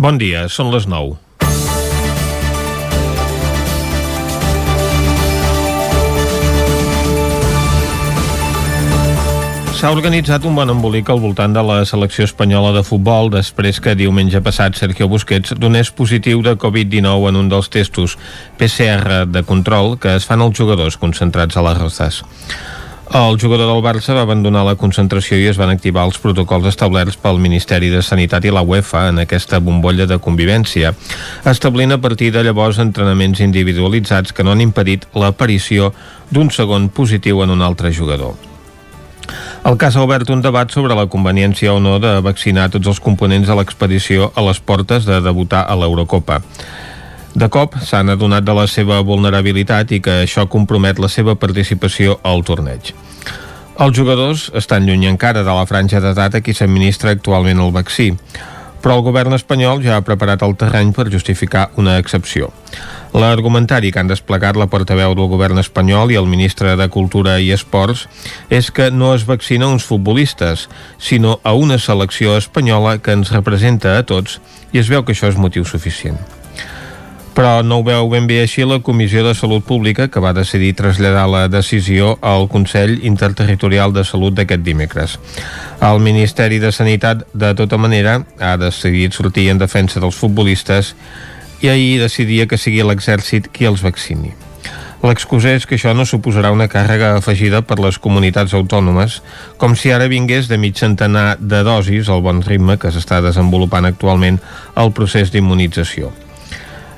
Bon dia, són les 9. S'ha organitzat un bon embolic al voltant de la selecció espanyola de futbol després que diumenge passat Sergio Busquets donés positiu de Covid-19 en un dels testos PCR de control que es fan als jugadors concentrats a les Rozas. El jugador del Barça va abandonar la concentració i es van activar els protocols establerts pel Ministeri de Sanitat i la UEFA en aquesta bombolla de convivència, establint a partir de llavors entrenaments individualitzats que no han impedit l'aparició d'un segon positiu en un altre jugador. El cas ha obert un debat sobre la conveniència o no de vaccinar tots els components de l'expedició a les portes de debutar a l'Eurocopa. De cop s'han adonat de la seva vulnerabilitat i que això compromet la seva participació al torneig. Els jugadors estan lluny encara de la franja d'edat a qui s'administra actualment el vaccí, però el govern espanyol ja ha preparat el terreny per justificar una excepció. L'argumentari que han desplegat la portaveu del govern espanyol i el ministre de Cultura i Esports és que no es vaccina uns futbolistes, sinó a una selecció espanyola que ens representa a tots i es veu que això és motiu suficient. Però no ho veu ben bé així la Comissió de Salut Pública que va decidir traslladar la decisió al Consell Interterritorial de Salut d'aquest dimecres. El Ministeri de Sanitat, de tota manera, ha decidit sortir en defensa dels futbolistes i ahir decidia que sigui l'exèrcit qui els vaccini. L'excusa és que això no suposarà una càrrega afegida per les comunitats autònomes, com si ara vingués de mig centenar de dosis al bon ritme que s'està desenvolupant actualment el procés d'immunització.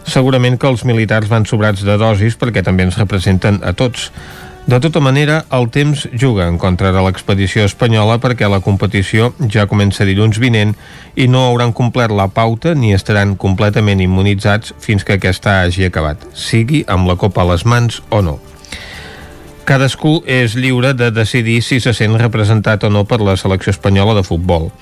Segurament que els militars van sobrats de dosis perquè també ens representen a tots, de tota manera, el temps juga en contra de l'expedició espanyola perquè la competició ja comença dilluns vinent i no hauran complert la pauta ni estaran completament immunitzats fins que aquesta hagi acabat, sigui amb la copa a les mans o no. Cadascú és lliure de decidir si se sent representat o no per la selecció espanyola de futbol.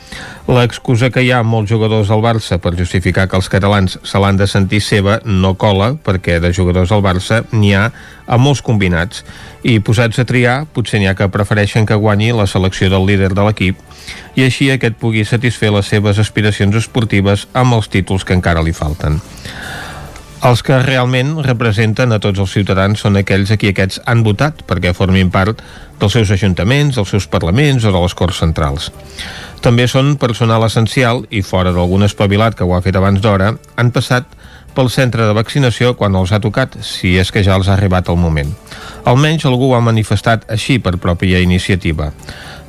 L'excusa que hi ha molts jugadors del Barça per justificar que els catalans se l'han de sentir seva no cola, perquè de jugadors al Barça n'hi ha a molts combinats, i posats a triar, potser n'hi ha que prefereixen que guanyi la selecció del líder de l'equip i així aquest pugui satisfer les seves aspiracions esportives amb els títols que encara li falten. Els que realment representen a tots els ciutadans són aquells a qui aquests han votat perquè formin part dels seus ajuntaments, dels seus parlaments o de les Corts Centrals. També són personal essencial i fora d'algun espavilat que ho ha fet abans d'hora, han passat pel centre de vaccinació quan els ha tocat, si és que ja els ha arribat el moment. Almenys algú ho ha manifestat així per pròpia iniciativa.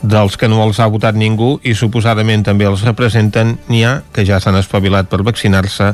Dels que no els ha votat ningú i suposadament també els representen, n'hi ha que ja s'han espavilat per vaccinar-se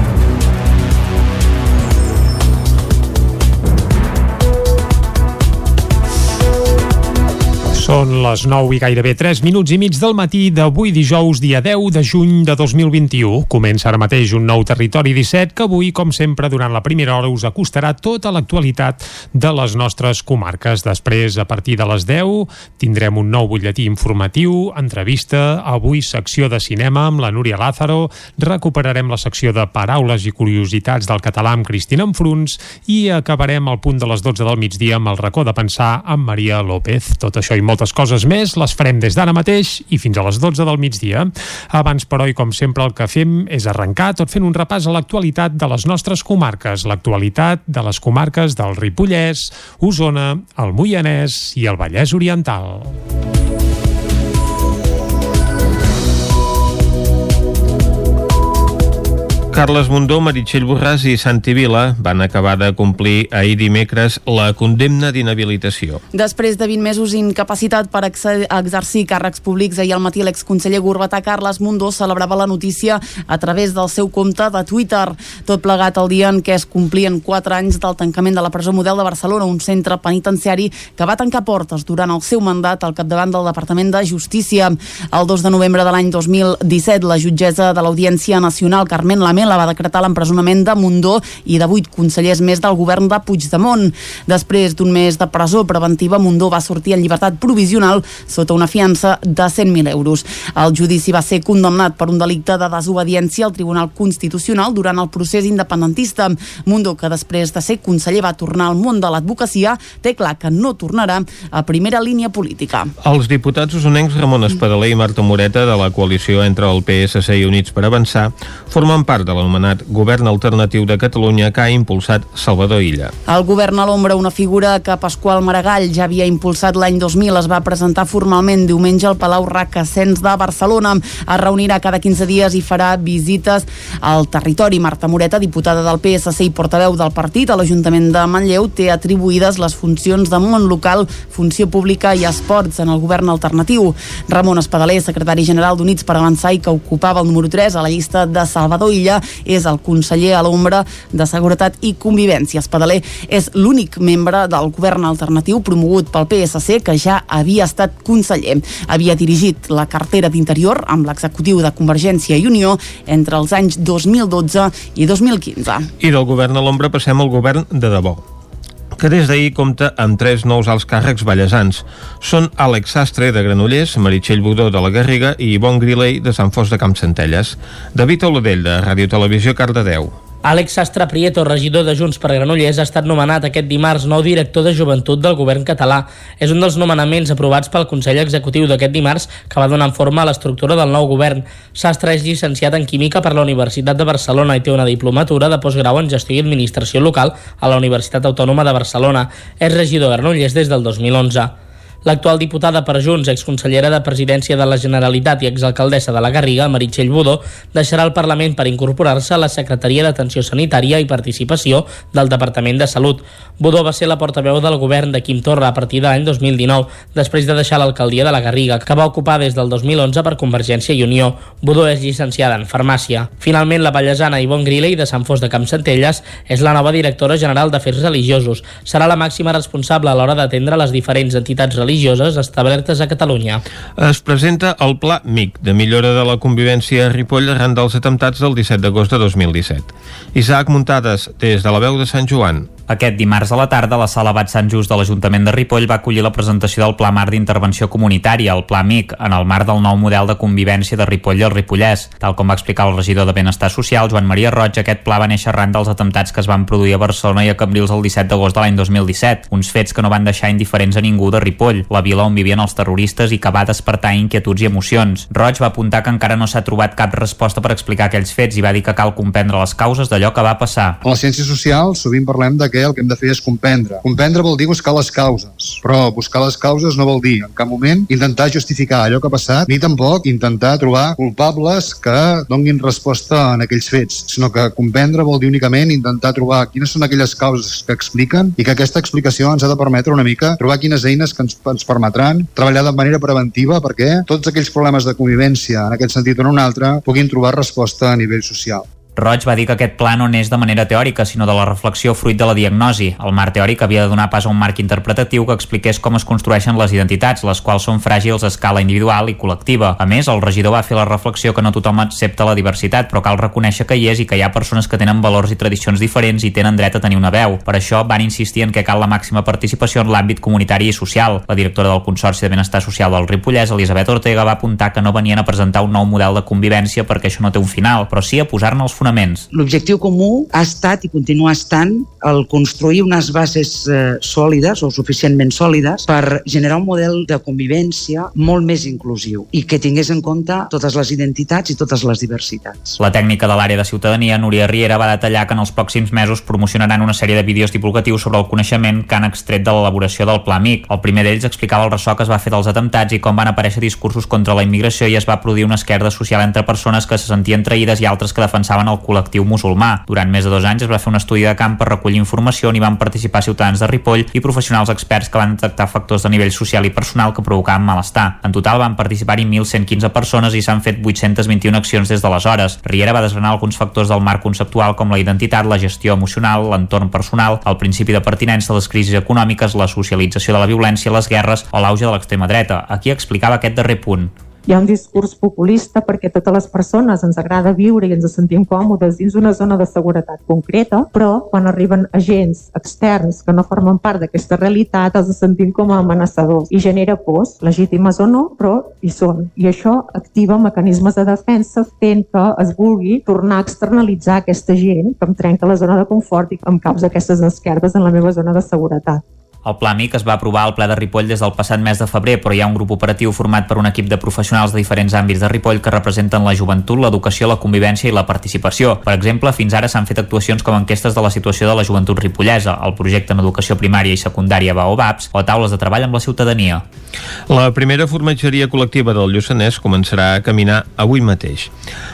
Són les 9 i gairebé 3 minuts i mig del matí d'avui dijous, dia 10 de juny de 2021. Comença ara mateix un nou Territori 17 que avui, com sempre, durant la primera hora us acostarà tota l'actualitat de les nostres comarques. Després, a partir de les 10, tindrem un nou butlletí informatiu, entrevista, avui secció de cinema amb la Núria Lázaro, recuperarem la secció de paraules i curiositats del català amb Cristina Enfruns i acabarem al punt de les 12 del migdia amb el racó de pensar amb Maria López. Tot això i moltes coses més les farem des d'ara mateix i fins a les 12 del migdia. Abans, però, i com sempre, el que fem és arrencar tot fent un repàs a l'actualitat de les nostres comarques, l'actualitat de les comarques del Ripollès, Osona, el Moianès i el Vallès Oriental. Carles Mundó, Meritxell Borràs i Santi Vila van acabar de complir ahir dimecres la condemna d'inhabilitació. Després de 20 mesos incapacitat per exercir càrrecs públics, ahir al matí l'exconseller Gorbatà Carles Mundó celebrava la notícia a través del seu compte de Twitter. Tot plegat el dia en què es complien 4 anys del tancament de la presó model de Barcelona, un centre penitenciari que va tancar portes durant el seu mandat al capdavant del Departament de Justícia. El 2 de novembre de l'any 2017, la jutgessa de l'Audiència Nacional, Carmen Lamela, espanyola va decretar l'empresonament de Mundó i de vuit consellers més del govern de Puigdemont. Després d'un mes de presó preventiva, Mundó va sortir en llibertat provisional sota una fiança de 100.000 euros. El judici va ser condemnat per un delicte de desobediència al Tribunal Constitucional durant el procés independentista. Mundó, que després de ser conseller va tornar al món de l'advocacia, té clar que no tornarà a primera línia política. Els diputats usonencs Ramon Espadaler i Marta Moreta de la coalició entre el PSC i Units per Avançar formen part de l'anomenat Govern Alternatiu de Catalunya que ha impulsat Salvador Illa. El govern a l'ombra, una figura que Pasqual Maragall ja havia impulsat l'any 2000, es va presentar formalment diumenge al Palau Racassens de Barcelona. Es reunirà cada 15 dies i farà visites al territori. Marta Moreta, diputada del PSC i portaveu del partit a l'Ajuntament de Manlleu, té atribuïdes les funcions de món local, funció pública i esports en el govern alternatiu. Ramon Espadaler, secretari general d'Units per Avançar i que ocupava el número 3 a la llista de Salvador Illa, és el conseller a l'ombra de Seguretat i Convivència. Espadaler és l'únic membre del govern alternatiu promogut pel PSC que ja havia estat conseller. Havia dirigit la cartera d'Interior amb l'executiu de Convergència i Unió entre els anys 2012 i 2015. I del govern a l'ombra passem al govern de debò que des d'ahir compta amb tres nous alts càrrecs ballesans. Són Àlex Sastre, de Granollers, Meritxell Budó, de la Garriga i Ivon Grilei, de Sant Fos de Campsentelles. David Oladell, de Ràdio Televisió, Cardedeu. Àlex Sastre Prieto, regidor de Junts per Granollers, ha estat nomenat aquest dimarts nou director de joventut del govern català. És un dels nomenaments aprovats pel Consell Executiu d'aquest dimarts que va donar forma a l'estructura del nou govern. Sastre és llicenciat en Química per la Universitat de Barcelona i té una diplomatura de postgrau en Gestió i Administració Local a la Universitat Autònoma de Barcelona. És regidor de Granollers des del 2011. L'actual diputada per Junts, exconsellera de Presidència de la Generalitat i exalcaldessa de la Garriga, Meritxell Budó, deixarà el Parlament per incorporar-se a la Secretaria d'Atenció Sanitària i Participació del Departament de Salut. Budó va ser la portaveu del govern de Quim Torra a partir de l'any 2019, després de deixar l'alcaldia de la Garriga, que va ocupar des del 2011 per Convergència i Unió. Budó és llicenciada en Farmàcia. Finalment, la ballesana Ivonne Griley de Sant Fos de Campsentelles és la nova directora general d'Afers Religiosos. Serà la màxima responsable a l'hora d'atendre les diferents entitats religioses religioses establertes a Catalunya. Es presenta el Pla MIC de millora de la convivència a Ripoll arran dels atemptats del 17 d'agost de 2017. Isaac Muntades, des de la veu de Sant Joan. Aquest dimarts a la tarda, la sala Bat Sant Just de l'Ajuntament de Ripoll va acollir la presentació del Pla Mar d'Intervenció Comunitària, el Pla MIC, en el marc del nou model de convivència de Ripoll i el Ripollès. Tal com va explicar el regidor de Benestar Social, Joan Maria Roig, aquest pla va néixer arran dels atemptats que es van produir a Barcelona i a Cambrils el 17 d'agost de l'any 2017, uns fets que no van deixar indiferents a ningú de Ripoll, la vila on vivien els terroristes i que va despertar inquietuds i emocions. Roig va apuntar que encara no s'ha trobat cap resposta per explicar aquells fets i va dir que cal comprendre les causes d'allò que va passar. A les ciències socials sovint parlem de que el que hem de fer és comprendre. Comprendre vol dir buscar les causes, però buscar les causes no vol dir en cap moment intentar justificar allò que ha passat, ni tampoc intentar trobar culpables que donguin resposta en aquells fets, sinó que comprendre vol dir únicament intentar trobar quines són aquelles causes que expliquen i que aquesta explicació ens ha de permetre una mica trobar quines eines que ens, ens permetran treballar de manera preventiva perquè tots aquells problemes de convivència, en aquest sentit o en un altre, puguin trobar resposta a nivell social. Roig va dir que aquest pla no neix de manera teòrica, sinó de la reflexió fruit de la diagnosi. El marc teòric havia de donar pas a un marc interpretatiu que expliqués com es construeixen les identitats, les quals són fràgils a escala individual i col·lectiva. A més, el regidor va fer la reflexió que no tothom accepta la diversitat, però cal reconèixer que hi és i que hi ha persones que tenen valors i tradicions diferents i tenen dret a tenir una veu. Per això van insistir en que cal la màxima participació en l'àmbit comunitari i social. La directora del Consorci de Benestar Social del Ripollès, Elisabet Ortega, va apuntar que no venien a presentar un nou model de convivència perquè això no té un final, però sí a posar-ne els fonaments. L'objectiu comú ha estat i continua estant el construir unes bases eh, sòlides o suficientment sòlides per generar un model de convivència molt més inclusiu i que tingués en compte totes les identitats i totes les diversitats. La tècnica de l'àrea de ciutadania, Núria Riera, va detallar que en els pròxims mesos promocionaran una sèrie de vídeos divulgatius sobre el coneixement que han extret de l'elaboració del Pla MIC. El primer d'ells explicava el ressò que es va fer dels atemptats i com van aparèixer discursos contra la immigració i es va produir una esquerda social entre persones que se sentien traïdes i altres que defensaven el col·lectiu musulmà. Durant més de dos anys es va fer un estudi de camp per recollir informació on hi van participar ciutadans de Ripoll i professionals experts que van detectar factors de nivell social i personal que provocaven malestar. En total van participar-hi 1.115 persones i s'han fet 821 accions des d'aleshores. Riera va desgranar alguns factors del marc conceptual com la identitat, la gestió emocional, l'entorn personal, el principi de pertinença, les crisis econòmiques, la socialització de la violència, les guerres o l'auge de l'extrema dreta. Aquí explicava aquest darrer punt. Hi ha un discurs populista perquè totes les persones ens agrada viure i ens sentim còmodes dins una zona de seguretat concreta, però quan arriben agents externs que no formen part d'aquesta realitat els sentim com a amenaçadors i genera pors, legítimes o no, però hi són. I això activa mecanismes de defensa fent que es vulgui tornar a externalitzar aquesta gent que em trenca la zona de confort i em causa aquestes esquerdes en la meva zona de seguretat. El Pla MIC es va aprovar al ple de Ripoll des del passat mes de febrer, però hi ha un grup operatiu format per un equip de professionals de diferents àmbits de Ripoll que representen la joventut, l'educació, la convivència i la participació. Per exemple, fins ara s'han fet actuacions com enquestes de la situació de la joventut ripollesa, el projecte en educació primària i secundària Baobabs o taules de treball amb la ciutadania. La primera formatgeria col·lectiva del Lluçanès començarà a caminar avui mateix.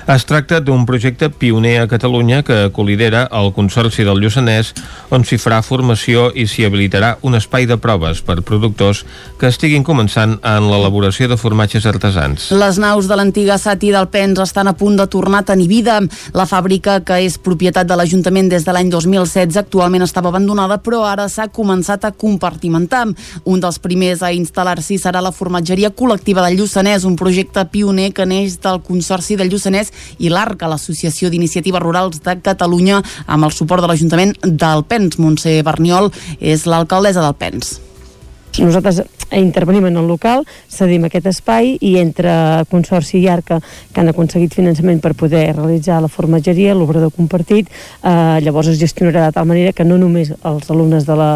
Es tracta d'un projecte pioner a Catalunya que colidera el Consorci del Lluçanès, on s'hi farà formació i s'hi habilitarà una espai de proves per productors que estiguin començant en l'elaboració de formatges artesans. Les naus de l'antiga Sati del Pens estan a punt de tornar a tenir vida. La fàbrica, que és propietat de l'Ajuntament des de l'any 2016, actualment estava abandonada, però ara s'ha començat a compartimentar. Un dels primers a instal·lar-s'hi serà la formatgeria col·lectiva del Lluçanès, un projecte pioner que neix del Consorci del Lluçanès i l'ARCA, l'Associació d'Iniciatives Rurals de Catalunya, amb el suport de l'Ajuntament del Pens. Montse Berniol és l'alcaldessa del Pens. Nosaltres intervenim en el local, cedim aquest espai i entre Consorci i Arca, que han aconseguit finançament per poder realitzar la formatgeria, l'obrador compartit, eh, llavors es gestionarà de tal manera que no només els alumnes de la,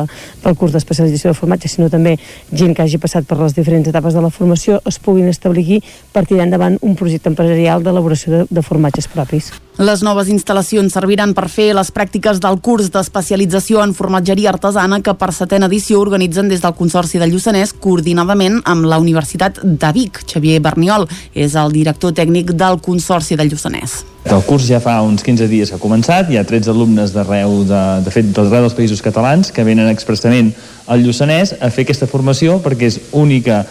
del curs d'especialització de formatge, sinó també gent que hagi passat per les diferents etapes de la formació es puguin establir per tirar endavant un projecte empresarial d'elaboració de, de formatges propis. Les noves instal·lacions serviran per fer les pràctiques del curs d'especialització en formatgeria artesana que per setena edició organitzen des del Consorci del Lluçanès coordinadament amb la Universitat de Vic. Xavier Berniol és el director tècnic del Consorci del Lluçanès. El curs ja fa uns 15 dies que ha començat, hi ha 13 alumnes d'arreu, de, de fet, d'arreu dels països catalans que venen expressament al Lluçanès a fer aquesta formació perquè és única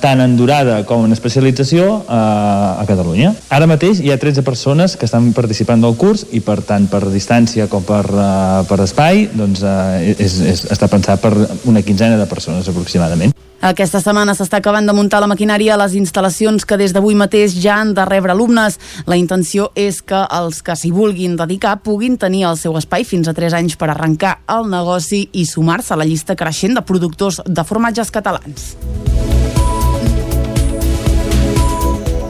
tant en durada com en especialització a, a Catalunya. Ara mateix hi ha 13 persones que estan participant del curs i per tant per distància com per, uh, per espai doncs, uh, és, és, està pensat per una quinzena de persones aproximadament. Aquesta setmana s'està acabant de muntar la maquinària a les instal·lacions que des d'avui mateix ja han de rebre alumnes. La intenció és que els que s'hi vulguin dedicar puguin tenir el seu espai fins a 3 anys per arrencar el negoci i sumar-se a la llista creixent de productors de formatges catalans.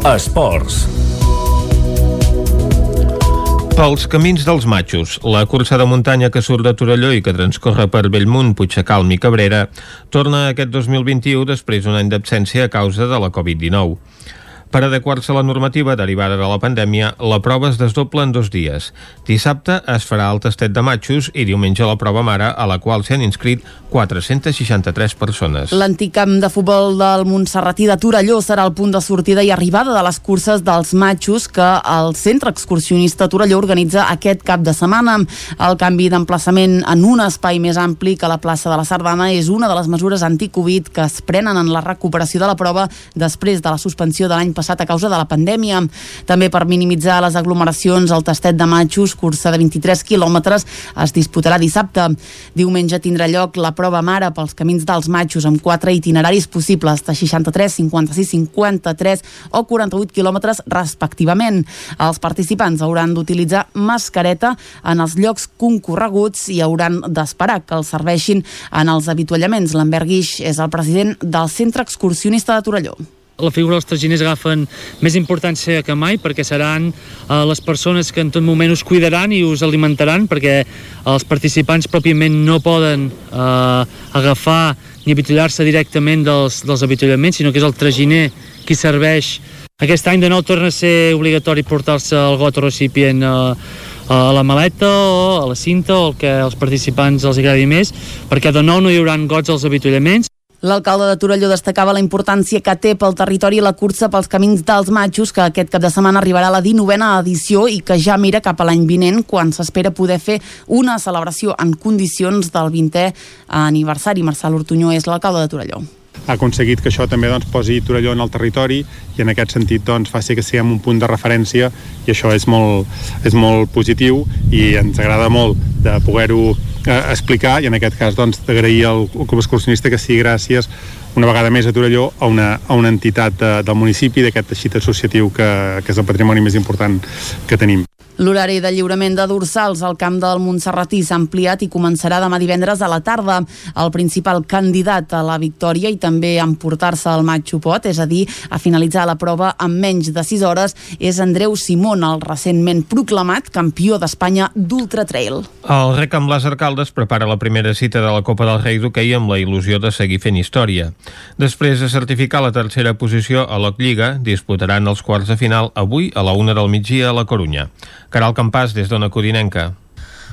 Esports. Pels camins dels matxos, la cursa de muntanya que surt de Torelló i que transcorre per Bellmunt, Puigcalm i Cabrera torna aquest 2021 després d'un any d'absència a causa de la Covid-19. Per adequar-se a la normativa derivada de la pandèmia, la prova es desdobla en dos dies. Dissabte es farà el tastet de matxos i diumenge la prova mare, a la qual s'han inscrit 463 persones. L'antic camp de futbol del Montserratí de Torelló serà el punt de sortida i arribada de les curses dels matxos que el Centre Excursionista Torelló organitza aquest cap de setmana. El canvi d'emplaçament en un espai més ampli que la plaça de la Sardana és una de les mesures anti-Covid que es prenen en la recuperació de la prova després de la suspensió de l'any passat passat a causa de la pandèmia. També per minimitzar les aglomeracions, el tastet de matxos, cursa de 23 quilòmetres, es disputarà dissabte. Diumenge tindrà lloc la prova mare pels camins dels matxos amb quatre itineraris possibles de 63, 56, 53 o 48 quilòmetres respectivament. Els participants hauran d'utilitzar mascareta en els llocs concorreguts i hauran d'esperar que els serveixin en els avituallaments. Lambert Guix és el president del Centre Excursionista de Torelló la figura dels traginers agafen més importància que mai perquè seran eh, les persones que en tot moment us cuidaran i us alimentaran perquè els participants pròpiament no poden eh, agafar ni avituallar-se directament dels, dels avituallaments, sinó que és el traginer qui serveix. Aquest any de nou torna a ser obligatori portar-se el got o recipient eh, a la maleta o a la cinta o el que als participants els agradi més, perquè de nou no hi haurà gots als avituallaments. L'alcalde de Torelló destacava la importància que té pel territori la cursa pels camins dels matxos, que aquest cap de setmana arribarà a la 19a edició i que ja mira cap a l'any vinent, quan s'espera poder fer una celebració en condicions del 20è aniversari. Marçal Ortunyó és l'alcalde de Torelló ha aconseguit que això també doncs, posi Torelló en el territori i en aquest sentit doncs, faci que siguem un punt de referència i això és molt, és molt positiu i ens agrada molt de poder-ho eh, explicar i en aquest cas doncs, d'agrair al Club Excursionista que sigui gràcies una vegada més a Torelló a una, a una entitat de, del municipi, d'aquest teixit associatiu que, que és el patrimoni més important que tenim. L'horari de lliurament de dorsals al camp del Montserratí s'ha ampliat i començarà demà divendres a la tarda. El principal candidat a la victòria i també a emportar-se el Machu Pot, és a dir, a finalitzar la prova en menys de 6 hores, és Andreu Simón, el recentment proclamat campió d'Espanya d'Ultra Trail. El rec amb les Arcaldes prepara la primera cita de la Copa del Rei d'hoquei amb la il·lusió de seguir fent història. Després de certificar la tercera posició a la Lliga, disputaran els quarts de final avui a la una del migdia a la Corunya. Caral Campàs, des d'Ona Codinenca.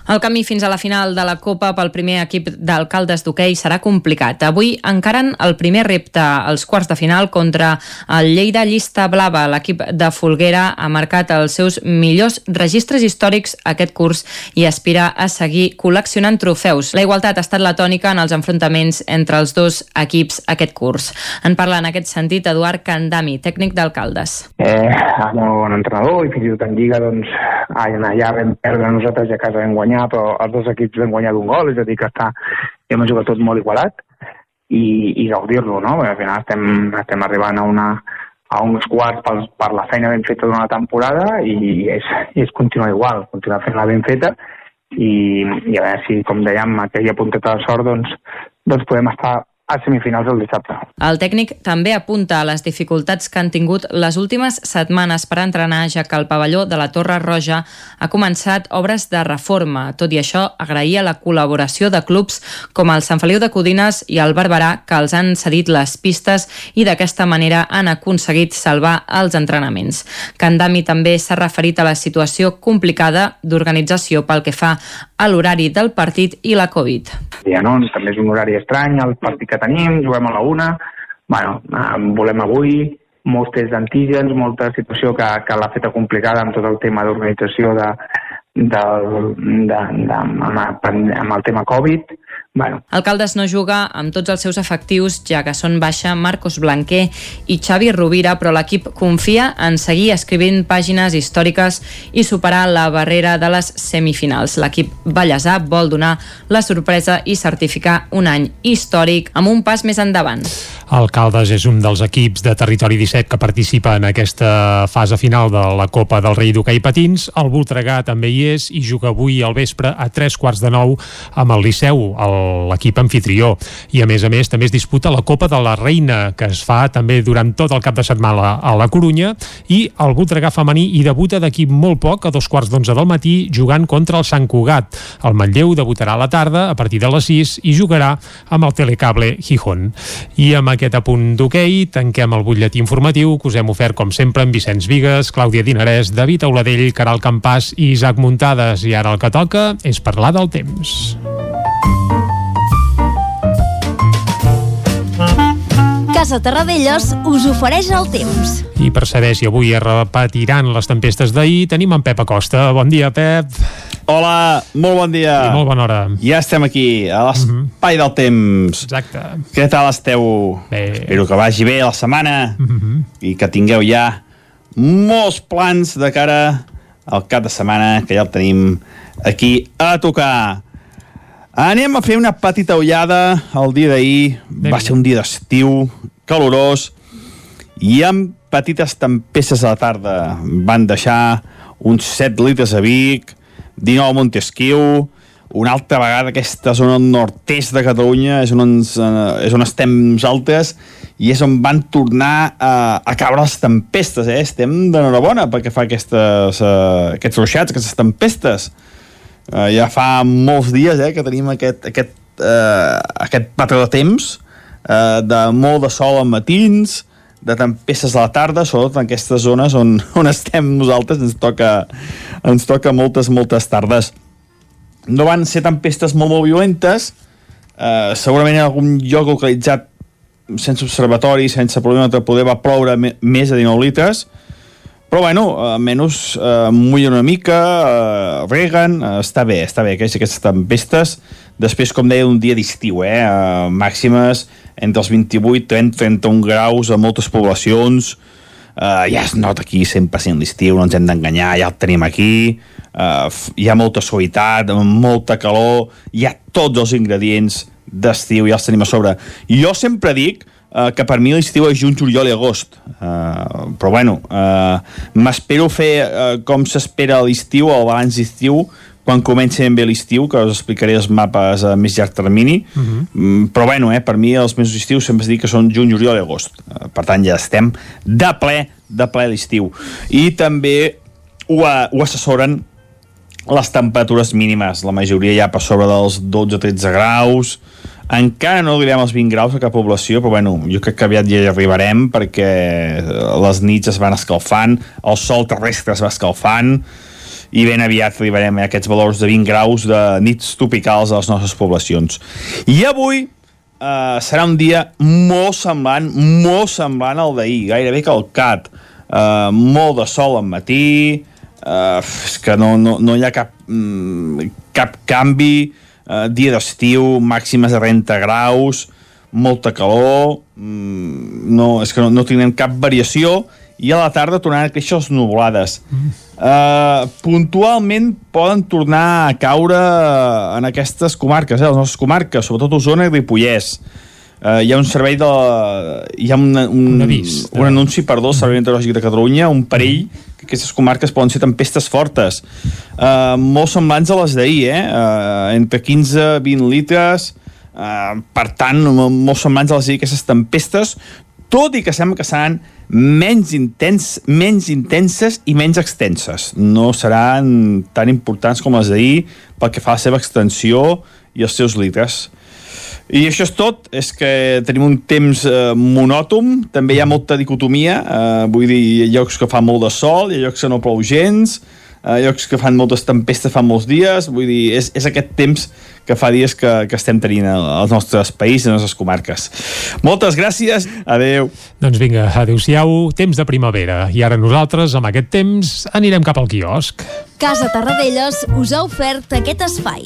El camí fins a la final de la Copa pel primer equip d'alcaldes d'hoquei serà complicat. Avui encaren el primer repte als quarts de final contra el Lleida Llista Blava. L'equip de Folguera ha marcat els seus millors registres històrics aquest curs i aspira a seguir col·leccionant trofeus. La igualtat ha estat la tònica en els enfrontaments entre els dos equips aquest curs. En parla en aquest sentit Eduard Candami, tècnic d'alcaldes. Eh, molt bon entrenador i fins i tot en Lliga doncs, allà vam perdre nosaltres i a casa vam guanyar guanyar, però els dos equips vam guanyar d'un gol, és a dir, que està, hem jugat tot molt igualat i, i gaudir-lo, no? Perquè al final estem, estem arribant a una a uns quarts per, per la feina ben feta d'una temporada i és, és continuar igual, continuar fent la ben feta i, i a veure si, com dèiem, aquella punteta de sort, doncs, doncs podem estar a semifinals el dissabte. El tècnic també apunta a les dificultats que han tingut les últimes setmanes per entrenar, ja que el pavelló de la Torre Roja ha començat obres de reforma. Tot i això, agraïa la col·laboració de clubs com el Sant Feliu de Codines i el Barberà, que els han cedit les pistes i d'aquesta manera han aconseguit salvar els entrenaments. Candami també s'ha referit a la situació complicada d'organització pel que fa a l'horari del partit i la Covid. Ja no, també és un horari estrany, el partit que tenim, juguem a la una, bueno, volem avui, molts tests d'antígens, molta situació que, que l'ha feta complicada amb tot el tema d'organització de, de, de, de, amb, amb el tema Covid, Bueno. Alcaldes no juga amb tots els seus efectius, ja que són baixa Marcos Blanquer i Xavi Rovira, però l'equip confia en seguir escrivint pàgines històriques i superar la barrera de les semifinals. L'equip ballesà vol donar la sorpresa i certificar un any històric amb un pas més endavant. Alcaldes és un dels equips de Territori 17 que participa en aquesta fase final de la Copa del Rei d'Hockey Patins. El Voltregà també hi és i juga avui al vespre a tres quarts de nou amb el Liceu, l'equip anfitrió. I a més a més també es disputa la Copa de la Reina, que es fa també durant tot el cap de setmana a la Corunya, i el Voltregà femení hi debuta d'aquí molt poc, a dos quarts d'onze del matí, jugant contra el Sant Cugat. El Manlleu debutarà a la tarda, a partir de les 6, i jugarà amb el Telecable Gijón. I amb aquest apunt d'hoquei tanquem el butlletí informatiu que us hem ofert com sempre amb Vicenç Vigues, Clàudia Dinarès, David Auladell, Caral Campàs i Isaac Muntades. I ara el que toca és parlar del temps. Casa Terradellos us ofereix el temps. I per saber si avui es repetiran les tempestes d'ahir, tenim en Pep Acosta. Bon dia, Pep. Hola, molt bon dia. I molt bona hora. Ja estem aquí, a l'espai del temps. Exacte. Què tal esteu? Bé. Espero que vagi bé la setmana Mm -hmm. i que tingueu ja molts plans de cara al cap de setmana, que ja el tenim aquí a tocar. Anem a fer una petita ullada el dia d'ahir. Va ser un dia d'estiu, calorós, i amb petites tempestes a la tarda. Van deixar uns 7 litres a Vic, 19 a Montesquieu, una altra vegada aquesta zona nord-est de Catalunya és on, ens, eh, és on estem nosaltres i és on van tornar a, a caure les tempestes, eh? Estem d'enhorabona perquè fa aquestes, eh, aquests ruixats, aquestes tempestes. Eh, ja fa molts dies eh, que tenim aquest, aquest, eh, aquest patró de temps eh, de molt de sol a matins, de tempestes a la tarda, sobretot en aquestes zones on, on estem nosaltres, ens toca, ens toca moltes, moltes tardes. No van ser tempestes molt, molt violentes, eh, segurament en algun lloc localitzat sense observatori, sense problema de poder va ploure més de 19 litres, però bueno, almenys eh, mullen una mica, eh, reguen, eh, està bé, està bé, aquestes, aquestes tempestes. Després, com deia, un dia d'estiu, eh, eh, màximes entre els 28, 30, 31 graus a moltes poblacions, eh, ja es nota aquí 100% l'estiu, no ens hem d'enganyar, ja el tenim aquí, eh, hi ha molta suavitat, molta calor, hi ha tots els ingredients d'estiu, ja els tenim a sobre. Jo sempre dic, eh, que per mi l'estiu és juny, juliol i agost. Uh, però bueno, uh, m'espero fer uh, com s'espera l'estiu o el balanç d'estiu quan comenci ben bé l'estiu, que us explicaré els mapes a més llarg termini, uh -huh. mm, però bueno, eh, per mi els mesos d'estiu sempre es diu que són juny, juliol i agost. Uh, per tant, ja estem de ple, de ple l'estiu. I també ho, ho assessoren les temperatures mínimes, la majoria ja per sobre dels 12-13 graus, encara no arribem als 20 graus a cap població, però bueno, jo crec que aviat ja hi arribarem perquè les nits es van escalfant, el sol terrestre es va escalfant, i ben aviat arribarem a aquests valors de 20 graus de nits tropicals a les nostres poblacions. I avui eh, serà un dia molt semblant, molt semblant al d'ahir, gairebé calcat. Eh, molt de sol al matí, eh, és que no, no, no hi ha cap, mm, cap canvi, eh, dia d'estiu, màximes de 30 graus, molta calor, mm, no, és que no, no tindrem cap variació, i a la tarda tornaran a créixer les nuvolades. Mm. Uh, puntualment poden tornar a caure en aquestes comarques, eh, les nostres comarques, sobretot Osona i Ripollès. Uh, hi ha un servei de... hi ha un, un, un, avís, un anunci, perdó, del Servei Meteorològic de Catalunya, un perill que aquestes comarques poden ser tempestes fortes. Uh, molt semblants a les d'ahir, eh? Uh, entre 15 i 20 litres, uh, per tant, molt semblants a les d'ahir, aquestes tempestes, tot i que sembla que seran menys, intens, menys intenses i menys extenses. No seran tan importants com les d'ahir pel que fa a la seva extensió i els seus litres. I això és tot, és que tenim un temps eh, monòtom, també hi ha molta dicotomia, eh, vull dir, hi ha llocs que fa molt de sol, hi ha llocs que no plou gens, eh, llocs que fan moltes tempestes fa molts dies, vull dir, és, és aquest temps que fa dies que, que estem tenint als nostres països, a les nostres comarques. Moltes gràcies, adeu. Doncs vinga, adeu-siau, temps de primavera. I ara nosaltres, amb aquest temps, anirem cap al quiosc. Casa Tarradellas us ha ofert aquest espai.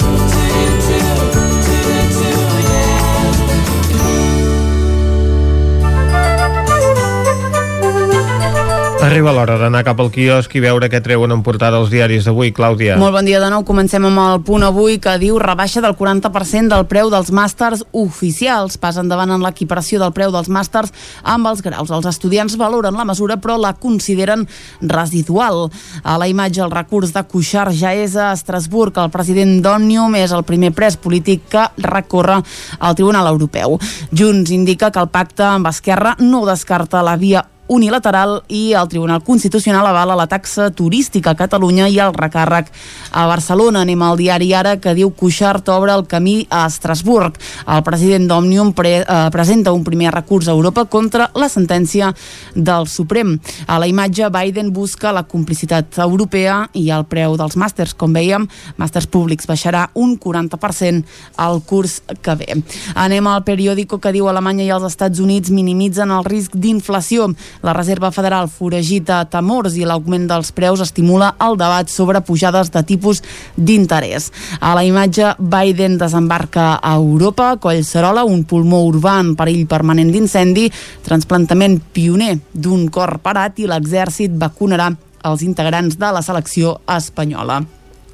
Arriba l'hora d'anar cap al quiosc i veure què treuen en portada els diaris d'avui, Clàudia. Molt bon dia de nou. Comencem amb el punt avui que diu rebaixa del 40% del preu dels màsters oficials. Pas endavant en l'equiparació del preu dels màsters amb els graus. Els estudiants valoren la mesura però la consideren residual. A la imatge el recurs de Cuixart ja és a Estrasburg. El president d'Òmnium és el primer pres polític que recorre al Tribunal Europeu. Junts indica que el pacte amb Esquerra no descarta la via unilateral i el Tribunal Constitucional avala la taxa turística a Catalunya i el recàrrec a Barcelona. Anem al diari Ara que diu Cuixart obre el camí a Estrasburg. El president d'Òmnium pre eh, presenta un primer recurs a Europa contra la sentència del Suprem. A la imatge, Biden busca la complicitat europea i el preu dels màsters. Com veiem, màsters públics baixarà un 40% al curs que ve. Anem al periòdico que diu Alemanya i els Estats Units minimitzen el risc d'inflació. La Reserva Federal foragita temors i l'augment dels preus estimula el debat sobre pujades de tipus d'interès. A la imatge, Biden desembarca a Europa, Collserola, un pulmó urbà en perill permanent d'incendi, transplantament pioner d'un cor parat i l'exèrcit vacunarà els integrants de la selecció espanyola.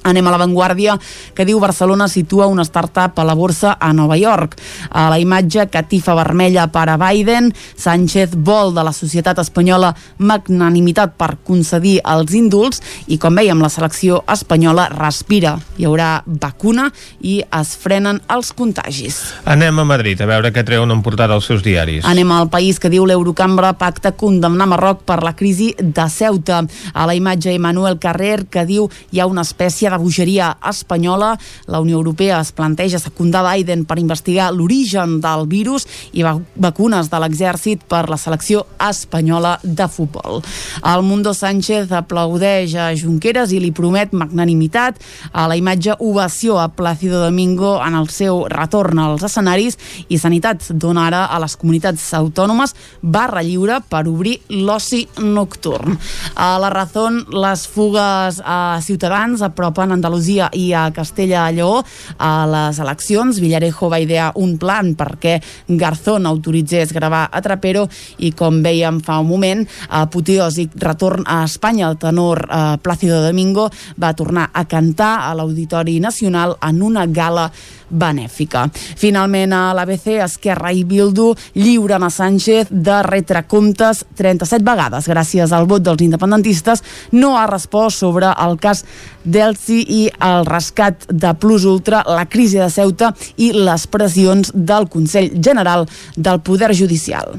Anem a l'avantguàrdia que diu Barcelona situa una startup a la borsa a Nova York. A la imatge, catifa vermella per a Biden, Sánchez vol de la societat espanyola magnanimitat per concedir els indults i com veiem la selecció espanyola respira. Hi haurà vacuna i es frenen els contagis. Anem a Madrid a veure què treuen en portada els seus diaris. Anem al país que diu l'Eurocambra pacta condemnar Marroc per la crisi de Ceuta. A la imatge Emmanuel Carrer que diu hi ha una espècie de la bogeria espanyola. La Unió Europea es planteja secundar Biden per investigar l'origen del virus i vacunes de l'exèrcit per la selecció espanyola de futbol. El Mundo Sánchez aplaudeix a Junqueras i li promet magnanimitat a la imatge ovació a Plácido Domingo en el seu retorn als escenaris i Sanitat dona ara a les comunitats autònomes barra lliure per obrir l'oci nocturn. A la Razón, les fugues a Ciutadans apropen Andalusia i a Castella a Lleó a les eleccions. Villarejo va idear un plan perquè Garzón autoritzés gravar a Trapero i com veiem fa un moment, apoteòsic retorn a Espanya, el tenor eh, Plácido Domingo va tornar a cantar a l'Auditori Nacional en una gala benèfica. Finalment, a l'ABC, Esquerra i Bildu lliuren a Sánchez de retre-comptes 37 vegades. Gràcies al vot dels independentistes, no ha respost sobre el cas d'Elsi i el rescat de Plus Ultra, la crisi de Ceuta i les pressions del Consell General del Poder Judicial.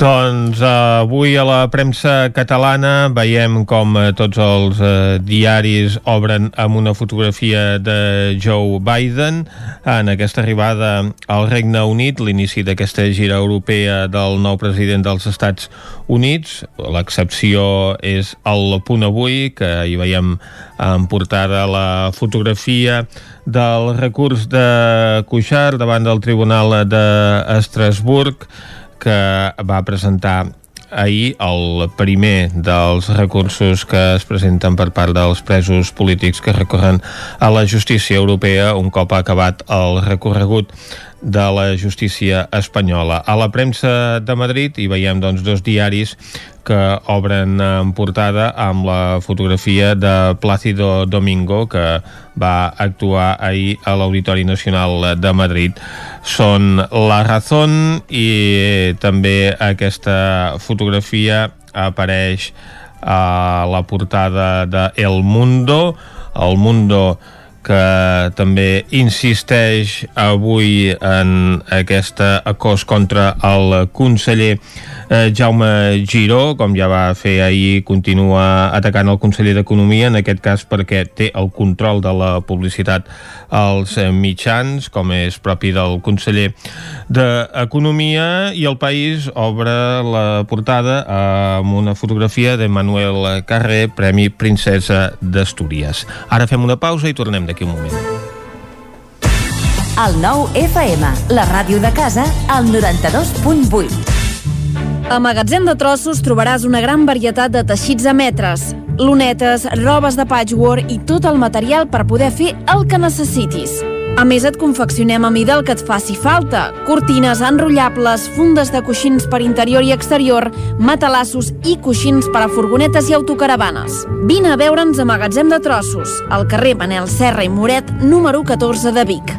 Doncs uh, avui a la premsa catalana veiem com uh, tots els uh, diaris obren amb una fotografia de Joe Biden en aquesta arribada al Regne Unit, l'inici d'aquesta gira europea del nou president dels Estats Units. L'excepció és el punt avui, que hi veiem en portada la fotografia del recurs de Cuixart davant del Tribunal d'Estrasburg, que va presentar ahir el primer dels recursos que es presenten per part dels presos polítics que recorren a la justícia europea un cop ha acabat el recorregut de la justícia espanyola. A la premsa de Madrid hi veiem doncs, dos diaris que obren en portada amb la fotografia de Plácido Domingo que va actuar ahir a l'Auditori Nacional de Madrid. Són La Razón i també aquesta fotografia apareix a la portada de El Mundo. El Mundo que també insisteix avui en aquesta acos contra el conseller eh, Jaume Giró, com ja va fer ahir, continua atacant el conseller d'Economia, en aquest cas perquè té el control de la publicitat als mitjans, com és propi del conseller d'Economia, i el País obre la portada amb una fotografia de Manuel Carré, Premi Princesa d'Astúries. Ara fem una pausa i tornem d'aquí un moment. El nou FM, la ràdio de casa, al 92.8. A Magatzem de Trossos trobaràs una gran varietat de teixits a metres, lunetes, robes de patchwork i tot el material per poder fer el que necessitis. A més, et confeccionem a mida el que et faci falta. Cortines enrotllables, fundes de coixins per interior i exterior, matalassos i coixins per a furgonetes i autocaravanes. Vine a veure'ns a Magatzem de Trossos, al carrer Manel Serra i Moret, número 14 de Vic.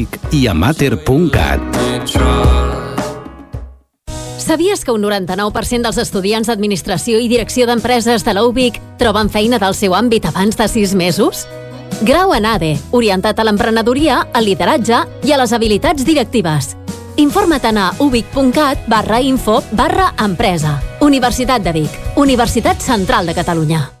i a mater.cat. Sabies que un 99% dels estudiants d'Administració i Direcció d'Empreses de la UBIC troben feina del seu àmbit abans de 6 mesos? Grau en ADE, orientat a l'emprenedoria, al lideratge i a les habilitats directives. Informa't a ubic.cat barra info barra empresa. Universitat de Vic, Universitat Central de Catalunya.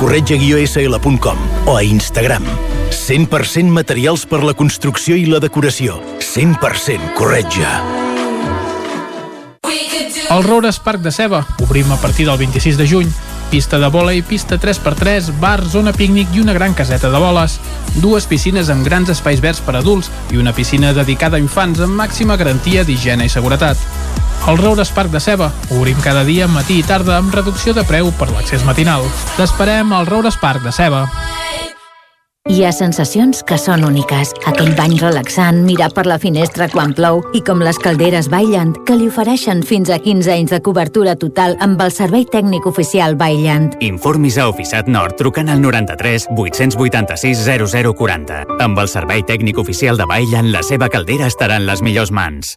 corretja-sl.com o a Instagram. 100% materials per la construcció i la decoració. 100% corretja. El Roures Parc de Ceba, obrim a partir del 26 de juny, pista de vòlei, pista 3x3, bar, zona pícnic i una gran caseta de boles. Dues piscines amb grans espais verds per adults i una piscina dedicada a infants amb màxima garantia d'higiene i seguretat. El Roures Parc de Ceba. Obrim cada dia, matí i tarda, amb reducció de preu per l'accés matinal. T'esperem al Roures Parc de Ceba. Hi ha sensacions que són úniques. Aquell bany relaxant, mirar per la finestra quan plou i com les calderes Bailand, que li ofereixen fins a 15 anys de cobertura total amb el servei tècnic oficial Bailand. Informis a Oficiat Nord trucant al 93 886 0040. Amb el servei tècnic oficial de Bailand, la seva caldera estarà en les millors mans.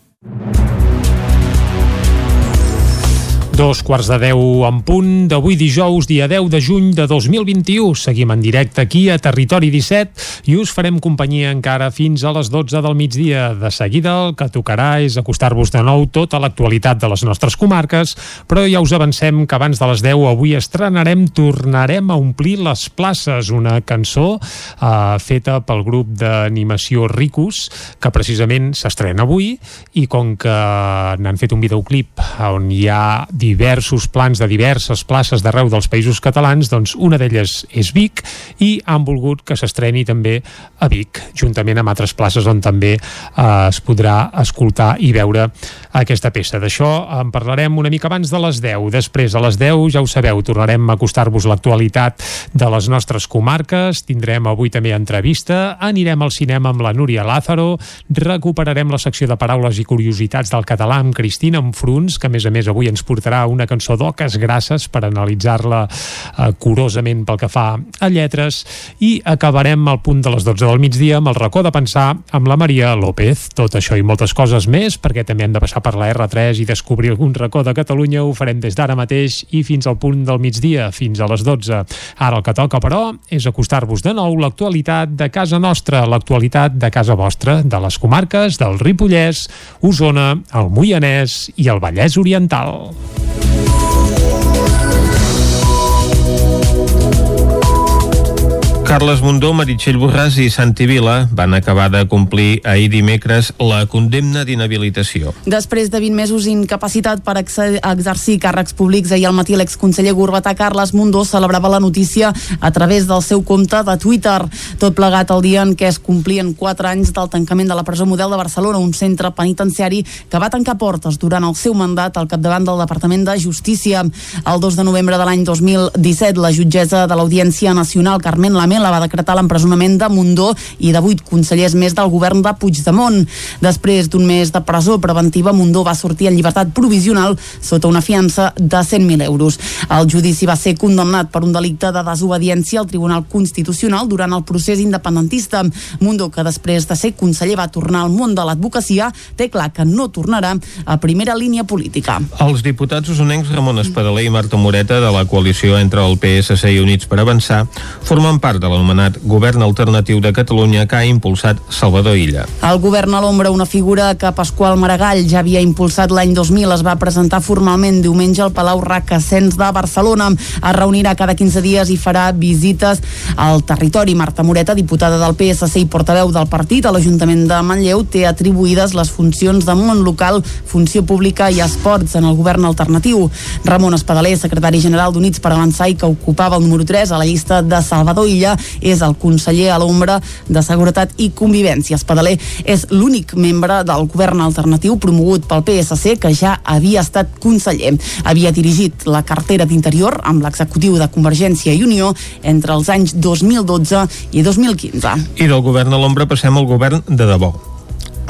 Dos quarts de deu en punt d'avui dijous, dia 10 de juny de 2021. Seguim en directe aquí a Territori 17 i us farem companyia encara fins a les 12 del migdia. De seguida el que tocarà és acostar-vos de nou tota l'actualitat de les nostres comarques, però ja us avancem que abans de les 10 avui estrenarem Tornarem a omplir les places, una cançó eh, feta pel grup d'animació Ricus, que precisament s'estrena avui i com que n'han fet un videoclip on hi ha diversos plans de diverses places d'arreu dels països catalans, doncs una d'elles és Vic i han volgut que s'estreni també a Vic, juntament amb altres places on també eh, es podrà escoltar i veure aquesta peça. D'això en parlarem una mica abans de les 10. Després, a les 10, ja ho sabeu, tornarem a acostar-vos l'actualitat de les nostres comarques, tindrem avui també entrevista, anirem al cinema amb la Núria Lázaro, recuperarem la secció de paraules i curiositats del català amb Cristina Enfruns, que a més a més avui ens portarà una cançó d'oques grasses per analitzar-la eh, curosament pel que fa a lletres i acabarem al punt de les 12 del migdia amb el racó de pensar amb la Maria López. Tot això i moltes coses més, perquè també hem de passar per la R3 i descobrir algun racó de Catalunya, ho farem des d'ara mateix i fins al punt del migdia, fins a les 12. Ara el que toca, però, és acostar-vos de nou l'actualitat de casa nostra, l'actualitat de casa vostra, de les comarques del Ripollès, Osona, el Moianès i el Vallès Oriental. Thank Carles Mundó, Meritxell Borràs i Santi Vila van acabar de complir ahir dimecres la condemna d'inhabilitació. Després de 20 mesos incapacitat per exercir càrrecs públics, ahir al matí l'exconseller Gorbatà Carles Mundó celebrava la notícia a través del seu compte de Twitter. Tot plegat el dia en què es complien 4 anys del tancament de la presó model de Barcelona, un centre penitenciari que va tancar portes durant el seu mandat al capdavant del Departament de Justícia. El 2 de novembre de l'any 2017, la jutgessa de l'Audiència Nacional, Carmen Lamela, la va decretar l'empresonament de Mundó i de vuit consellers més del govern de Puigdemont. Després d'un mes de presó preventiva, Mundó va sortir en llibertat provisional sota una fiança de 100.000 euros. El judici va ser condemnat per un delicte de desobediència al Tribunal Constitucional durant el procés independentista. Mundó, que després de ser conseller va tornar al món de l'advocacia, té clar que no tornarà a primera línia política. Els diputats usonencs Ramon Espadaler i Marta Moreta de la coalició entre el PSC i Units per Avançar formen part de l'anomenat Govern Alternatiu de Catalunya que ha impulsat Salvador Illa. El govern a l'ombra, una figura que Pasqual Maragall ja havia impulsat l'any 2000, es va presentar formalment diumenge al Palau Racassens de Barcelona. Es reunirà cada 15 dies i farà visites al territori. Marta Moreta, diputada del PSC i portaveu del partit a l'Ajuntament de Manlleu, té atribuïdes les funcions de món local, funció pública i esports en el govern alternatiu. Ramon Espadaler, secretari general d'Units per Avançar i que ocupava el número 3 a la llista de Salvador Illa, és el conseller a l'ombra de Seguretat i Convivència. Espadaler és l'únic membre del govern alternatiu promogut pel PSC que ja havia estat conseller. Havia dirigit la cartera d'Interior amb l'executiu de Convergència i Unió entre els anys 2012 i 2015. I del govern a l'ombra passem al govern de debò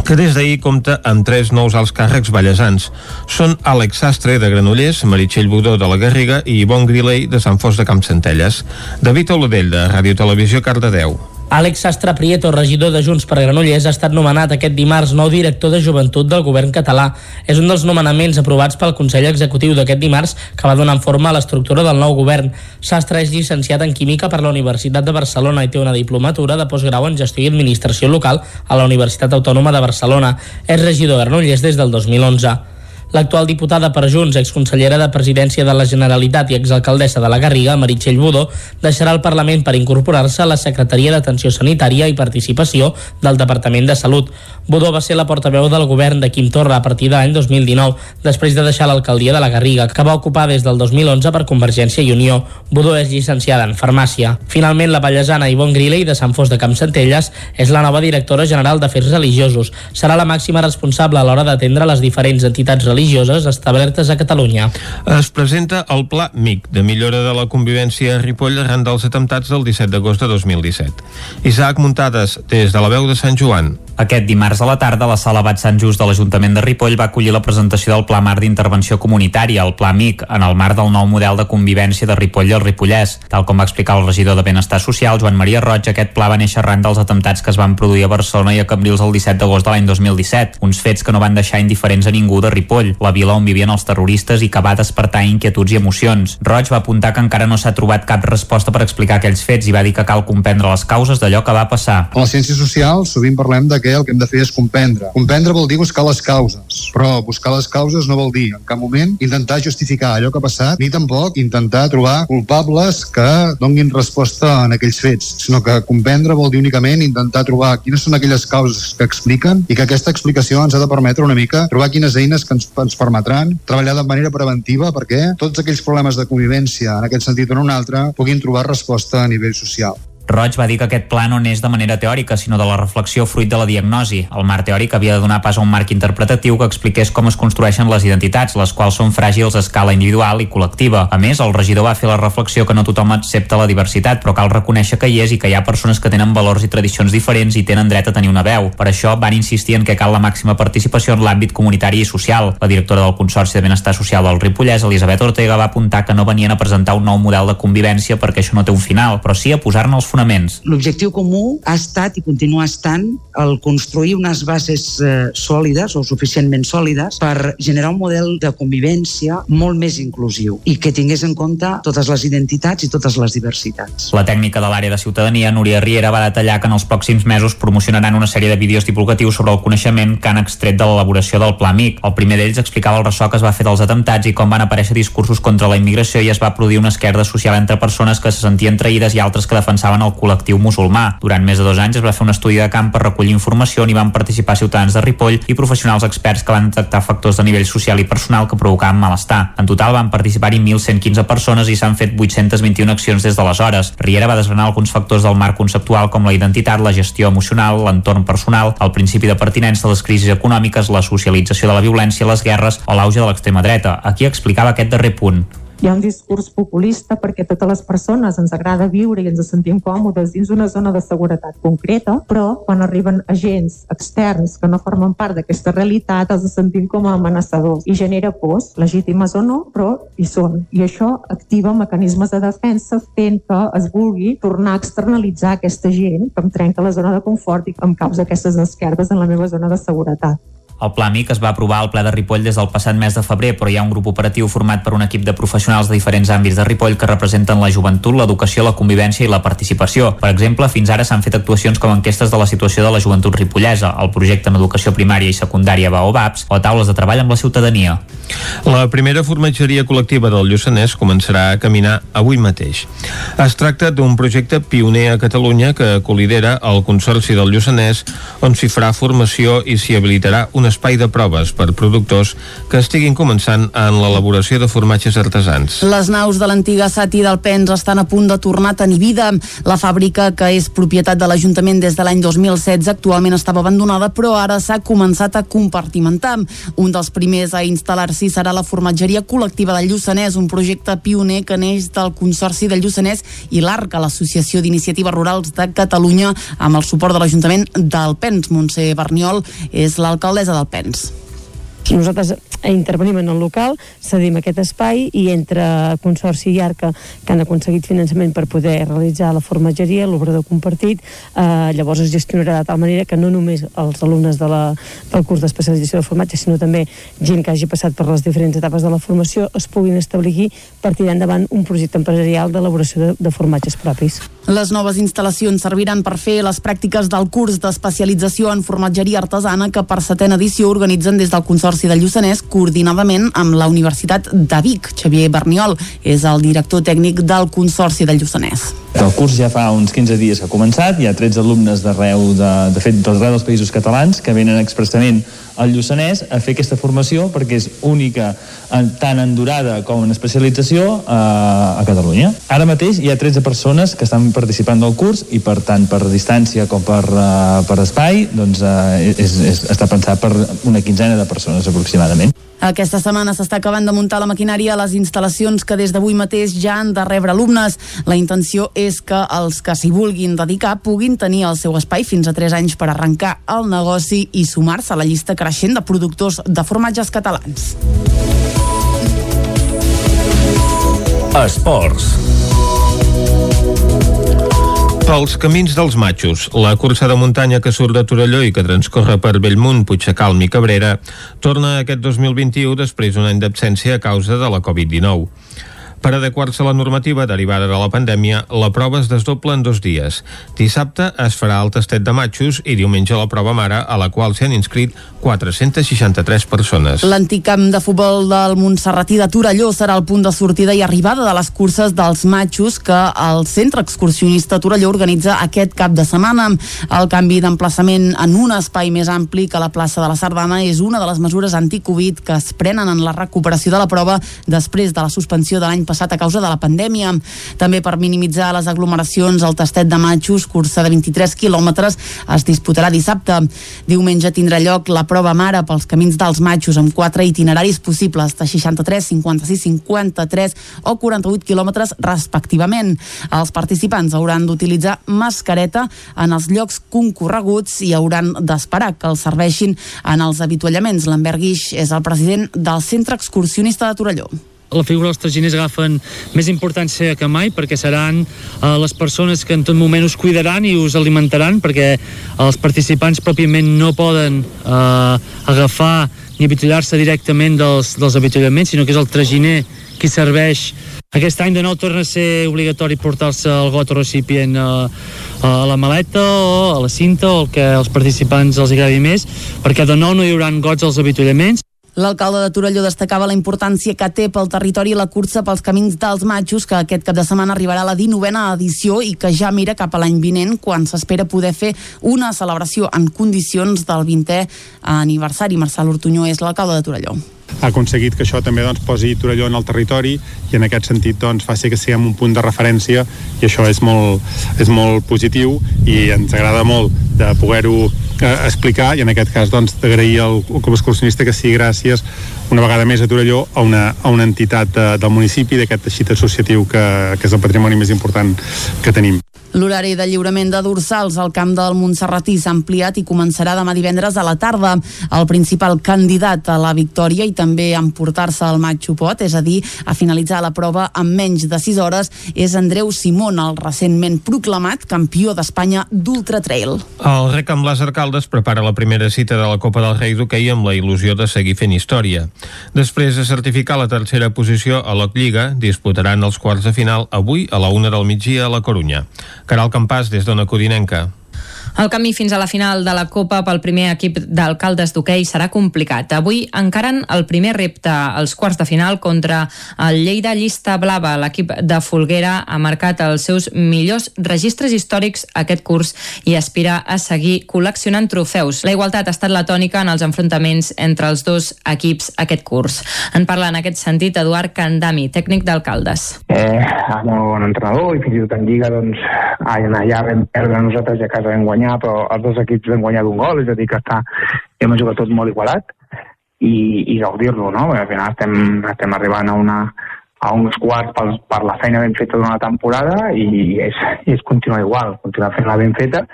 que des d'ahir compta amb tres nous alts càrrecs ballesans. Són Àlex Sastre, de Granollers, Meritxell Budó, de la Garriga i Ivon Grilei, de Sant Fos de Campsentelles. David Oladell, de Ràdio Televisió, Cardedeu. Àlex Sastre Prieto, regidor de Junts per Granollers, ha estat nomenat aquest dimarts nou director de joventut del govern català. És un dels nomenaments aprovats pel Consell Executiu d'aquest dimarts que va donar forma a l'estructura del nou govern. Sastre és llicenciat en Química per la Universitat de Barcelona i té una diplomatura de postgrau en Gestió i Administració Local a la Universitat Autònoma de Barcelona. És regidor de Granollers des del 2011. L'actual diputada per Junts, exconsellera de Presidència de la Generalitat i exalcaldessa de la Garriga, Meritxell Budó, deixarà el Parlament per incorporar-se a la Secretaria d'Atenció Sanitària i Participació del Departament de Salut. Budó va ser la portaveu del govern de Quim Torra a partir de l'any 2019, després de deixar l'alcaldia de la Garriga, que va ocupar des del 2011 per Convergència i Unió. Budó és llicenciada en Farmàcia. Finalment, la pallesana Ivonne Griley de Sant Fos de Campsentelles és la nova directora general d'Afers Religiosos. Serà la màxima responsable a l'hora d'atendre les diferents entitats religioses establertes a Catalunya. Es presenta el Pla MIC de millora de la convivència a Ripoll arran dels atemptats del 17 d'agost de 2017. Isaac Muntades, des de la veu de Sant Joan. Aquest dimarts a la tarda, la sala Bat Sant Just de l'Ajuntament de Ripoll va acollir la presentació del Pla Mar d'Intervenció Comunitària, el Pla MIC, en el marc del nou model de convivència de Ripoll i el Ripollès. Tal com va explicar el regidor de Benestar Social, Joan Maria Roig, aquest pla va néixer arran dels atemptats que es van produir a Barcelona i a Cambrils el 17 d'agost de l'any 2017, uns fets que no van deixar indiferents a ningú de Ripoll, la vila on vivien els terroristes i que va despertar inquietuds i emocions. Roig va apuntar que encara no s'ha trobat cap resposta per explicar aquells fets i va dir que cal comprendre les causes d'allò que va passar. A les ciències socials sovint parlem de que el que hem de fer és comprendre. Comprendre vol dir buscar les causes, però buscar les causes no vol dir en cap moment intentar justificar allò que ha passat, ni tampoc intentar trobar culpables que donguin resposta en aquells fets, sinó que comprendre vol dir únicament intentar trobar quines són aquelles causes que expliquen i que aquesta explicació ens ha de permetre una mica trobar quines eines que ens, ens permetran treballar de manera preventiva perquè tots aquells problemes de convivència en aquest sentit o en un altre puguin trobar resposta a nivell social. Roig va dir que aquest pla no neix de manera teòrica, sinó de la reflexió fruit de la diagnosi. El marc teòric havia de donar pas a un marc interpretatiu que expliqués com es construeixen les identitats, les quals són fràgils a escala individual i col·lectiva. A més, el regidor va fer la reflexió que no tothom accepta la diversitat, però cal reconèixer que hi és i que hi ha persones que tenen valors i tradicions diferents i tenen dret a tenir una veu. Per això van insistir en que cal la màxima participació en l'àmbit comunitari i social. La directora del Consorci de Benestar Social del Ripollès, Elisabet Ortega, va apuntar que no venien a presentar un nou model de convivència perquè això no té un final, però sí a posar-ne els fonaments. L'objectiu comú ha estat i continua estant el construir unes bases eh, sòlides o suficientment sòlides per generar un model de convivència molt més inclusiu i que tingués en compte totes les identitats i totes les diversitats. La tècnica de l'àrea de ciutadania, Núria Riera, va detallar que en els pròxims mesos promocionaran una sèrie de vídeos divulgatius sobre el coneixement que han extret de l'elaboració del Pla MIC. El primer d'ells explicava el ressò que es va fer dels atemptats i com van aparèixer discursos contra la immigració i es va produir una esquerda social entre persones que se sentien traïdes i altres que defensaven el col·lectiu musulmà. Durant més de dos anys es va fer un estudi de camp per recollir informació on hi van participar ciutadans de Ripoll i professionals experts que van detectar factors de nivell social i personal que provocaven malestar. En total van participar-hi 1.115 persones i s'han fet 821 accions des d'aleshores. Riera va desgranar alguns factors del marc conceptual com la identitat, la gestió emocional, l'entorn personal, el principi de pertinença, les crisis econòmiques, la socialització de la violència, les guerres o l'auge de l'extrema dreta. Aquí explicava aquest darrer punt hi ha un discurs populista perquè totes les persones ens agrada viure i ens sentim còmodes dins una zona de seguretat concreta, però quan arriben agents externs que no formen part d'aquesta realitat els sentim com a amenaçadors i genera pors, legítimes o no, però hi són. I això activa mecanismes de defensa fent que es vulgui tornar a externalitzar aquesta gent que em trenca la zona de confort i em causa aquestes esquerdes en la meva zona de seguretat. El Pla MIC es va aprovar al ple de Ripoll des del passat mes de febrer, però hi ha un grup operatiu format per un equip de professionals de diferents àmbits de Ripoll que representen la joventut, l'educació, la convivència i la participació. Per exemple, fins ara s'han fet actuacions com enquestes de la situació de la joventut ripollesa, el projecte en educació primària i secundària Baobabs o taules de treball amb la ciutadania. La primera formatgeria col·lectiva del Lluçanès començarà a caminar avui mateix. Es tracta d'un projecte pioner a Catalunya que colidera el Consorci del Lluçanès on s'hi farà formació i s'hi habilitarà una espai de proves per productors que estiguin començant en l'elaboració de formatges artesans. Les naus de l'antiga Sati del Pens estan a punt de tornar a tenir vida. La fàbrica, que és propietat de l'Ajuntament des de l'any 2016, actualment estava abandonada, però ara s'ha començat a compartimentar. Un dels primers a instal·lar-s'hi serà la formatgeria col·lectiva del Lluçanès, un projecte pioner que neix del Consorci del Lluçanès i l'ARCA, l'Associació d'Iniciatives Rurals de Catalunya, amb el suport de l'Ajuntament del Pens. Montse Berniol és l'alcaldessa del Pens. Nosaltres intervenim en el local, cedim aquest espai i entre Consorci i Arca, que han aconseguit finançament per poder realitzar la formatgeria, l'obrador compartit, eh, llavors es gestionarà de tal manera que no només els alumnes de la, del curs d'especialització de formatge, sinó també gent que hagi passat per les diferents etapes de la formació es puguin establir aquí per tirar endavant un projecte empresarial d'elaboració de, de formatges propis. Les noves instal·lacions serviran per fer les pràctiques del curs d'especialització en formatgeria artesana que per setena edició organitzen des del Consorci Consorci del Lluçanès coordinadament amb la Universitat de Vic. Xavier Berniol és el director tècnic del Consorci del Lluçanès. El curs ja fa uns 15 dies que ha començat, hi ha 13 alumnes d'arreu, de, de fet, d'arreu dels països catalans que venen expressament al Lluçanès a fer aquesta formació perquè és única tant en durada com en especialització a, a Catalunya. Ara mateix hi ha 13 persones que estan participant del curs i per tant per distància com per, uh, per espai doncs, uh, és, és, està pensat per una quinzena de persones aproximadament. Aquesta setmana s'està acabant de muntar la maquinària a les instal·lacions que des d'avui mateix ja han de rebre alumnes. La intenció és que els que s'hi vulguin dedicar puguin tenir el seu espai fins a 3 anys per arrencar el negoci i sumar-se a la llista creixent de productors de formatges catalans. Esports. Pels camins dels matxos, la cursa de muntanya que surt de Torelló i que transcorre per Bellmunt, Puigcalm i Cabrera torna aquest 2021 després d'un any d'absència a causa de la Covid-19. Per adequar-se a la normativa derivada de la pandèmia, la prova es desdobla en dos dies. Dissabte es farà el tastet de matxos i diumenge la prova mare, a la qual s'han inscrit 463 persones. L'antic camp de futbol del Montserratí de Torelló serà el punt de sortida i arribada de les curses dels matxos que el Centre Excursionista Torelló organitza aquest cap de setmana. El canvi d'emplaçament en un espai més ampli que la plaça de la Sardana és una de les mesures anti-Covid que es prenen en la recuperació de la prova després de la suspensió de l'any passat a causa de la pandèmia. També per minimitzar les aglomeracions, el tastet de matxos, cursa de 23 quilòmetres, es disputarà dissabte. Diumenge tindrà lloc la prova mare pels camins dels matxos amb quatre itineraris possibles de 63, 56, 53 o 48 quilòmetres respectivament. Els participants hauran d'utilitzar mascareta en els llocs concorreguts i hauran d'esperar que els serveixin en els avituallaments. Lambert Guix és el president del Centre Excursionista de Torelló la figura dels traginers agafen més importància que mai perquè seran uh, les persones que en tot moment us cuidaran i us alimentaran perquè els participants pròpiament no poden uh, agafar ni avituallar-se directament dels, dels avituallaments, sinó que és el traginer qui serveix aquest any de nou torna a ser obligatori portar-se el got o recipient a, a la maleta o a la cinta o el que als participants els agradi més, perquè de nou no hi haurà gots als avituallaments. L'alcalde de Torelló destacava la importància que té pel territori la cursa pels camins dels matxos, que aquest cap de setmana arribarà a la 19a edició i que ja mira cap a l'any vinent, quan s'espera poder fer una celebració en condicions del 20è aniversari. Marçal Ortunyó és l'alcalde de Torelló ha aconseguit que això també doncs, posi Torelló en el territori i en aquest sentit doncs, faci que siguem un punt de referència i això és molt, és molt positiu i ens agrada molt de poder-ho eh, explicar i en aquest cas doncs, d'agrair al Club Excursionista que sigui gràcies una vegada més a Torelló a una, a una entitat de, del municipi d'aquest teixit associatiu que, que és el patrimoni més important que tenim. L'horari de lliurament de dorsals al camp del Montserratí s'ha ampliat i començarà demà divendres a la tarda. El principal candidat a la victòria i també a emportar-se el Matxo Pot, és a dir, a finalitzar la prova en menys de 6 hores, és Andreu Simón, el recentment proclamat campió d'Espanya d'Ultra Trail. El rec amb les Arcaldes prepara la primera cita de la Copa del Rei d'hoquei amb la il·lusió de seguir fent història. Després de certificar la tercera posició a la Lliga, disputaran els quarts de final avui a la una del migdia a la Corunya. Caral Campàs, des d'Ona Codinenca. El camí fins a la final de la Copa pel primer equip d'alcaldes d'hoquei serà complicat. Avui encaren el primer repte als quarts de final contra el Lleida Llista Blava. L'equip de Folguera ha marcat els seus millors registres històrics aquest curs i aspira a seguir col·leccionant trofeus. La igualtat ha estat la tònica en els enfrontaments entre els dos equips aquest curs. En parla en aquest sentit Eduard Candami, tècnic d'alcaldes. Eh, meu bon entrenador i fins i tot en Lliga doncs, allà vam perdre nosaltres i a casa vam guanyar guanyar, però els dos equips van guanyar d'un gol, és a dir, que està, hem jugat tot molt igualat i, i gaudir-lo, no? Perquè al final estem, estem arribant a una, a uns quarts per, per la feina ben feta d'una temporada i és, és continuar igual, continuar fent-la ben feta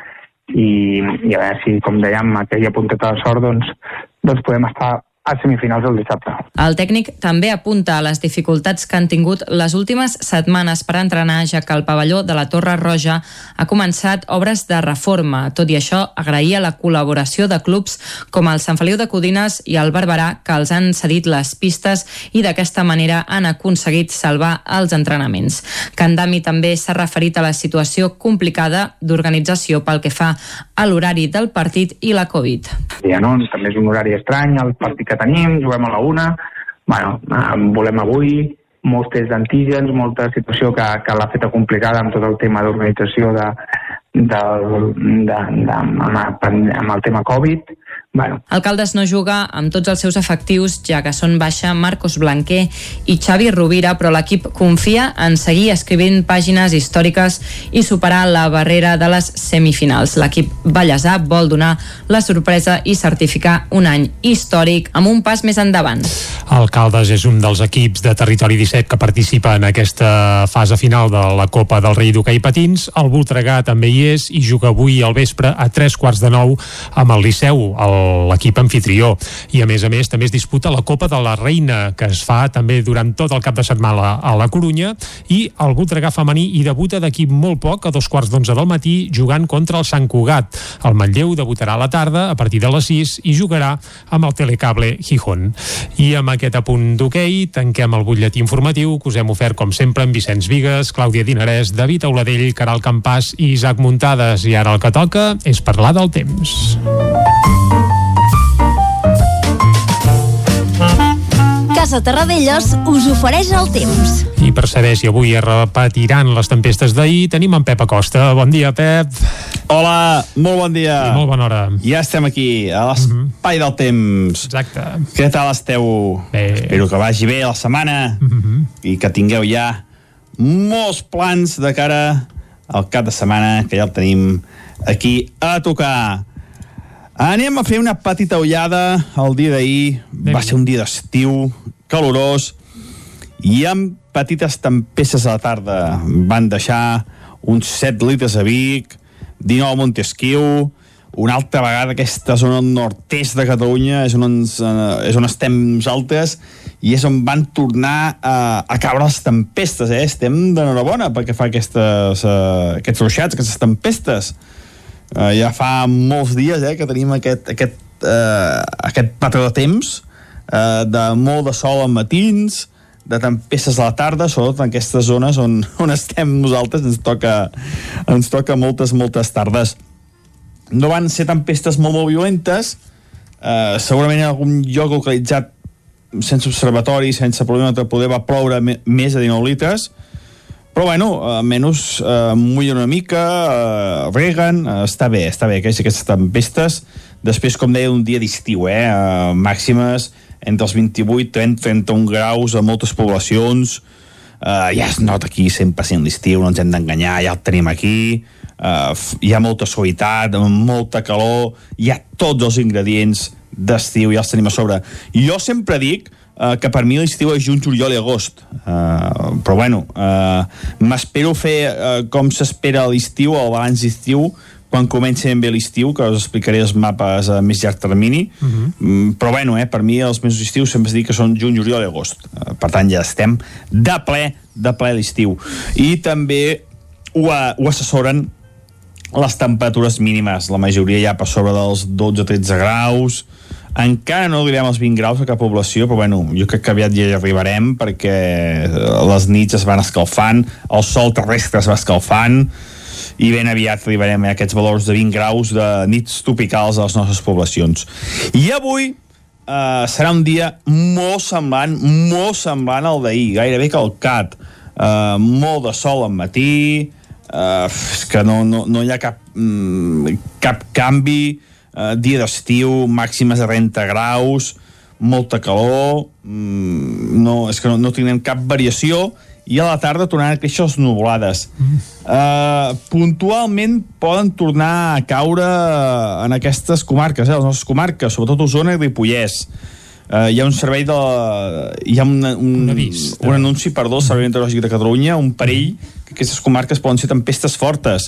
i, i a veure si, com dèiem, aquella punteta de sort, doncs, doncs podem estar a semifinals el dissabte. El tècnic també apunta a les dificultats que han tingut les últimes setmanes per entrenar, ja que el pavelló de la Torre Roja ha començat obres de reforma. Tot i això, agraïa la col·laboració de clubs com el Sant Feliu de Codines i el Barberà, que els han cedit les pistes i d'aquesta manera han aconseguit salvar els entrenaments. Candami també s'ha referit a la situació complicada d'organització pel que fa a l'horari del partit i la Covid. migdia, no? També és un horari estrany, el partit que tenim, juguem a la una, bueno, volem avui, molts tests d'antígens, molta situació que, que l'ha feta complicada amb tot el tema d'organització de, de, de, de, amb, amb el tema Covid, Bueno. Alcaldes no juga amb tots els seus efectius, ja que són baixa Marcos Blanquer i Xavi Rovira, però l'equip confia en seguir escrivint pàgines històriques i superar la barrera de les semifinals. L'equip ballesà vol donar la sorpresa i certificar un any històric amb un pas més endavant. Alcaldes és un dels equips de Territori 17 que participa en aquesta fase final de la Copa del Rei d'Hockey Patins. El Voltregà també hi és i juga avui al vespre a tres quarts de nou amb el Liceu, el l'equip anfitrió. I a més a més també es disputa la Copa de la Reina, que es fa també durant tot el cap de setmana a la Corunya, i el Voltregà femení hi debuta d'aquí molt poc, a dos quarts d'onze del matí, jugant contra el Sant Cugat. El Manlleu debutarà a la tarda, a partir de les 6, i jugarà amb el Telecable Gijón. I amb aquest apunt d'hoquei tanquem el butlletí informatiu que us hem ofert com sempre amb Vicenç Vigues, Clàudia Dinarès, David Auladell, Caral Campàs i Isaac Muntades. I ara el que toca és parlar del temps. Casa Terradellos us ofereix el temps. I per saber si avui es repetiran les tempestes d'ahir, tenim en Pep Acosta. Bon dia, Pep. Hola, molt bon dia. I molt bona hora. Ja estem aquí, a l'espai del temps. Exacte. Què tal esteu? Bé. Espero que vagi bé la setmana Mm -hmm. i que tingueu ja molts plans de cara al cap de setmana, que ja el tenim aquí a tocar. Anem a fer una petita ullada el dia d'ahir. Va ser un dia d'estiu, calorós, i amb petites tempestes a la tarda. Van deixar uns 7 litres a Vic, 19 a Montesquieu, una altra vegada aquesta zona nord-est de Catalunya és on, ens, eh, és on estem nosaltres i és on van tornar a, a caure les tempestes, eh? Estem d'enhorabona perquè fa aquestes, eh, aquests ruixats, aquestes tempestes. Uh, ja fa molts dies eh, que tenim aquest, aquest, uh, aquest patró de temps uh, de molt de sol en matins de tempestes a la tarda, sobretot en aquestes zones on, on estem nosaltres ens toca, ens toca moltes, moltes tardes. No van ser tempestes molt, molt violentes. Uh, segurament en algun lloc localitzat sense observatori, sense problema de poder va ploure més de 19 litres. Però bueno, almenys eh, mullen una mica, eh, reguen, eh, està bé, està bé, aquestes, aquestes tempestes. Després, com deia, un dia d'estiu, eh, eh, màximes entre els 28 30, 31 graus a moltes poblacions. Eh, ja es nota aquí 100% l'estiu, no ens hem d'enganyar, ja el tenim aquí. Eh, hi ha molta suavitat, molta calor, hi ha tots els ingredients d'estiu, ja els tenim a sobre. Jo sempre dic uh, que per mi l'estiu és juny, juliol i agost. Uh, però bueno, uh, m'espero fer uh, com s'espera l'estiu, el balanç d'estiu, quan comenci ben bé l'estiu, que us explicaré els mapes a més llarg termini. Uh -huh. mm, però bueno, eh, per mi els mesos d'estiu sempre es dic que són juny, juliol i agost. Uh, per tant, ja estem de ple, de ple l'estiu. I també ho, ho assessoren les temperatures mínimes. La majoria ja per sobre dels 12-13 graus, encara no arribem als 20 graus a cap població, però bueno, jo crec que aviat ja hi arribarem perquè les nits es van escalfant, el sol terrestre es va escalfant, i ben aviat arribarem a aquests valors de 20 graus de nits tropicals a les nostres poblacions. I avui eh, serà un dia molt semblant, molt semblant al d'ahir, gairebé calcat. Eh, molt de sol al matí, eh, és que no, no, no hi ha cap, mm, cap canvi, eh, dia d'estiu, màximes de 30 graus, molta calor, mm, no, és que no, no tindrem cap variació, i a la tarda tornaran a créixer les nuvolades. Mm. Uh, puntualment poden tornar a caure en aquestes comarques, eh, les nostres comarques, sobretot Osona i Ripollès. Uh, hi ha un servei de... hi ha un, un, un, avís, un anunci, perdó, el Servei Meteorològic de Catalunya, un perill que aquestes comarques poden ser tempestes fortes.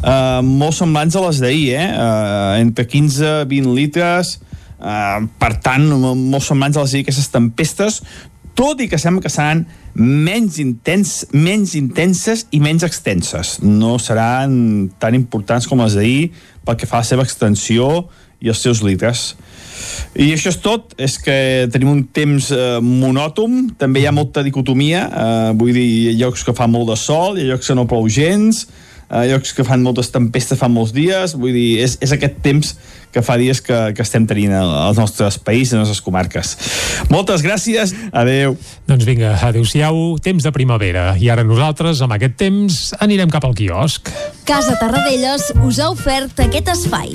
Uh, molt semblants a les d'ahir, eh? Uh, entre 15 20 litres, uh, per tant, molt semblants a les aquestes tempestes, tot i que sembla que seran menys, intens, menys intenses i menys extenses. No seran tan importants com les d'ahir pel que fa a la seva extensió i els seus litres. I això és tot, és que tenim un temps eh, monòtom, també hi ha molta dicotomia, eh, vull dir, hi ha llocs que fa molt de sol, hi ha llocs que no plou gens, eh, llocs que fan moltes tempestes fa molts dies, vull dir, és, és aquest temps que fa dies que, que estem tenint als nostres països, a les nostres comarques. Moltes gràcies, adeu. Doncs vinga, adeu-siau, temps de primavera. I ara nosaltres, amb aquest temps, anirem cap al quiosc. Casa Tarradellas us ha ofert aquest espai.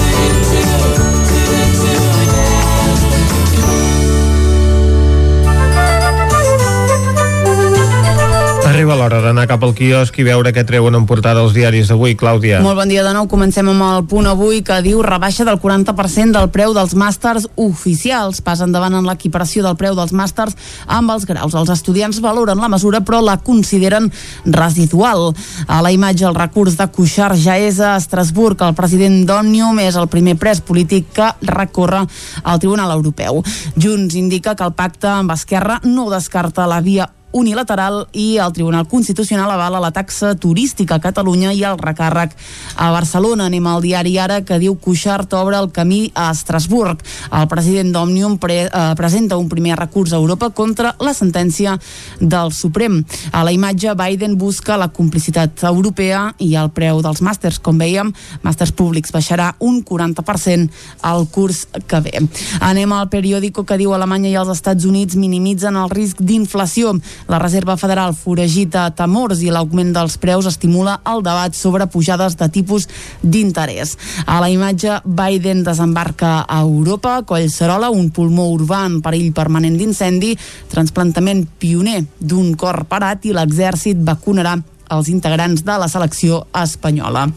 Arriba l'hora d'anar cap al quiosc i veure què treuen en portada els diaris d'avui, Clàudia. Molt bon dia de nou. Comencem amb el punt avui que diu rebaixa del 40% del preu dels màsters oficials. Pas endavant en l'equiparació del preu dels màsters amb els graus. Els estudiants valoren la mesura però la consideren residual. A la imatge el recurs de Cuixart ja és a Estrasburg. El president d'Òmnium és el primer pres polític que recorre al Tribunal Europeu. Junts indica que el pacte amb Esquerra no descarta la via unilateral i el Tribunal Constitucional avala la taxa turística a Catalunya i el recàrrec a Barcelona. Anem al diari Ara que diu Cuixart obre el camí a Estrasburg. El president d'Òmnium pre eh, presenta un primer recurs a Europa contra la sentència del Suprem. A la imatge Biden busca la complicitat europea i el preu dels màsters. Com veiem, màsters públics baixarà un 40% al curs que ve. Anem al periòdico que diu Alemanya i els Estats Units minimitzen el risc d'inflació. La Reserva Federal foragita temors i l'augment dels preus estimula el debat sobre pujades de tipus d'interès. A la imatge, Biden desembarca a Europa, Collserola, un pulmó urbà en perill permanent d'incendi, transplantament pioner d'un cor parat i l'exèrcit vacunarà els integrants de la selecció espanyola.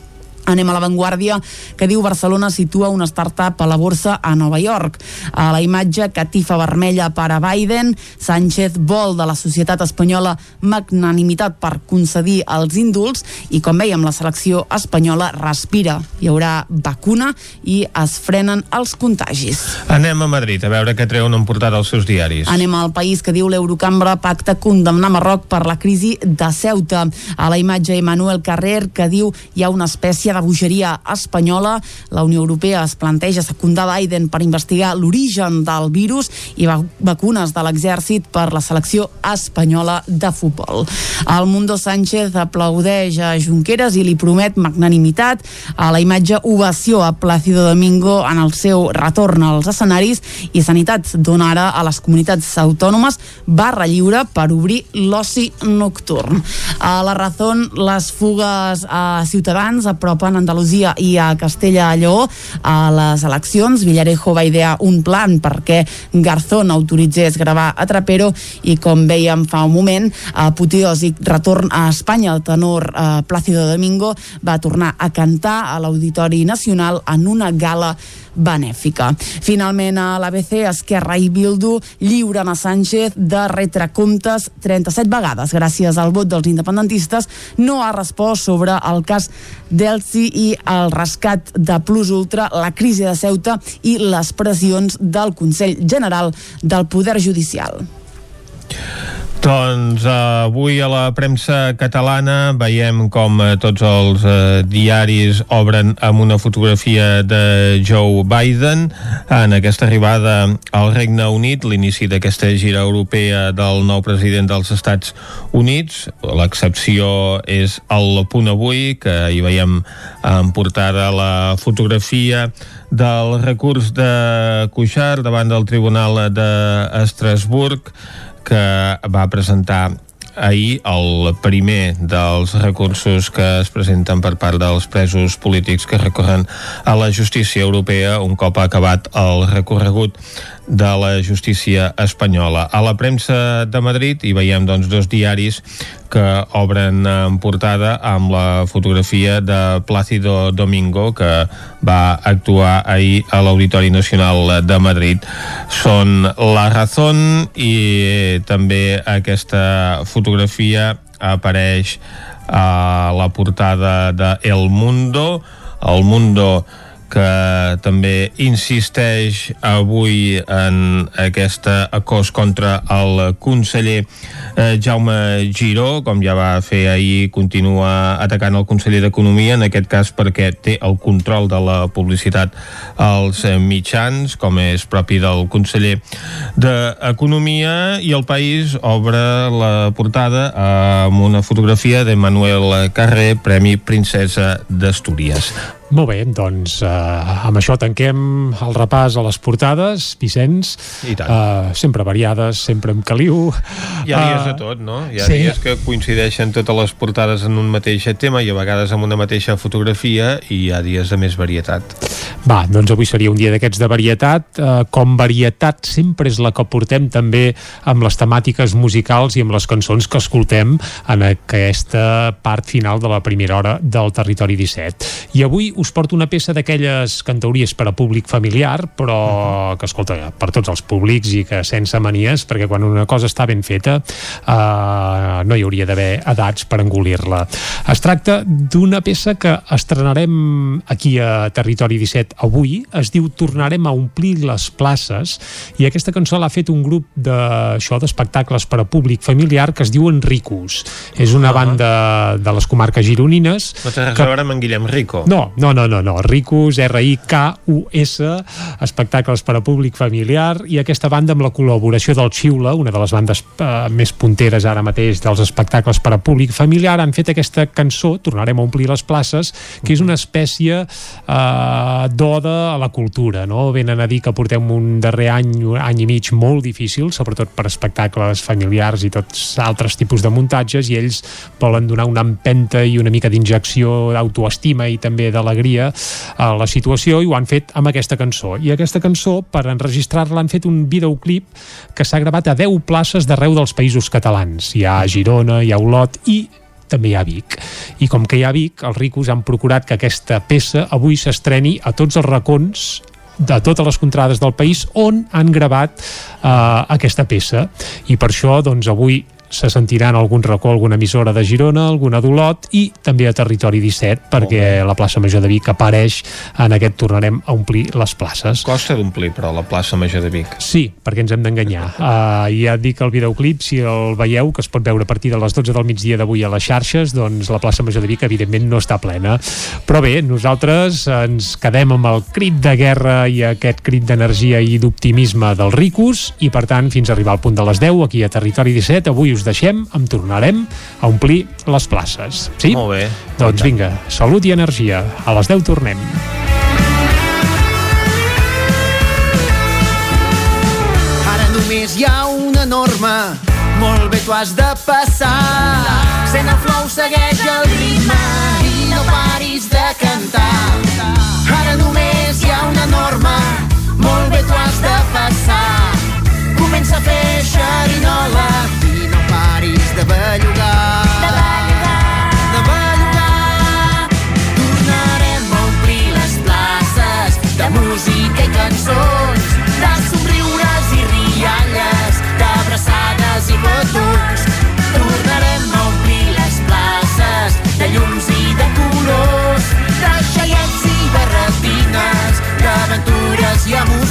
Anem a l'avantguàrdia que diu Barcelona situa una startup a la borsa a Nova York. A la imatge, catifa vermella per a Biden, Sánchez vol de la societat espanyola magnanimitat per concedir els indults i com veiem la selecció espanyola respira. Hi haurà vacuna i es frenen els contagis. Anem a Madrid a veure què treuen en portada els seus diaris. Anem al país que diu l'Eurocambra pacta condemnar Marroc per la crisi de Ceuta. A la imatge Emmanuel Carrer que diu hi ha una espècie de bogeria espanyola. La Unió Europea es planteja secundar Biden per investigar l'origen del virus i va vacunes de l'exèrcit per la selecció espanyola de futbol. El Mundo Sánchez aplaudeix a Junqueras i li promet magnanimitat. A la imatge ovació a Plácido Domingo en el seu retorn als escenaris i Sanitat dona ara a les comunitats autònomes barra lliure per obrir l'oci nocturn. A la Razón, les fugues a Ciutadans a Andalusia i a Castella a Lleó a les eleccions. Villarejo va idear un plan perquè Garzón autoritzés gravar a Trapero i com veiem fa un moment, apoteòsic retorn a Espanya, el tenor eh, Plácido Domingo va tornar a cantar a l'Auditori Nacional en una gala benèfica. Finalment a l'ABC, Esquerra i Bildu lliuren a Sánchez de retre-comptes 37 vegades. Gràcies al vot dels independentistes no ha respost sobre el cas d'Elsi i el rescat de Plus Ultra, la crisi de Ceuta i les pressions del Consell General del Poder Judicial. Doncs uh, avui a la premsa catalana veiem com uh, tots els uh, diaris obren amb una fotografia de Joe Biden en aquesta arribada al Regne Unit, l'inici d'aquesta gira europea del nou president dels Estats Units. L'excepció és el punt avui, que hi veiem en portada la fotografia del recurs de Cuixart davant del Tribunal d'Estrasburg que va presentar ahir el primer dels recursos que es presenten per part dels presos polítics que recorren a la justícia europea un cop ha acabat el recorregut de la justícia espanyola. A la premsa de Madrid hi veiem doncs, dos diaris que obren en portada amb la fotografia de Plácido Domingo que va actuar ahir a l'Auditori Nacional de Madrid. Són La Razón i també aquesta fotografia apareix a la portada de El Mundo. El Mundo que també insisteix avui en aquesta acos contra el conseller eh, Jaume Giró, com ja va fer ahir, continua atacant el conseller d'Economia, en aquest cas perquè té el control de la publicitat als mitjans, com és propi del conseller d'Economia, i el País obre la portada amb una fotografia de Manuel Carré, Premi Princesa d'Astúries. Molt bé, doncs eh, amb això tanquem el repàs a les portades, Vicenç. I tant. Eh, sempre variades, sempre amb caliu. Hi ha dies Eh, de tot, no? Hi ha sí. dies que coincideixen totes les portades en un mateix tema i a vegades amb una mateixa fotografia i hi ha dies de més varietat. Va, doncs avui seria un dia d'aquests de varietat. Eh, com varietat sempre és la que portem també amb les temàtiques musicals i amb les cançons que escoltem en aquesta part final de la primera hora del Territori 17. I avui us porto una peça d'aquelles cantauries per a públic familiar, però que, escolta, per tots els públics i que sense manies, perquè quan una cosa està ben feta eh, no hi hauria d'haver edats per engolir-la. Es tracta d'una peça que estrenarem aquí a Territori 17 avui, es diu Tornarem a omplir les places i aquesta cançó l'ha fet un grup d'això d'espectacles per a públic familiar que es diu Enricus. És una banda de les comarques gironines No té res que a veure amb en Guillem Rico. no, no, no, no, no. Ricus, R-I-K-U-S, espectacles per a públic familiar, i aquesta banda amb la col·laboració del Xiula, una de les bandes eh, més punteres ara mateix dels espectacles per a públic familiar, han fet aquesta cançó, tornarem a omplir les places, que és una espècie eh, d'oda a la cultura, no? Venen a dir que portem un darrer any, un any i mig molt difícil, sobretot per espectacles familiars i tots altres tipus de muntatges, i ells volen donar una empenta i una mica d'injecció d'autoestima i també d'alegria a la situació i ho han fet amb aquesta cançó. I aquesta cançó, per enregistrar-la, han fet un videoclip que s'ha gravat a 10 places d'arreu dels països catalans. Hi ha Girona, hi ha Olot i també hi ha Vic. I com que hi ha Vic, els ricos han procurat que aquesta peça avui s'estreni a tots els racons de totes les contrades del país on han gravat eh, aquesta peça i per això doncs avui se sentirà en algun racó alguna emissora de Girona, alguna d'Olot i també a Territori 17 perquè la plaça Major de Vic apareix en aquest tornarem a omplir les places. Costa d'omplir, però, la plaça Major de Vic. Sí, perquè ens hem d'enganyar. Uh, ja dic el videoclip, si el veieu, que es pot veure a partir de les 12 del migdia d'avui a les xarxes, doncs la plaça Major de Vic evidentment no està plena. Però bé, nosaltres ens quedem amb el crit de guerra i aquest crit d'energia i d'optimisme dels ricos i per tant fins a arribar al punt de les 10 aquí a Territori 17 avui us deixem, em tornarem a omplir les places. Sí? Molt bé. Doncs vinga, salut i energia. A les 10 tornem. Ara només hi ha una norma, molt bé t'ho has de passar. Sent el flow, segueix el ritme i no paris de cantar. Ara només hi ha una norma, molt bé t'ho has de passar. Comença a fer xerinola i no paris de bellugar. De bellugar. De bellugar. Tornarem a omplir les places de música i cançons, de somriures i rialles, d'abraçades i petons. Tornarem a omplir les places de llums i de colors, de xaiets i barretines, d'aventures i emocions.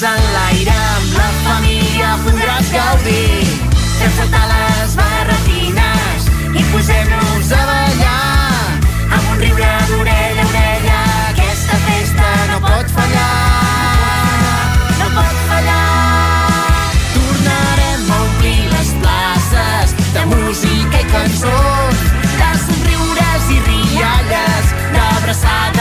Les mans en l'aire, amb la família podràs gaudir. Fem saltar les barretines i posem-nos a ballar. Amb un riure d'orella a orella, aquesta festa no pot fallar. No pot fallar. Tornarem a omplir les places de música i cançons, de somriures i rialles, d'abraçades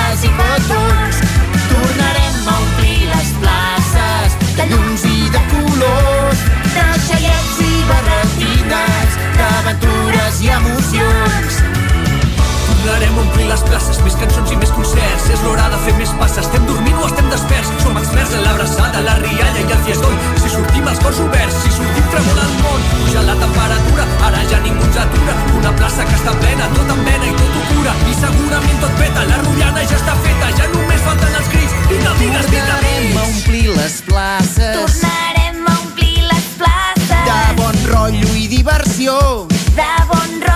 Tornarem a omplir les places, més cançons i més concerts. És l'hora de fer més passes, estem dormint o estem desperts. Som experts en l'abraçada, la rialla i el fiestón. Si sortim els cors oberts, si sortim tremola el món, puja la temperatura, ara ja ningú ens atura. Una plaça que està plena, tot en vena i tot ho cura. I segurament tot peta, la rotllana ja està feta, ja només falten els crits. Vinga, vinga, vinga, Tornarem a omplir les places Tornarem a omplir les places de bon rotllo i diversió. de bon rotllo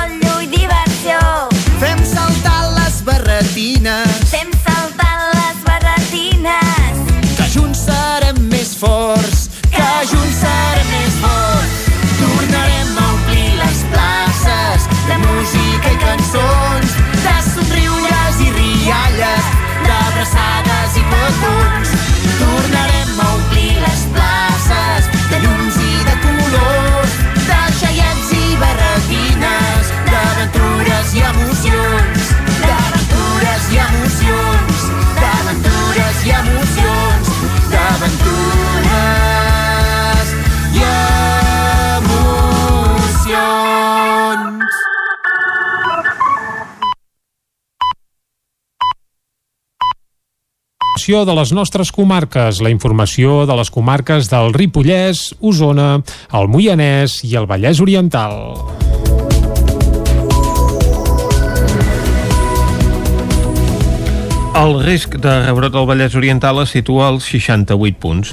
cançons, de somriures i rialles, d'abraçades i petons. Tornarem a omplir les places de llums i de colors, de xaiets i barretines, d'aventures i emocions, Informació de les nostres comarques, la informació de les comarques del Ripollès, Osona, el Moianès i el Vallès Oriental. El risc de rebrot al Vallès Oriental es situa als 68 punts.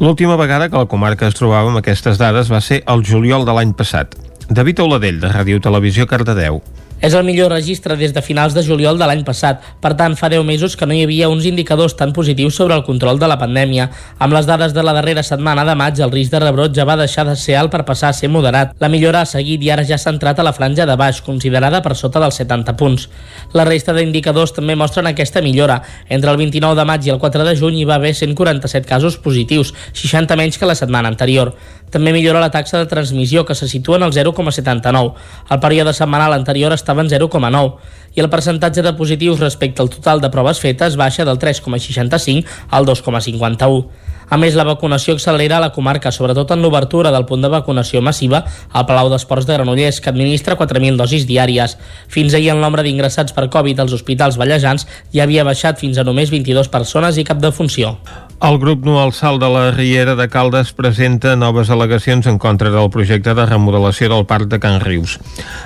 L'última vegada que la comarca es trobava amb aquestes dades va ser el juliol de l'any passat. David Oladell, de Ràdio Televisió Cardedeu. És el millor registre des de finals de juliol de l'any passat. Per tant, fa 10 mesos que no hi havia uns indicadors tan positius sobre el control de la pandèmia. Amb les dades de la darrera setmana de maig, el risc de rebrot ja va deixar de ser alt per passar a ser moderat. La millora ha seguit i ara ja s'ha entrat a la franja de baix, considerada per sota dels 70 punts. La resta d'indicadors també mostren aquesta millora. Entre el 29 de maig i el 4 de juny hi va haver 147 casos positius, 60 menys que la setmana anterior. També millora la taxa de transmissió, que se situa en el 0,79. El període setmanal anterior estava en 0,9 i el percentatge de positius respecte al total de proves fetes baixa del 3,65 al 2,51. A més, la vacunació accelera a la comarca, sobretot en l'obertura del punt de vacunació massiva al Palau d'Esports de Granollers, que administra 4.000 dosis diàries. Fins ahir el nombre d'ingressats per Covid als hospitals ballejans ja havia baixat fins a només 22 persones i cap defunció. El grup no al salt de la Riera de Caldes presenta noves al·legacions en contra del projecte de remodelació del parc de Can Rius.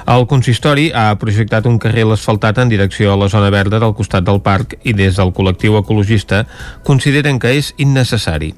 El consistori ha projectat un carril asfaltat en direcció a la zona verda del costat del parc i des del col·lectiu ecologista consideren que és innecessari.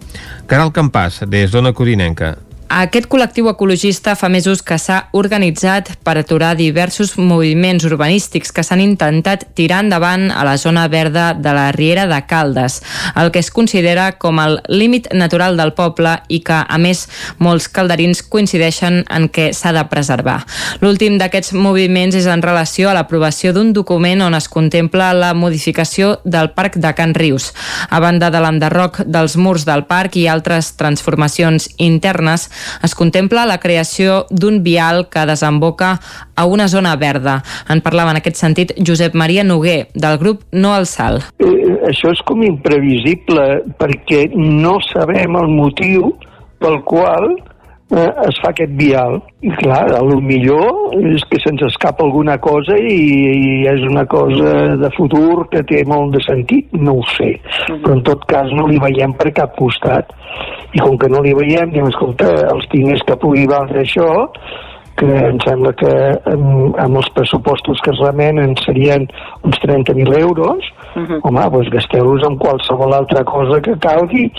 Caral Campàs, des d'Ona Codinenca. Aquest col·lectiu ecologista fa mesos que s'ha organitzat per aturar diversos moviments urbanístics que s'han intentat tirar endavant a la zona verda de la Riera de Caldes, el que es considera com el límit natural del poble i que, a més, molts calderins coincideixen en què s'ha de preservar. L'últim d'aquests moviments és en relació a l'aprovació d'un document on es contempla la modificació del Parc de Can Rius. A banda de l'enderroc dels murs del parc i altres transformacions internes, es contempla la creació d'un vial que desemboca a una zona verda. En parlava en aquest sentit Josep Maria Noguer, del grup No al Salt. Eh, això és com imprevisible perquè no sabem el motiu pel qual eh, es fa aquest vial. I clar, el millor és que se'ns escapa alguna cosa i, i és una cosa de futur que té molt de sentit, no ho sé. Però en tot cas no li veiem per cap costat. I com que no li veiem, diem, escolta, els diners que pugui valdre això, que em sembla que amb, amb els pressupostos que es remenen serien uns 30.000 euros, uh -huh. home, doncs gasteu-los en qualsevol altra cosa que calgui.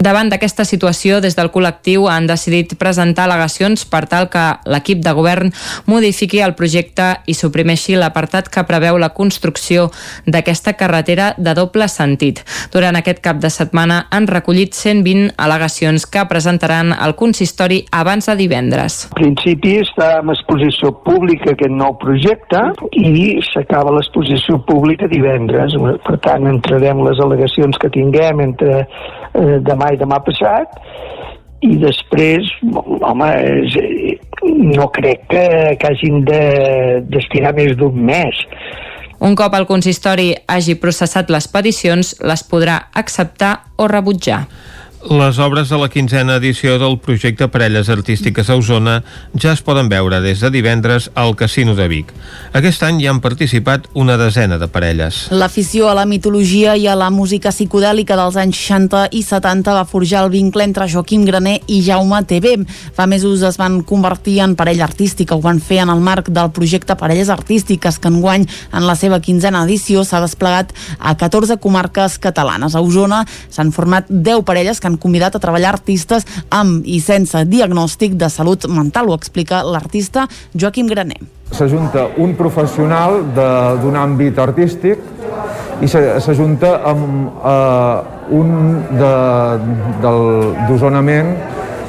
Davant d'aquesta situació, des del col·lectiu han decidit presentar al·legacions per tal que l'equip de govern modifiqui el projecte i suprimeixi l'apartat que preveu la construcció d'aquesta carretera de doble sentit. Durant aquest cap de setmana han recollit 120 al·legacions que presentaran al consistori abans de divendres. En principi està en exposició pública aquest nou projecte i s'acaba l'exposició pública divendres. Per tant, entrarem les al·legacions que tinguem entre eh, demà i demà passat i després, home, eh, no crec que, que hagin de destinar més d'un mes. Un cop el consistori hagi processat les peticions, les podrà acceptar o rebutjar. Les obres de la quinzena edició del projecte Parelles Artístiques a Osona ja es poden veure des de divendres al Casino de Vic. Aquest any hi han participat una desena de parelles. L'afició a la mitologia i a la música psicodèlica dels anys 60 i 70 va forjar el vincle entre Joaquim Graner i Jaume TV. Fa mesos es van convertir en parella artística. Ho van fer en el marc del projecte Parelles Artístiques, que enguany, en la seva quinzena edició, s'ha desplegat a 14 comarques catalanes. A Osona s'han format 10 parelles que han convidat a treballar artistes amb i sense diagnòstic de salut mental, ho explica l'artista Joaquim Graner. S'ajunta un professional d'un àmbit artístic i s'ajunta amb eh, un de- del- d'osonament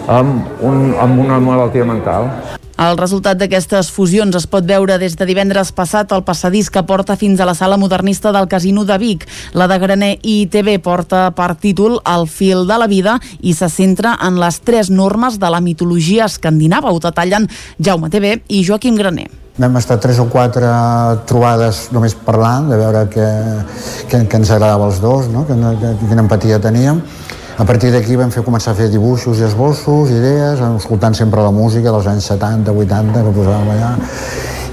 amb, un, amb una malaltia mental. El resultat d'aquestes fusions es pot veure des de divendres passat al passadís que porta fins a la sala modernista del Casino de Vic. La de Graner i TV porta per títol El fil de la vida i se centra en les tres normes de la mitologia escandinava. Ho detallen Jaume TV i Joaquim Graner. Vam estar tres o quatre trobades només parlant, de veure què, què ens agradava als dos, no? que, que, quina empatia teníem. A partir d'aquí vam fer començar a fer dibuixos i esbossos, idees, escoltant sempre la música dels anys 70, 80 que posàvem allà.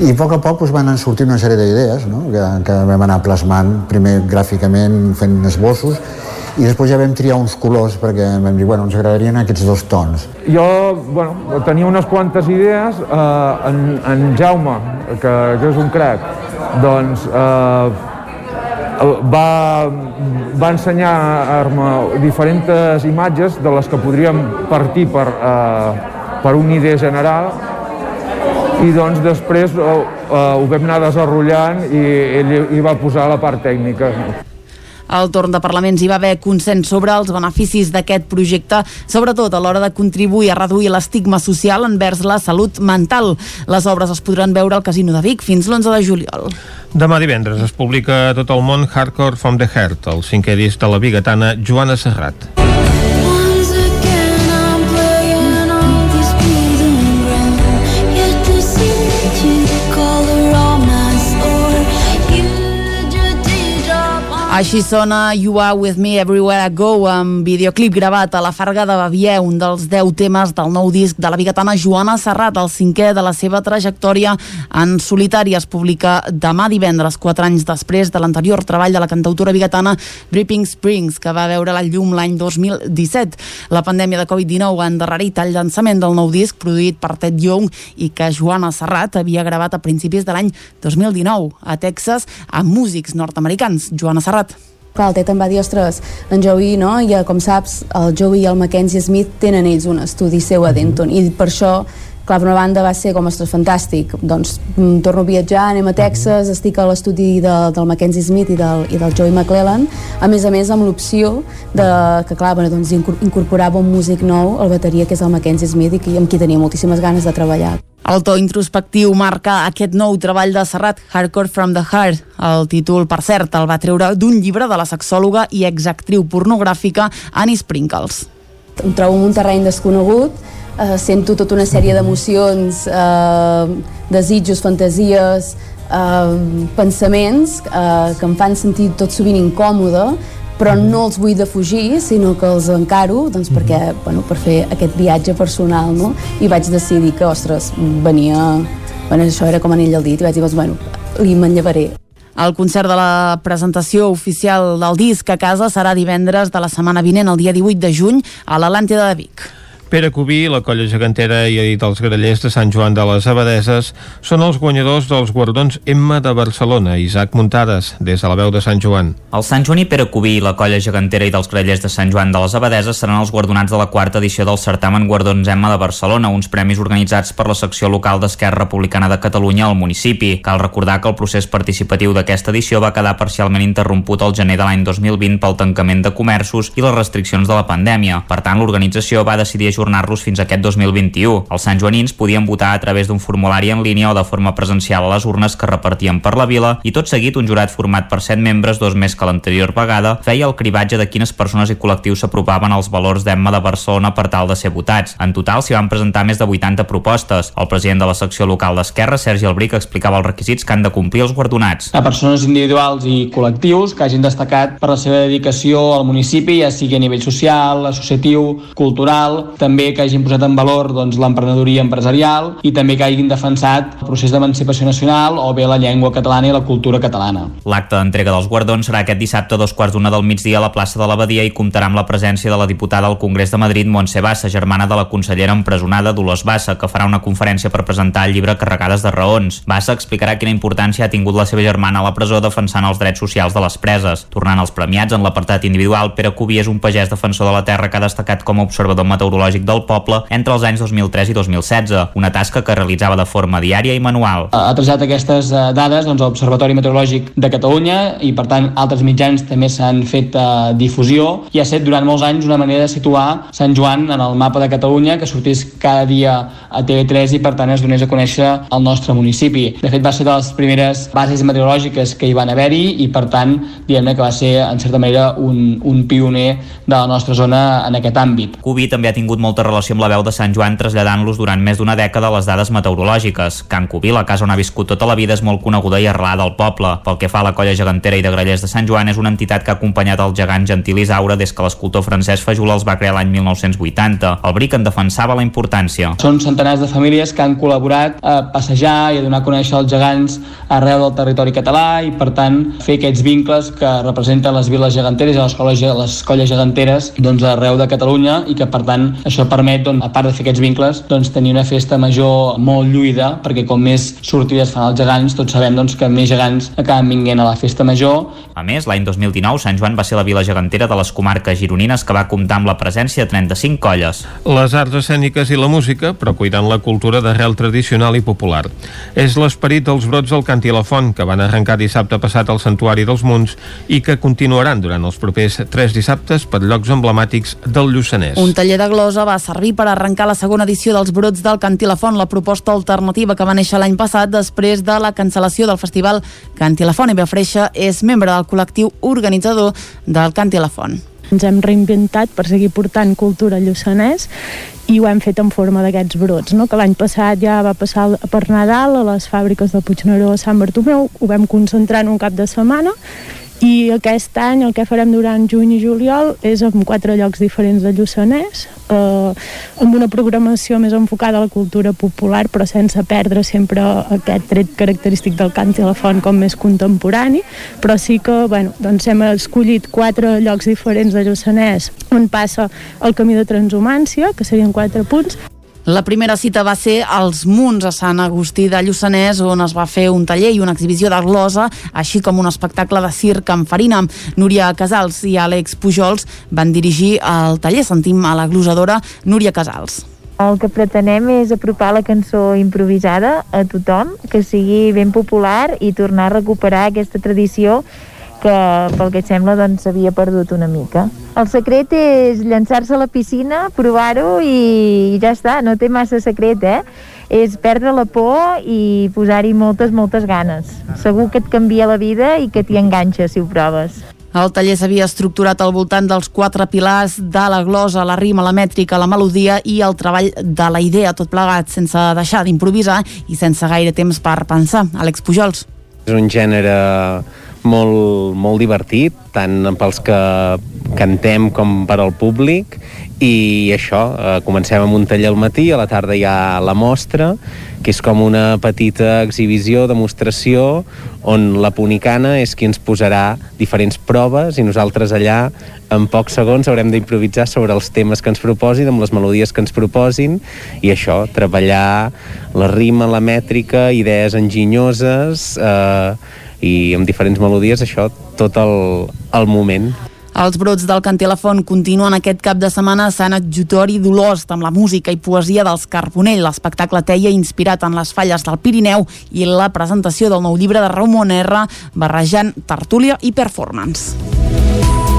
I a poc a poc doncs, van sortint una sèrie d'idees no? que, que vam anar plasmant, primer gràficament fent esbossos, i després ja vam triar uns colors perquè vam dir, bueno, ens agradarien aquests dos tons. Jo bueno, tenia unes quantes idees, eh, en, en Jaume, que, que és un crac, doncs eh, va, va ensenyar-me diferents imatges de les que podríem partir per, eh, per una idea general i doncs després eh, eh, ho vam anar desenrotllant i ell hi va posar la part tècnica. Al torn de Parlaments hi va haver consens sobre els beneficis d'aquest projecte, sobretot a l'hora de contribuir a reduir l'estigma social envers la salut mental. Les obres es podran veure al Casino de Vic fins l'11 de juliol. Demà divendres es publica a tot el món Hardcore from the Heart, el cinquè disc de la bigatana Joana Serrat. Així sona You Are With Me Everywhere I Go amb videoclip gravat a la Farga de Bavier, un dels 10 temes del nou disc de la bigatana Joana Serrat, el cinquè de la seva trajectòria en solitari. Es publica demà divendres, 4 anys després de l'anterior treball de la cantautora bigatana Dripping Springs, que va veure la llum l'any 2017. La pandèmia de Covid-19 ha endarrerit el llançament del nou disc produït per Ted Young i que Joana Serrat havia gravat a principis de l'any 2019 a Texas amb músics nord-americans. Joana Serrat Clar, el em va dir, ostres, en Joey, no? I com saps, el Joey i el Mackenzie Smith tenen ells un estudi seu a Denton i per això clar, per una banda va ser com, ostres, fantàstic doncs mm, torno a viatjar, anem a Texas estic a l'estudi de, del Mackenzie Smith i del, i del Joey McClellan a més a més amb l'opció de que clar, bueno, doncs incorporava un músic nou al bateria que és el Mackenzie Smith i amb qui tenia moltíssimes ganes de treballar el to introspectiu marca aquest nou treball de Serrat, Hardcore from the Heart. El títol, per cert, el va treure d'un llibre de la sexòloga i exactriu pornogràfica Annie Sprinkles. Em trobo en un terreny desconegut, eh, sento tota una sèrie d'emocions, eh, desitjos, fantasies, eh, pensaments eh, que em fan sentir tot sovint incòmode, però no els vull defugir, sinó que els encaro doncs, perquè, bueno, per fer aquest viatge personal, no? I vaig decidir que, ostres, venia... Bueno, això era com anell al dit, i vaig dir, doncs, bueno, li manllevaré. El concert de la presentació oficial del disc a casa serà divendres de la setmana vinent, el dia 18 de juny, a l'Atlàntida de Vic. Pere Cubí, la colla gegantera i ha dit els grellers de Sant Joan de les Abadeses són els guanyadors dels guardons Emma de Barcelona, Isaac Muntades, des de la veu de Sant Joan. El Sant Joaní Pere Cubí, la colla gegantera i dels grellers de Sant Joan de les Abadeses seran els guardonats de la quarta edició del certamen Guardons Emma de Barcelona, uns premis organitzats per la secció local d'Esquerra Republicana de Catalunya al municipi. Cal recordar que el procés participatiu d'aquesta edició va quedar parcialment interromput al gener de l'any 2020 pel tancament de comerços i les restriccions de la pandèmia. Per tant, l'organització va decidir ajornar ajornar-los fins aquest 2021. Els santjoanins podien votar a través d'un formulari en línia o de forma presencial a les urnes que repartien per la vila i tot seguit un jurat format per set membres, dos més que l'anterior vegada, feia el cribatge de quines persones i col·lectius s'apropaven als valors d'Emma de Barcelona per tal de ser votats. En total s'hi van presentar més de 80 propostes. El president de la secció local d'Esquerra, Sergi Albric, explicava els requisits que han de complir els guardonats. A persones individuals i col·lectius que hagin destacat per la seva dedicació al municipi, ja sigui a nivell social, associatiu, cultural, també que hagin posat en valor doncs, l'emprenedoria empresarial i també que hagin defensat el procés d'emancipació nacional o bé la llengua catalana i la cultura catalana. L'acte d'entrega dels guardons serà aquest dissabte a dos quarts d'una del migdia a la plaça de l'Abadia i comptarà amb la presència de la diputada al Congrés de Madrid, Montse Bassa, germana de la consellera empresonada Dolors Bassa, que farà una conferència per presentar el llibre Carregades de raons. Bassa explicarà quina importància ha tingut la seva germana a la presó defensant els drets socials de les preses. Tornant als premiats, en l'apartat individual, Pere Cubí és un pagès defensor de la terra que ha destacat com a observador meteorològic del poble entre els anys 2003 i 2016, una tasca que realitzava de forma diària i manual. Ha traslladat aquestes eh, dades doncs, a l'Observatori Meteorològic de Catalunya i, per tant, altres mitjans també s'han fet uh, difusió i ha estat durant molts anys una manera de situar Sant Joan en el mapa de Catalunya, que sortís cada dia a TV3 i, per tant, es donés a conèixer el nostre municipi. De fet, va ser de les primeres bases meteorològiques que hi van haver-hi i, per tant, diguem-ne que va ser, en certa manera, un, un pioner de la nostra zona en aquest àmbit. Cubi també ha tingut molta relació amb la veu de Sant Joan traslladant-los durant més d'una dècada les dades meteorològiques. Can Cubi, la casa on ha viscut tota la vida, és molt coneguda i arrelada al poble. Pel que fa a la colla gegantera i de grellers de Sant Joan, és una entitat que ha acompanyat el gegant Gentil Isaura des que l'escultor francès Fajula els va crear l'any 1980. El Bric en defensava la importància. Són centenars de famílies que han col·laborat a passejar i a donar a conèixer els gegants arreu del territori català i, per tant, fer aquests vincles que representen les viles geganteres i les colles, les colles geganteres doncs, arreu de Catalunya i que, per tant, això permet, doncs, a part de fer aquests vincles, doncs, tenir una festa major molt lluïda, perquè com més sortides fan els gegants, tots sabem doncs, que més gegants acaben vinguent a la festa major. A més, l'any 2019, Sant Joan va ser la vila gegantera de les comarques gironines que va comptar amb la presència de 35 colles. Les arts escèniques i la música, però cuidant la cultura d'arrel tradicional i popular. És l'esperit dels brots del Cant i la Font, que van arrencar dissabte passat al Santuari dels Munts i que continuaran durant els propers tres dissabtes per llocs emblemàtics del Lluçanès. Un taller de glosa va servir per arrencar la segona edició dels brots del Cant i la proposta alternativa que va néixer l'any passat després de la cancel·lació del festival Cant i la Font. Eva Freixa és membre del col·lectiu organitzador del Cant i la Font. Ens hem reinventat per seguir portant cultura lluçanès i ho hem fet en forma d'aquests brots, no? que l'any passat ja va passar per Nadal a les fàbriques del Puigneró a Sant Bartomeu, ho vam concentrar en un cap de setmana i aquest any el que farem durant juny i juliol és en quatre llocs diferents de Lluçanès eh, amb una programació més enfocada a la cultura popular però sense perdre sempre aquest tret característic del cant i la font com més contemporani. Però sí que bueno, doncs hem escollit quatre llocs diferents de Lluçanès on passa el camí de transhumància que serien quatre punts la primera cita va ser als Munts a Sant Agustí de Lluçanès, on es va fer un taller i una exhibició de glosa, així com un espectacle de circ amb farina. Núria Casals i Àlex Pujols van dirigir el taller. Sentim a la glosadora Núria Casals. El que pretenem és apropar la cançó improvisada a tothom, que sigui ben popular i tornar a recuperar aquesta tradició que pel que sembla doncs s'havia perdut una mica. El secret és llançar-se a la piscina, provar-ho i ja està, no té massa secret, eh? És perdre la por i posar-hi moltes, moltes ganes. Segur que et canvia la vida i que t'hi enganxa si ho proves. El taller s'havia estructurat al voltant dels quatre pilars de la glosa, la rima, la mètrica, la melodia i el treball de la idea, tot plegat sense deixar d'improvisar i sense gaire temps per pensar. Àlex Pujols. És un gènere molt, molt divertit, tant pels que cantem com per al públic. I això, eh, comencem amb un taller al matí, a la tarda hi ha la mostra, que és com una petita exhibició, demostració, on la punicana és qui ens posarà diferents proves i nosaltres allà en pocs segons haurem d'improvisar sobre els temes que ens proposin, amb les melodies que ens proposin i això, treballar la rima, la mètrica, idees enginyoses eh, i amb diferents melodies, això, tot el, el moment. Els brots del Cantelafont continuen aquest cap de setmana a Sant Adjutori d'Olost amb la música i poesia dels Carbonell. L'espectacle teia inspirat en les falles del Pirineu i la presentació del nou llibre de Ramon R barrejant tertúlia i performance.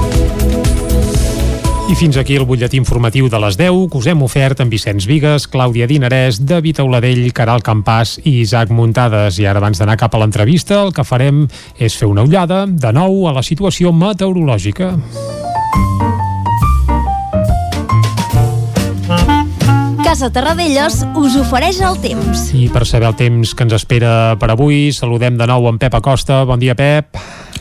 I fins aquí el butlletí informatiu de les 10 que us hem ofert amb Vicenç Vigues, Clàudia Dinarès, David Auladell, Caral Campàs i Isaac Muntades. I ara, abans d'anar cap a l'entrevista, el que farem és fer una ullada de nou a la situació meteorològica. Casa Terradellos us ofereix el temps. I per saber el temps que ens espera per avui, saludem de nou en Pep Acosta. Bon dia, Pep.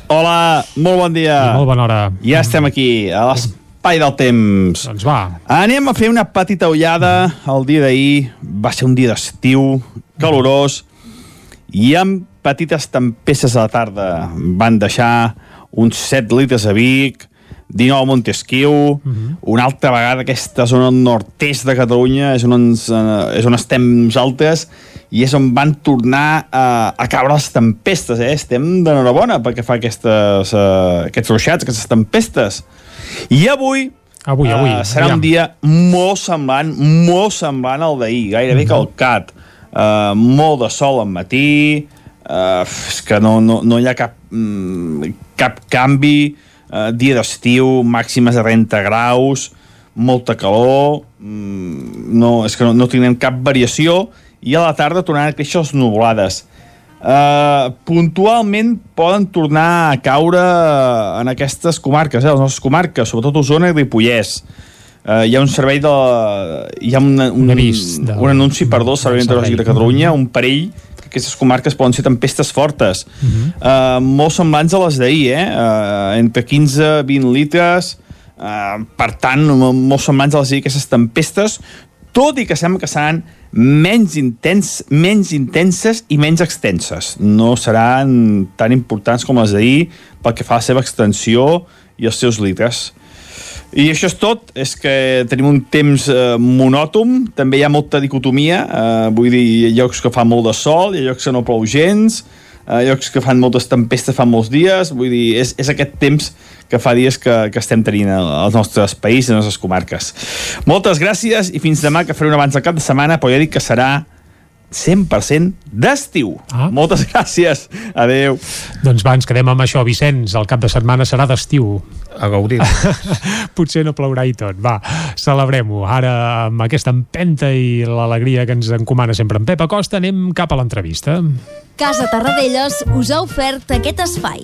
Hola, molt bon dia. I molt bona hora. Ja estem aquí, a l'espai del temps. Doncs va. Anem a fer una petita ullada el dia d'ahir. Va ser un dia d'estiu, calorós, i amb petites tempestes a la tarda. Van deixar uns 7 litres a Vic, 19 a Montesquieu, uh -huh. una altra vegada aquesta zona nord-est de Catalunya és on, ens, eh, és on estem nosaltres i és on van tornar a, a caure les tempestes, eh? Estem d'enhorabona perquè fa aquestes, uh, aquests ruixats, aquestes tempestes. I avui, avui, avui uh, serà aviam. un dia molt semblant, molt semblant al d'ahir, gairebé uh -huh. calcat. Uh, molt de sol al matí, uh, és que no, no, no hi ha cap, mm, cap canvi, uh, dia d'estiu, màximes de 30 graus, molta calor, mm, no, és que no, no tindrem cap variació, i a la tarda tornaran a créixer les nuvolades. Uh, puntualment poden tornar a caure en aquestes comarques, eh, les nostres comarques, sobretot Osona i Ripollès. Uh, hi ha un servei de... Hi ha un, un, un, avís de... un anunci, perdó, Servei Meteorològic de Catalunya, un parell que aquestes comarques poden ser tempestes fortes. Uh -huh. uh, molt semblants a les d'ahir, eh? Uh, entre 15 i 20 litres, uh, per tant, molt semblants a les d'ahir aquestes tempestes, tot i que sembla que seran menys, intens, menys intenses i menys extenses. No seran tan importants com les d'ahir pel que fa a la seva extensió i els seus litres. I això és tot, és que tenim un temps eh, monòtom, també hi ha molta dicotomia, eh, vull dir, hi ha llocs que fa molt de sol, hi ha llocs que no plou gens, eh, llocs que fan moltes tempestes fa molts dies, vull dir, és, és aquest temps que fa dies que, que estem tenint als nostres països i les nostres comarques. Moltes gràcies i fins demà, que faré un abans del cap de setmana, però ja dic que serà 100% d'estiu. Ah. Moltes gràcies. Adeu. Doncs va, ens quedem amb això, Vicenç. El cap de setmana serà d'estiu. A gaudir. Potser no plourà i tot. Va, celebrem-ho. Ara, amb aquesta empenta i l'alegria que ens encomana sempre en Pep Acosta, anem cap a l'entrevista. Casa Tarradellas us ha ofert aquest espai.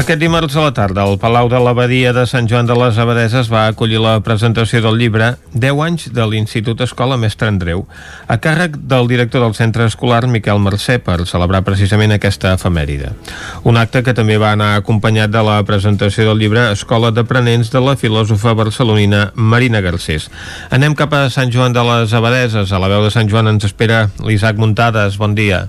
Aquest dimarts a la tarda, el Palau de l'Abadia de Sant Joan de les Abadeses va acollir la presentació del llibre 10 anys de l'Institut Escola Mestre Andreu, a càrrec del director del centre escolar Miquel Mercè per celebrar precisament aquesta efemèride. Un acte que també va anar acompanyat de la presentació del llibre Escola d'Aprenents de la filòsofa barcelonina Marina Garcés. Anem cap a Sant Joan de les Abadeses. A la veu de Sant Joan ens espera l'Isaac Muntades. Bon dia.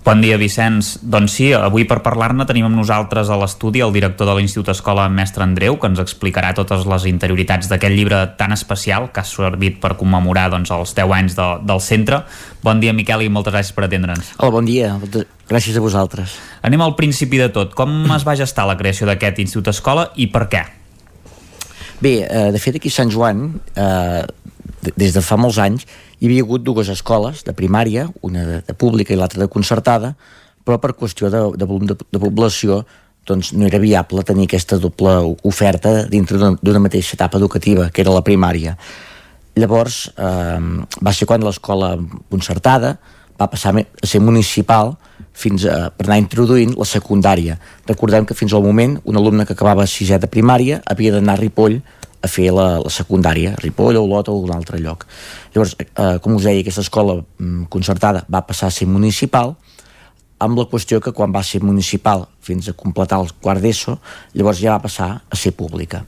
Bon dia, Vicenç. Doncs sí, avui per parlar-ne tenim amb nosaltres a l'estudi el director de l'Institut Escola Mestre Andreu, que ens explicarà totes les interioritats d'aquest llibre tan especial que ha servit per commemorar doncs, els 10 anys de, del centre. Bon dia, Miquel, i moltes gràcies per atendre'ns. Hola, bon dia. Gràcies a vosaltres. Anem al principi de tot. Com es va gestar la creació d'aquest Institut Escola i per què? Bé, eh, de fet aquí a Sant Joan, eh, des de fa molts anys, hi havia hagut dues escoles de primària, una de, de pública i l'altra de concertada, però per qüestió de, de volum de, de població doncs no era viable tenir aquesta doble oferta dintre d'una mateixa etapa educativa, que era la primària. Llavors, eh, va ser quan l'escola concertada va passar a ser municipal fins a, per anar introduint la secundària. Recordem que fins al moment un alumne que acabava sisè de primària havia d'anar a Ripoll a fer la, la secundària, Ripoll o Olot o un altre lloc. Llavors, eh, com us deia, aquesta escola mm, concertada va passar a ser municipal, amb la qüestió que quan va ser municipal fins a completar el quart d'ESO, llavors ja va passar a ser pública.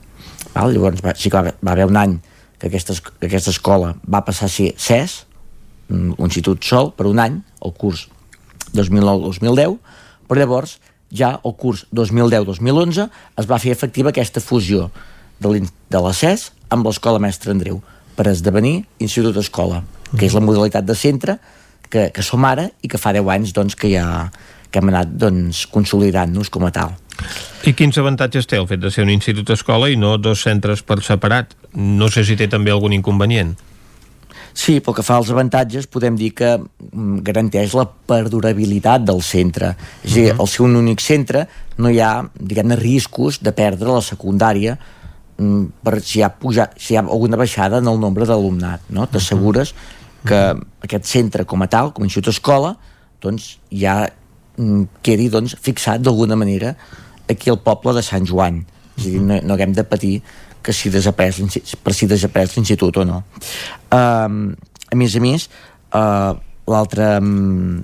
Val? Llavors va, sí que va haver un any que aquesta, que aquesta escola va passar a ser CES, un institut sol, per un any, el curs 2009-2010, però llavors ja el curs 2010-2011 es va fer efectiva aquesta fusió de l'ACES amb l'Escola Mestre Andreu per esdevenir Institut Escola, que és la modalitat de centre que, que som ara i que fa 10 anys doncs, que ja que hem anat doncs, consolidant-nos com a tal. I quins avantatges té el fet de ser un institut escola i no dos centres per separat? No sé si té també algun inconvenient. Sí, pel que fa als avantatges, podem dir que mm, garanteix la perdurabilitat del centre. És a dir, al ser un únic centre no hi ha, diguem-ne, riscos de perdre la secundària mm, per si hi ha, puja, si hi ha alguna baixada en el nombre d'alumnat. No? T'assegures que aquest centre com a tal, com a institut escola, doncs ja mm, quedi doncs, fixat d'alguna manera aquí al poble de Sant Joan. És a dir, no, no haguem de patir que si desapareix per si desapareix l'institut o no. Um, a més a més, uh, l'altre um,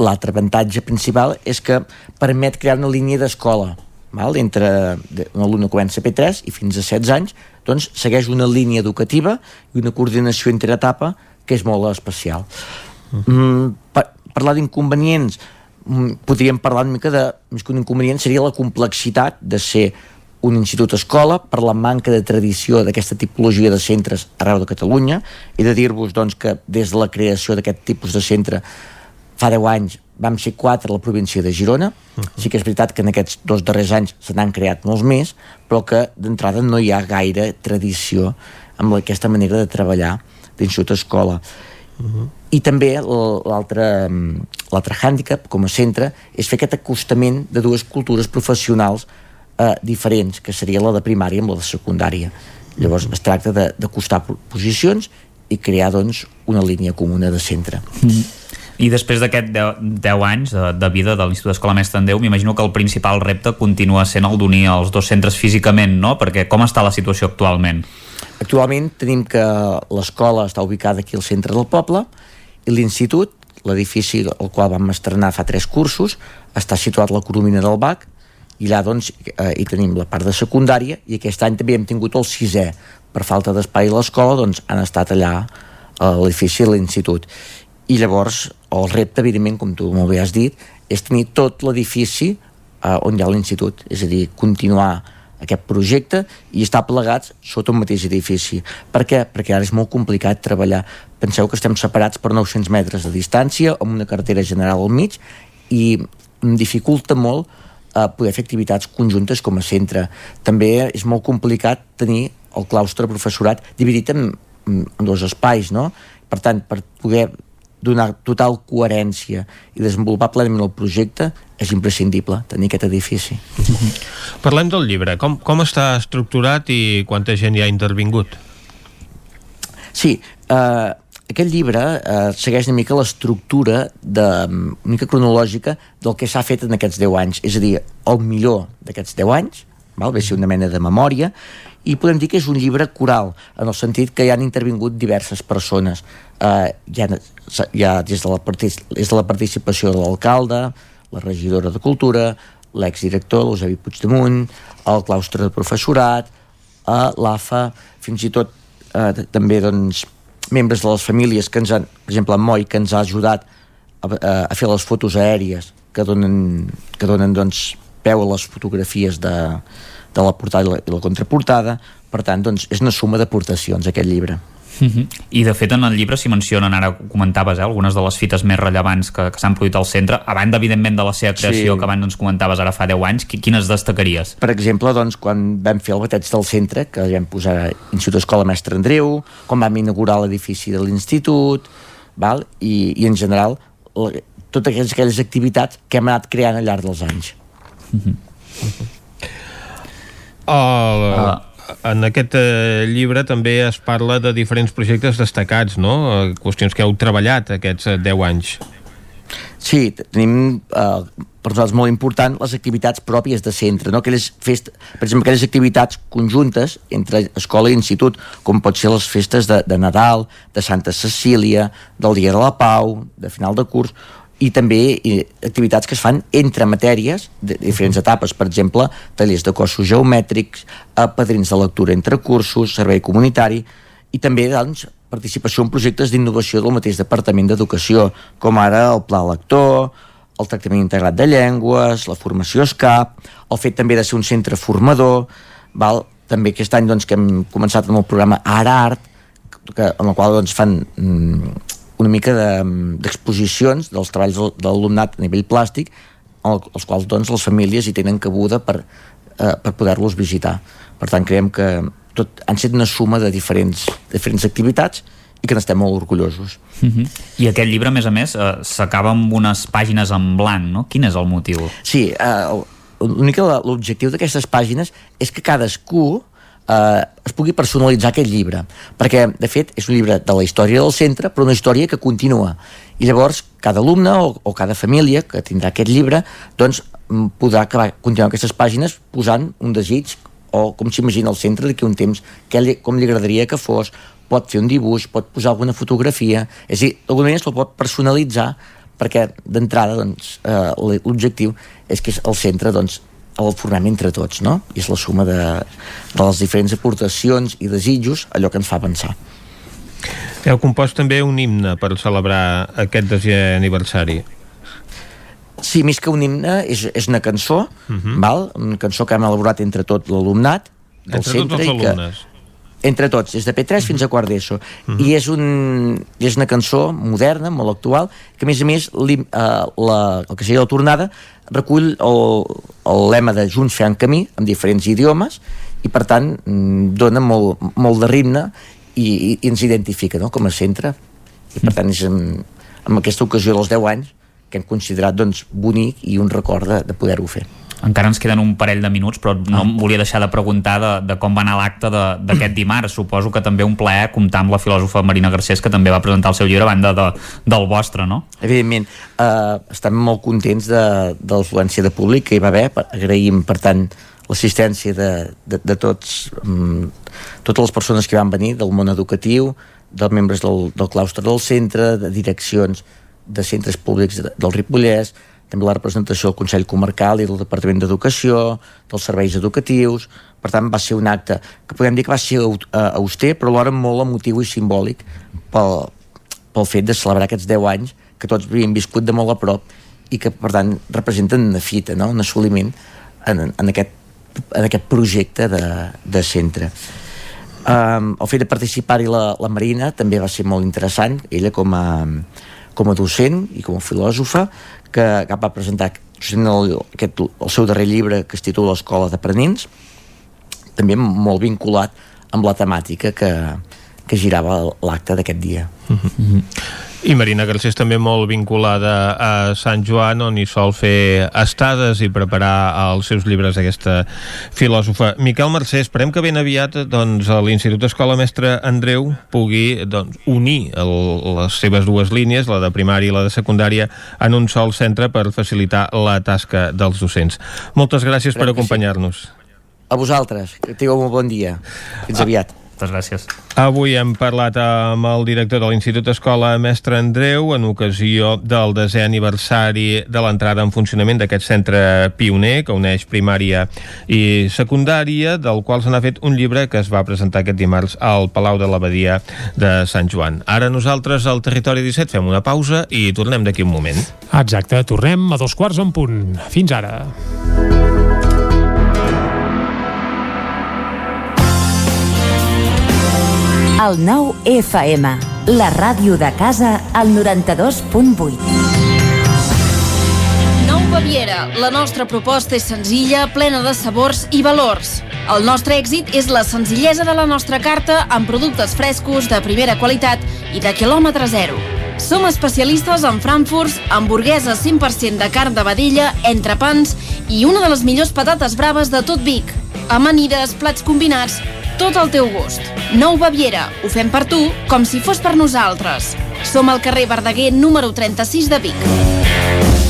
l'altre avantatge principal és que permet crear una línia d'escola val? entre un alumne que comença a P3 i fins a 16 anys doncs segueix una línia educativa i una coordinació interetapa que és molt especial mm, per, parlar d'inconvenients mm, podríem parlar una mica de més que un inconvenient seria la complexitat de ser un institut escola per la manca de tradició d'aquesta tipologia de centres arreu de Catalunya i de dir-vos doncs, que des de la creació d'aquest tipus de centre fa 10 anys vam ser 4 a la província de Girona. Sí que és veritat que en aquests dos darrers anys se n'han creat molts més però que d'entrada no hi ha gaire tradició amb aquesta manera de treballar d'institut escola. I també l- l'altre mm, l'altre hàndicap com a centre és fer aquest acostament de dues cultures professionals eh, diferents, que seria la de primària amb la de secundària. Llavors es tracta d'acostar po- posicions i crear doncs, una línia comuna de centre. I després d'aquest 10, 10 anys de, de vida de l'Institut d'Escola Mestre en Déu, m'imagino que el principal repte continua sent el d'unir els dos centres físicament, no? Perquè com està la situació actualment? Actualment tenim que l'escola està ubicada aquí al centre del poble i l'institut, l'edifici al qual vam estrenar fa tres cursos, està situat a la Coromina del Bac i allà doncs eh, hi tenim la part de secundària i aquest any també hem tingut el sisè per falta d'espai a l'escola doncs han estat allà a l'edifici de l'institut i llavors el repte evidentment com tu molt bé has dit és tenir tot l'edifici eh, on hi ha l'institut és a dir, continuar aquest projecte i estar plegats sota un mateix edifici. Per què? Perquè ara és molt complicat treballar. Penseu que estem separats per 900 metres de distància, amb una carretera general al mig, i em dificulta molt eh, poder fer activitats conjuntes com a centre. També és molt complicat tenir el claustre professorat dividit en, en dos espais, no? Per tant, per poder donar total coherència i desenvolupar plenament el projecte és imprescindible tenir aquest edifici. Parlem del llibre. Com, com està estructurat i quanta gent hi ha intervingut? Sí, eh, aquest llibre eh, segueix una mica l'estructura de, una mica cronològica del que s'ha fet en aquests 10 anys. És a dir, el millor d'aquests 10 anys, val? ve ser una mena de memòria, i podem dir que és un llibre coral, en el sentit que hi han intervingut diverses persones. Eh, hi ha des de la, des de la participació de l'alcalde, la regidora de Cultura, l'exdirector, l'Eusebi Puigdemunt, el claustre de professorat, a l'AFA, fins i tot eh, també doncs, membres de les famílies que ens han, per exemple, en Moi, que ens ha ajudat a, a fer les fotos aèries que donen, que donen doncs, peu a les fotografies de, de la portada i la, i la contraportada. Per tant, doncs, és una suma d'aportacions, aquest llibre. I de fet en el llibre s'hi mencionen, ara comentaves, eh, algunes de les fites més rellevants que, que s'han produït al centre, a banda evidentment de la seva creació Sí. que abans ens comentaves ara fa 10 anys, qui- quines destacaries? Per exemple, doncs, quan vam fer el bateig del centre, que vam posar Institut Escola Mestre Andreu, quan vam inaugurar l'edifici de l'institut, val? I, i en general la, totes aquelles, aquelles activitats que hem anat creant al llarg dels anys. El, en aquest eh, llibre també es parla de diferents projectes destacats, no? Eh, Qüestions que heu treballat aquests eh, 10 anys. Sí, tenim eh, per nosaltres molt important les activitats pròpies de centre, no? aquelles fest... per exemple, aquelles activitats conjuntes entre escola i institut, com pot ser les festes de, de Nadal, de Santa Cecília, del Dia de la Pau, de final de curs, i també activitats que es fan entre matèries de diferents etapes, per exemple, tallers de cossos geomètrics, padrins de lectura entre cursos, servei comunitari, i també doncs, participació en projectes d'innovació del mateix Departament d'Educació, com ara el Pla Lector, el tractament integrat de llengües, la formació SCAP, el fet també de ser un centre formador, val? també aquest any doncs, que hem començat amb el programa Ara Art, que, en el qual doncs, fan mm, una mica d'exposicions de, dels treballs de l'alumnat a nivell plàstic, el, els quals doncs, les famílies hi tenen cabuda per, eh, per poder-los visitar. Per tant, creiem que tot, han set una suma de diferents, diferents activitats i que n'estem molt orgullosos. Uh -huh. I aquest llibre, a més a més, eh, s'acaba amb unes pàgines en blanc, no? Quin és el motiu? Sí, eh, l'únic l'objectiu d'aquestes pàgines és que cadascú eh, es pugui personalitzar aquest llibre. Perquè de fet és un llibre de la història del centre però una història que continua. I llavors cada alumne o, o cada família que tindrà aquest llibre doncs podrà acabar, continuar aquestes pàgines posant un desig o com s'imagina el centre d'aquí un temps, que li, com li agradaria que fos, pot fer un dibuix, pot posar alguna fotografia, és a dir, d'alguna manera se'l pot personalitzar perquè d'entrada doncs, eh, l'objectiu és que el centre doncs, el formem entre tots, no? I és la suma de, de les diferents aportacions i desitjos allò que ens fa pensar. Heu compost també un himne per celebrar aquest desè aniversari. Sí, més que un himne, és, és una cançó, uh -huh. val? una cançó que hem elaborat entre tot l'alumnat del entre centre. tots els i que, alumnes. Entre tots, des de P3 uh -huh. fins a quart d'ESO. Uh -huh. I és, un, és una cançó moderna, molt actual, que a més a més li, uh, la, el que seria la tornada recull el, el lema de Junts fent camí, en diferents idiomes, i per tant mm, dona molt, molt de ritme i, i, i ens identifica no? com a centre. I per tant és en, en aquesta ocasió dels 10 anys que hem considerat doncs, bonic i un record de, de poder-ho fer. Encara ens queden un parell de minuts, però no em volia deixar de preguntar de, de com va anar l'acte d'aquest dimarts. Suposo que també un plaer comptar amb la filòsofa Marina Garcés, que també va presentar el seu llibre a banda de, del vostre, no? Evidentment, eh, estem molt contents de, de l'afluència de públic que hi va haver. Agraïm, per tant, l'assistència de, de, de tots, mm, totes les persones que van venir, del món educatiu, dels membres del, del claustre del centre, de direccions de centres públics de, del Ripollès, també la representació del Consell Comarcal i del Departament d'Educació, dels serveis educatius, per tant va ser un acte que podem dir que va ser auster, però alhora molt emotiu i simbòlic pel, pel fet de celebrar aquests 10 anys que tots havíem viscut de molt a prop i que per tant representen una fita, no? un assoliment en, en, aquest, en aquest projecte de, de centre. Um, el fet de participar-hi la, la Marina també va ser molt interessant, ella com a, com a docent i com a filòsofa, que, que va presentar el, aquest, el seu darrer llibre que es titula Escola d'Aprenents, també molt vinculat amb la temàtica que, que girava l'acte d'aquest dia. Uh -huh. I Marina Garcés també molt vinculada a Sant Joan, on hi sol fer estades i preparar els seus llibres aquesta filòsofa. Miquel Mercè, esperem que ben aviat doncs, l'Institut Escola Mestre Andreu pugui doncs, unir el, les seves dues línies, la de primària i la de secundària, en un sol centre per facilitar la tasca dels docents. Moltes gràcies Crec per acompanyar-nos. A vosaltres, que tingueu un bon dia. Fins aviat. Moltes gràcies. Avui hem parlat amb el director de l'Institut Escola Mestre Andreu en ocasió del desè aniversari de l'entrada en funcionament d'aquest centre pioner que uneix primària i secundària, del qual se n'ha fet un llibre que es va presentar aquest dimarts al Palau de l'Abadia de Sant Joan. Ara nosaltres al Territori 17 fem una pausa i tornem d'aquí un moment. Exacte, tornem a dos quarts en punt. Fins ara. El nou FM, la ràdio de casa, al 92.8. Nou Baviera. La nostra proposta és senzilla, plena de sabors i valors. El nostre èxit és la senzillesa de la nostra carta amb productes frescos, de primera qualitat i de quilòmetre zero. Som especialistes en frankfurts, hamburgueses 100% de carn de vedella, entrepans i una de les millors patates braves de tot Vic. Amanides, plats combinats, tot al teu gust. Nou Baviera, ho fem per tu com si fos per nosaltres. Som al carrer Verdaguer número 36 de Vic.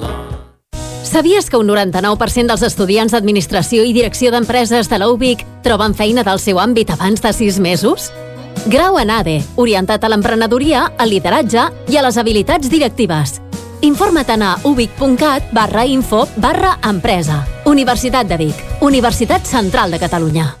Sabies que un 99% dels estudiants d'Administració i Direcció d'Empreses de la UBIC troben feina del seu àmbit abans de 6 mesos? Grau en ADE, orientat a l'emprenedoria, al lideratge i a les habilitats directives. Informa't a ubic.cat barra info barra empresa. Universitat de Vic, Universitat Central de Catalunya.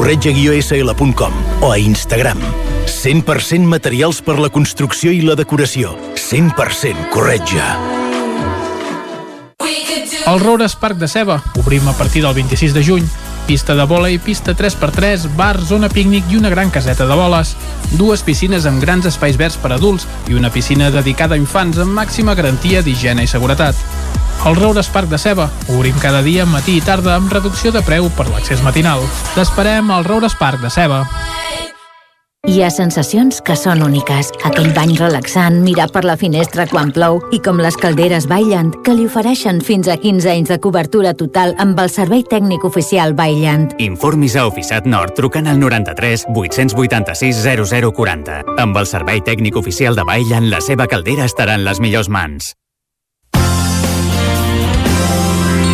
corretja-sl.com o a Instagram. 100% materials per la construcció i la decoració. 100% corretja. El Roures Parc de Ceba. Obrim a partir del 26 de juny. Pista de vòlei, pista 3x3, bar, zona pícnic i una gran caseta de boles. Dues piscines amb grans espais verds per adults i una piscina dedicada a infants amb màxima garantia d'higiene i seguretat. El Roures Parc de Ceba. Obrim cada dia, matí i tarda, amb reducció de preu per l'accés matinal. T'esperem al Roures Parc de Ceba. Hi ha sensacions que són úniques. Aquell bany relaxant, mirar per la finestra quan plou i com les calderes Bailand, que li ofereixen fins a 15 anys de cobertura total amb el servei tècnic oficial Bailand. Informis a Oficiat Nord trucant al 93 886 0040. Amb el servei tècnic oficial de Bailand, la seva caldera estarà en les millors mans.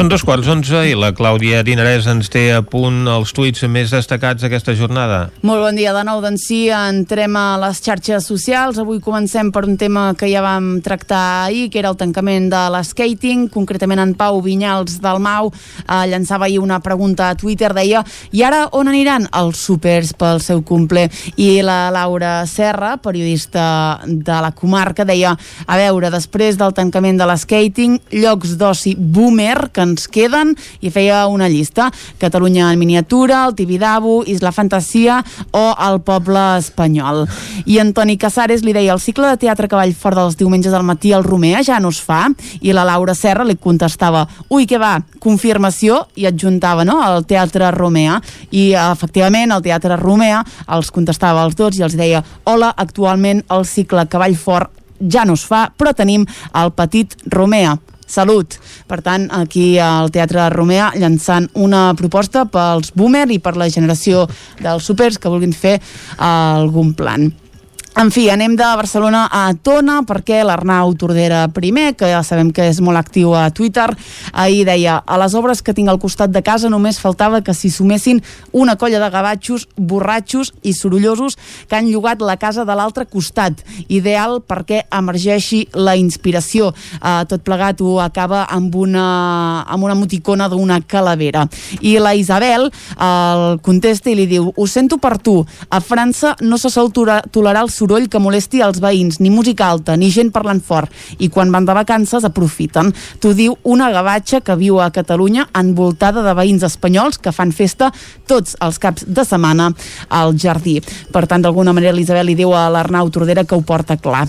Són dos quarts onze i la Clàudia Dinarès ens té a punt els tuits més destacats d'aquesta jornada. Molt bon dia de nou, doncs sí, entrem a les xarxes socials. Avui comencem per un tema que ja vam tractar ahir, que era el tancament de l'escating. Concretament en Pau Vinyals del Mau eh, llançava ahir una pregunta a Twitter, deia i ara on aniran els supers pel seu cumple? I la Laura Serra, periodista de la comarca, deia a veure, després del tancament de l'escating, llocs d'oci boomer que ens queden i feia una llista. Catalunya en miniatura, el Tibidabo, Isla Fantasia o el poble espanyol. I Antoni Casares li deia el cicle de teatre Cavall fort dels diumenges al matí al Romea ja no es fa i la Laura Serra li contestava ui, què va, confirmació i adjuntava no, el Teatre Romea i efectivament el Teatre Romea els contestava els dos i els deia hola, actualment el cicle Cavall fort ja no es fa, però tenim el petit Romea Salut. Per tant, aquí al Teatre Romea llançant una proposta pels boomer i per la generació dels supers que vulguin fer algun plan. En fi, anem de Barcelona a Tona perquè l'Arnau Tordera primer, que ja sabem que és molt actiu a Twitter, ahir deia a les obres que tinc al costat de casa només faltava que s'hi sumessin una colla de gavatxos borratxos i sorollosos que han llogat la casa de l'altre costat. Ideal perquè emergeixi la inspiració. Uh, tot plegat ho acaba amb una, amb una emoticona d'una calavera. I la Isabel el contesta i li diu ho sento per tu, a França no se sol tolerar el soroll que molesti els veïns, ni música alta, ni gent parlant fort, i quan van de vacances aprofiten. T'ho diu una gavatxa que viu a Catalunya envoltada de veïns espanyols que fan festa tots els caps de setmana al jardí. Per tant, d'alguna manera l'Isabel li diu a l'Arnau Tordera que ho porta clar.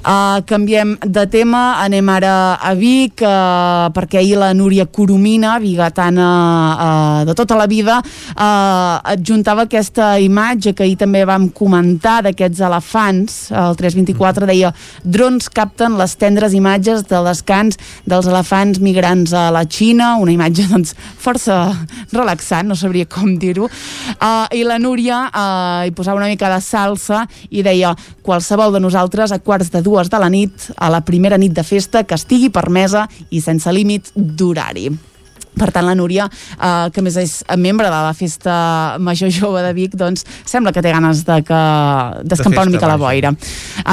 Uh, canviem de tema, anem ara a Vic, uh, perquè ahir la Núria Coromina, bigatana uh, de tota la vida, uh, adjuntava aquesta imatge que ahir també vam comentar d'aquests elefants elefants, el 324 deia drons capten les tendres imatges del descans dels elefants migrants a la Xina, una imatge doncs força relaxant, no sabria com dir-ho. Uh, i la Núria uh, hi posava una mica de salsa i deia qualsevol de nosaltres a quarts de dues de la nit a la primera nit de festa que estigui permesa i sense límit d'horari per tant la Núria, eh, que més és membre de la festa major jove de Vic, doncs sembla que té ganes de que d'escampar una mica la boira.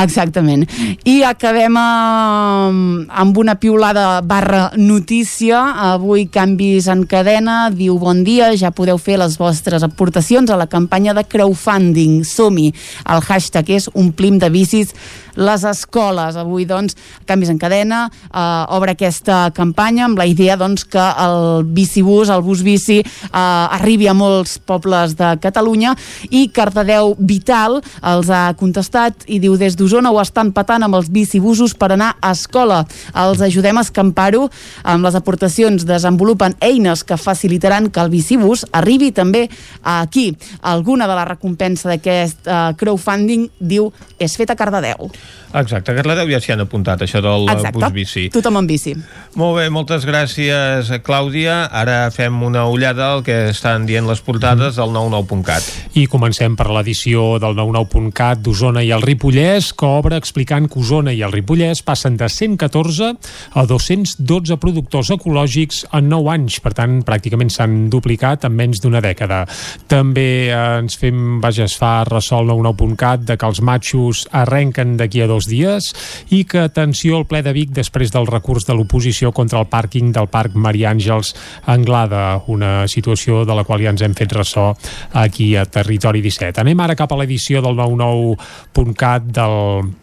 Exactament. I acabem amb, amb una piulada barra notícia. Avui Canvis en cadena diu bon dia, ja podeu fer les vostres aportacions a la campanya de crowdfunding. Som-hi. El hashtag és omplim de bicis les escoles. Avui, doncs, Canvis en Cadena eh, obre aquesta campanya amb la idea doncs, que el bicibús, el bus bici, eh, arribi a molts pobles de Catalunya i Cardedeu Vital els ha contestat i diu des d'Osona ho estan patant amb els bicibusos per anar a escola. Els ajudem a escampar-ho amb les aportacions desenvolupen eines que facilitaran que el bicibús arribi també aquí. Alguna de la recompensa d'aquest uh, crowdfunding diu és fet a Cardedeu. Exacte, a Cardedeu ja s'hi han apuntat, això del Exacte. bus bici. Tothom en bici. Molt bé, moltes gràcies, Clàudia. Ara fem una ullada al que estan dient les portades del 99.cat. I comencem per l'edició del 99.cat d'Osona i el Ripollès, que obre explicant que Osona i el Ripollès passen de 114 a 212 productors ecològics en 9 anys. Per tant, pràcticament s'han duplicat en menys d'una dècada. També eh, ens fem, vaja, es fa ressò al 99.cat de que els matxos arrenquen d'aquí a dos dies i que atenció al ple de Vic després del recurs de l'oposició contra el pàrquing del Parc Maria Àngels Anglada, una situació de la qual ja ens hem fet ressò aquí a Territori 17. Anem ara cap a l'edició del 99.cat del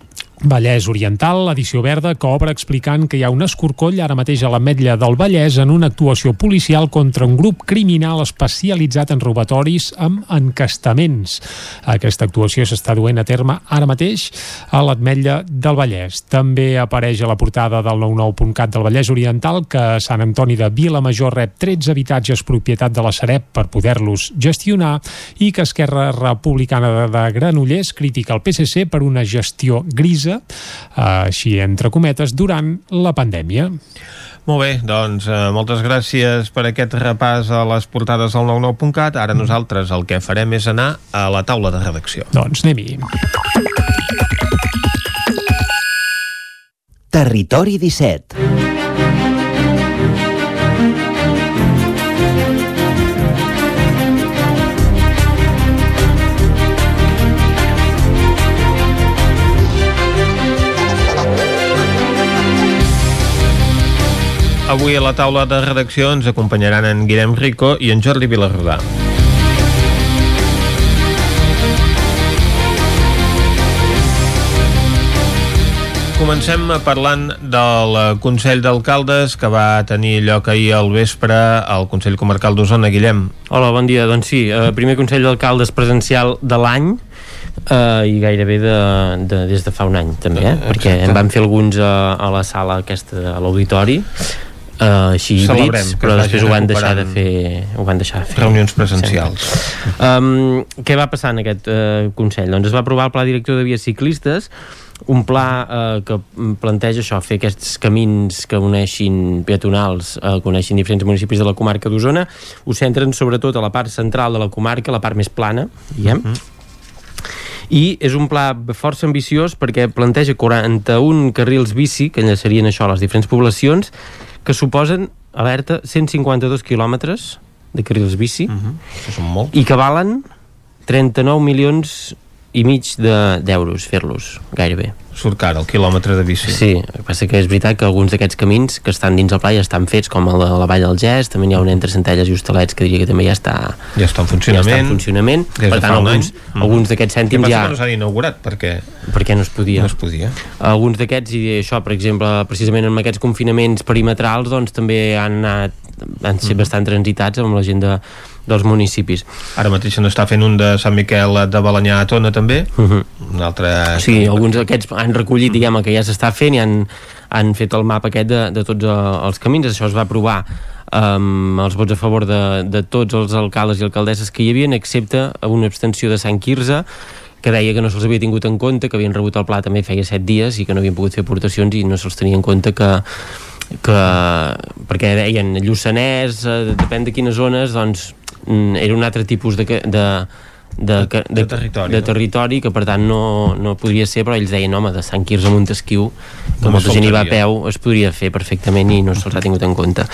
Vallès Oriental, edició verda, que obre explicant que hi ha un escorcoll ara mateix a l'Ametlla del Vallès en una actuació policial contra un grup criminal especialitzat en robatoris amb encastaments. Aquesta actuació s'està duent a terme ara mateix a l'Ametlla del Vallès. També apareix a la portada del 99.cat del Vallès Oriental que Sant Antoni de Vilamajor rep 13 habitatges propietat de la Sareb per poder-los gestionar i que Esquerra Republicana de Granollers critica el PSC per una gestió grisa eh, així entre cometes, durant la pandèmia. Molt bé, doncs eh, moltes gràcies per aquest repàs a les portades del 99.cat. Ara nosaltres el que farem és anar a la taula de redacció. Doncs anem-hi. Territori 17 Avui a la taula de redacció ens acompanyaran en Guillem Rico i en Jordi Vilarrodà. Comencem parlant del Consell d'Alcaldes que va tenir lloc ahir al vespre al Consell Comarcal d'Osona. Guillem. Hola, bon dia. Doncs sí, eh, primer Consell d'Alcaldes presencial de l'any eh, i gairebé de, de, des de fa un any també, eh? perquè en van fer alguns a, a la sala aquesta, a l'auditori uh, així Celebrem híbrids, però es després ho van deixar de fer ho van deixar de fer. Reunions presencials. um, què va passar en aquest uh, Consell? Doncs es va aprovar el Pla Director de Vies Ciclistes un pla eh, que planteja això, fer aquests camins que uneixin peatonals, eh, que uneixin diferents municipis de la comarca d'Osona, ho centren sobretot a la part central de la comarca, la part més plana, diguem, mm -hmm i és un pla força ambiciós perquè planteja 41 carrils bici que enllaçarien això a les diferents poblacions que suposen, alerta, 152 quilòmetres de carrils bici uh -huh. són molts. i que valen 39 milions i mig d'euros de, fer-los, gairebé. Surt car el quilòmetre de bici. Sí, el que passa que és veritat que alguns d'aquests camins que estan dins el pla ja estan fets, com el de la Vall del Gest, també n'hi ha un entre Centelles i Hostalets que diria que també ja està, ja està en funcionament. Ja està en funcionament. Des per tant, alguns, mm. alguns d'aquests cèntims ja... Que no s'han inaugurat, perquè... Perquè no es podia. No es podia. Alguns d'aquests, i això, per exemple, precisament amb aquests confinaments perimetrals, doncs també han anat han sigut mm. bastant transitats amb la gent de, dels municipis. Ara mateix no està fent un de Sant Miquel de Balanyà a Tona també, uh -huh. un altre... Sí, alguns d'aquests han recollit, diguem que ja s'està fent i han, han fet el mapa aquest de, de tots els camins, això es va aprovar amb els vots a favor de, de tots els alcaldes i alcaldesses que hi havia, excepte una abstenció de Sant Quirze, que deia que no se'ls havia tingut en compte, que havien rebut el pla també feia set dies i que no havien pogut fer aportacions i no se'ls tenia en compte que, que perquè deien Lluçanès, eh, depèn de quines zones doncs era un altre tipus de, de, de, de, de, de, territori, de no? territori que per tant no, no podria ser però ells deien home de Sant Quirze a Montesquieu que No molta gent hi va a peu es podria fer perfectament i no se'ls ha tingut en compte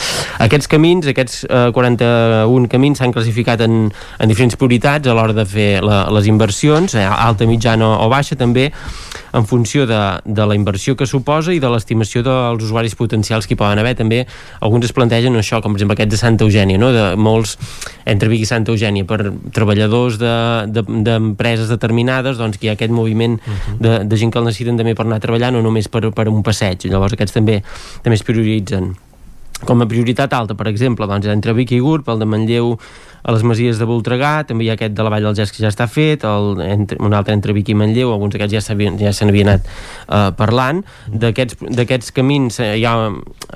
aquests camins, aquests eh, 41 camins s'han classificat en, en diferents prioritats a l'hora de fer la, les inversions eh, alta, mitjana o baixa també en funció de, de la inversió que suposa i de l'estimació dels usuaris potencials que hi poden haver també alguns es plantegen això com per exemple aquest de Santa Eugènia no? de molts entre Vic i Santa Eugènia per treballadors de d'empreses de, determinades doncs, que hi ha aquest moviment uh -huh. de, de gent que el necessiten també per anar a treballar, no només per, per un passeig. Llavors aquests també també es prioritzen com a prioritat alta, per exemple, doncs, entre Vic i Gurb, el de Manlleu a les Masies de Voltregà, també hi ha aquest de la Vall del Gès que ja està fet, el, entre, un altre entre Vic i Manlleu, alguns d'aquests ja ja se n'havien anat uh, parlant. D'aquests camins uh, ja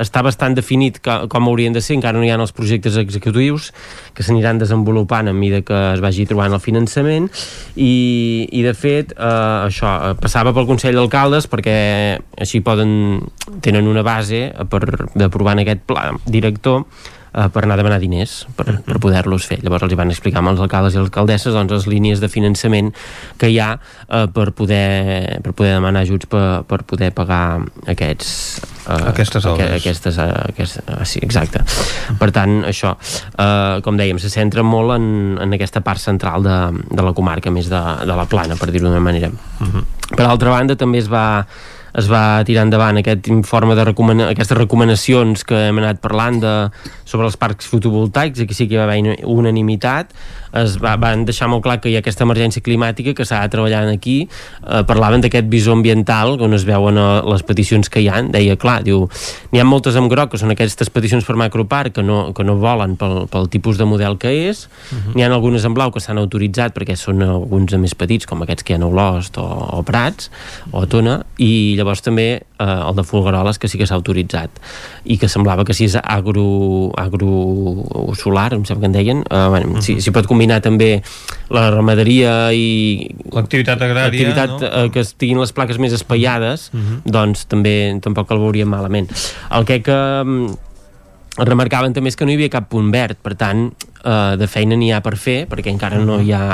està bastant definit que, com haurien de ser, encara no hi ha els projectes executius que s'aniran desenvolupant a mida que es vagi trobant el finançament i, i de fet uh, això uh, passava pel Consell d'Alcaldes perquè així poden tenen una base per d'aprovar en aquest pla director eh, per anar a demanar diners per, per poder-los fer. Llavors els hi van explicar amb els alcaldes i alcaldesses doncs, les línies de finançament que hi ha eh, per, poder, per poder demanar ajuts per, per poder pagar aquests eh, aquestes obres. Aqu aquestes, uh, aquestes, uh, sí, exacte. Per tant, això, eh, com dèiem, se centra molt en, en aquesta part central de, de la comarca, més de, de la plana, per dir-ho d'una manera. Uh -huh. Per altra banda, també es va es va tirar endavant aquest informe de recomana aquestes recomanacions que hem anat parlant de, sobre els parcs fotovoltaics, aquí sí que hi va haver unanimitat, es va, van deixar molt clar que hi ha aquesta emergència climàtica que s'ha de treballar aquí, eh, parlaven d'aquest visor ambiental on es veuen eh, les peticions que hi han, deia clar, diu, n'hi ha moltes en groc que són aquestes peticions per macroparc que no, que no volen pel, pel tipus de model que és, uh -huh. n'hi ha algunes en blau que s'han autoritzat perquè són alguns de més petits com aquests que hi ha a Olost o, o Prats o a Tona i llavors també eh, el de Fulgaroles que sí que s'ha autoritzat i que semblava que si és agro, agro solar, em sembla que en deien eh, bueno, uh -huh. si, si pot combinar combinar també la ramaderia i l'activitat agrària no? eh, que estiguin les plaques més espaiades uh mhm. -huh. doncs també tampoc el veuríem malament el que que mm, remarcaven també és que no hi havia cap punt verd per tant eh, de feina n'hi ha per fer perquè encara no hi ha,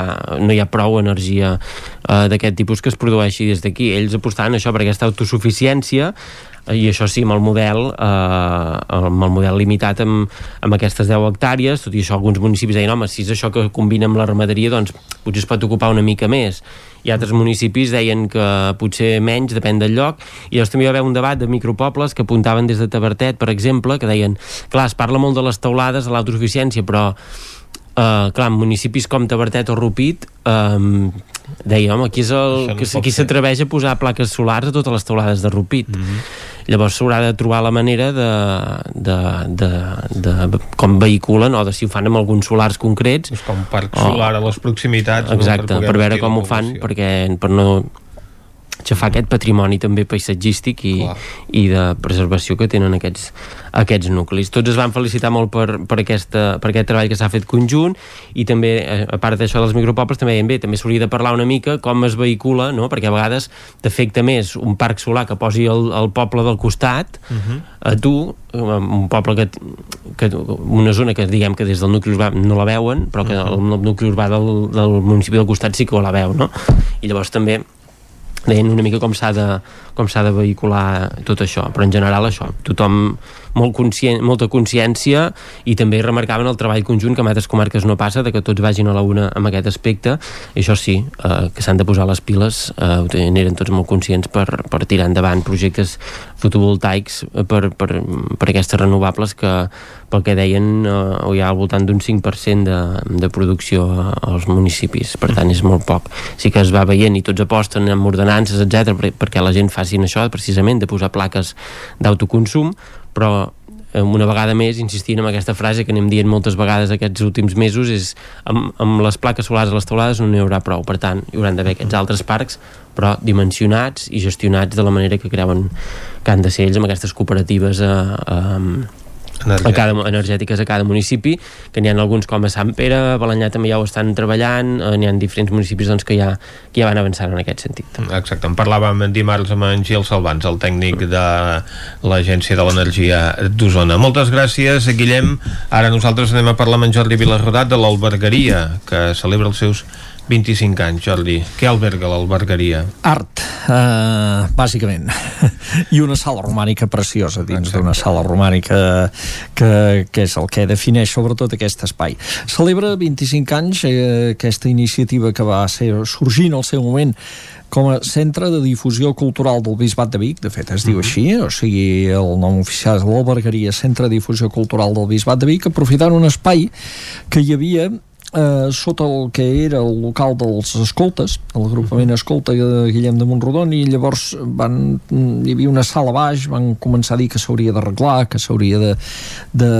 no hi ha prou energia eh, d'aquest tipus que es produeixi des d'aquí. Ells apostaven això per aquesta autosuficiència i això sí, amb el model eh, amb el model limitat amb, amb aquestes 10 hectàrees, tot i això alguns municipis deien, home, si és això que combina amb la ramaderia doncs potser es pot ocupar una mica més i altres municipis deien que potser menys, depèn del lloc. I llavors també hi va haver un debat de micropobles que apuntaven des de Tabertet, per exemple, que deien clar, es parla molt de les teulades, de l'autosuficiència però Uh, clar, en municipis com Tabertet o Rupit um, deia, home, aquí és el no que, aquí s'atreveix a posar plaques solars a totes les teulades de Rupit? Mm -hmm. llavors s'haurà de trobar la manera de, de, de, de com vehiculen o de si ho fan amb alguns solars concrets. És com un parc solar a les proximitats exacte, per, per veure com ho fan perquè per no aixafar aquest patrimoni també paisatgístic i, i de preservació que tenen aquests, aquests nuclis. Tots es van felicitar molt per, per, aquesta, per aquest treball que s'ha fet conjunt i també, eh, a part d'això dels micropobles, també deien bé, també s'hauria de parlar una mica com es vehicula, no? perquè a vegades t'afecta més un parc solar que posi el, el poble del costat uh mhm. -huh. a tu, un poble que, que una zona que diguem que des del nucli urbà no la veuen, però que uh -huh. el, el nucli urbà del, del municipi del costat sí que la veu, no? I llavors també deien una mica com s'ha de, com s'ha de vehicular tot això, però en general això, tothom molt conscient, molta consciència i també remarcaven el treball conjunt que en altres comarques no passa, de que tots vagin a la una amb aquest aspecte, i això sí eh, que s'han de posar les piles eh, n'eren tots molt conscients per, per tirar endavant projectes fotovoltaics per, per, per aquestes renovables que pel que deien eh, hi ha al voltant d'un 5% de, de producció als municipis, per tant és molt poc. Sí que es va veient i tots aposten amb ordenances, etc perquè la gent facin això precisament de posar plaques d'autoconsum però eh, una vegada més insistint en aquesta frase que anem dient moltes vegades aquests últims mesos és amb, amb les plaques solars a les teulades no n'hi haurà prou, per tant hi hauran d'haver aquests altres parcs però dimensionats i gestionats de la manera que creuen que han de ser ells amb aquestes cooperatives eh, eh, a cada, energètiques a cada municipi, que n'hi ha alguns com a Sant Pere, a Balanyà també ja ho estan treballant, eh, n'hi ha diferents municipis doncs, que, ja, que ja van avançant en aquest sentit. Exacte, en parlàvem dimarts amb en Gil Salvans, el tècnic de l'Agència de l'Energia d'Osona. Moltes gràcies, Guillem. Ara nosaltres anem a parlar amb en Jordi Vilarrodat de l'Albergaria, que celebra els seus 25 anys, Jordi. Què alberga l'albergaria? Art, uh, bàsicament. I una sala romànica preciosa dins d'una sala romànica que, que és el que defineix sobretot aquest espai. Celebra 25 anys eh, aquesta iniciativa que va ser sorgint al seu moment com a centre de difusió cultural del Bisbat de Vic, de fet es diu mhm. així, o sigui, el nom oficial és l'Albergaria Centre de Difusió Cultural del Bisbat de Vic, aprofitant un espai que hi havia eh, sota el que era el local dels escoltes, el agrupament escolta de Guillem de Montrodon, i llavors van, hi havia una sala baix, van començar a dir que s'hauria d'arreglar, que s'hauria de, de,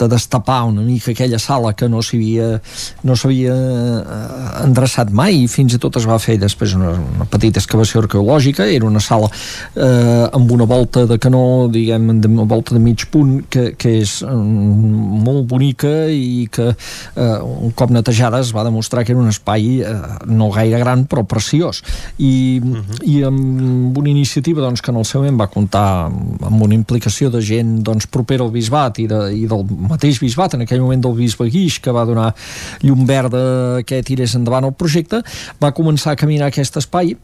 de destapar una mica aquella sala que no s'havia no s'havia eh, endreçat mai i fins i tot es va fer després una, una petita excavació arqueològica, era una sala eh, amb una volta de canó, diguem, de una volta de mig punt que, que és eh, molt bonica i que eh, un cop netejada es va demostrar que era un espai eh, no gaire gran però preciós i, uh -huh. i amb una iniciativa doncs, que en el seu moment va comptar amb una implicació de gent doncs, propera al bisbat i, de, i del mateix bisbat, en aquell moment del bisbe Guix que va donar llum verda que tirés endavant el projecte va començar a caminar aquest espai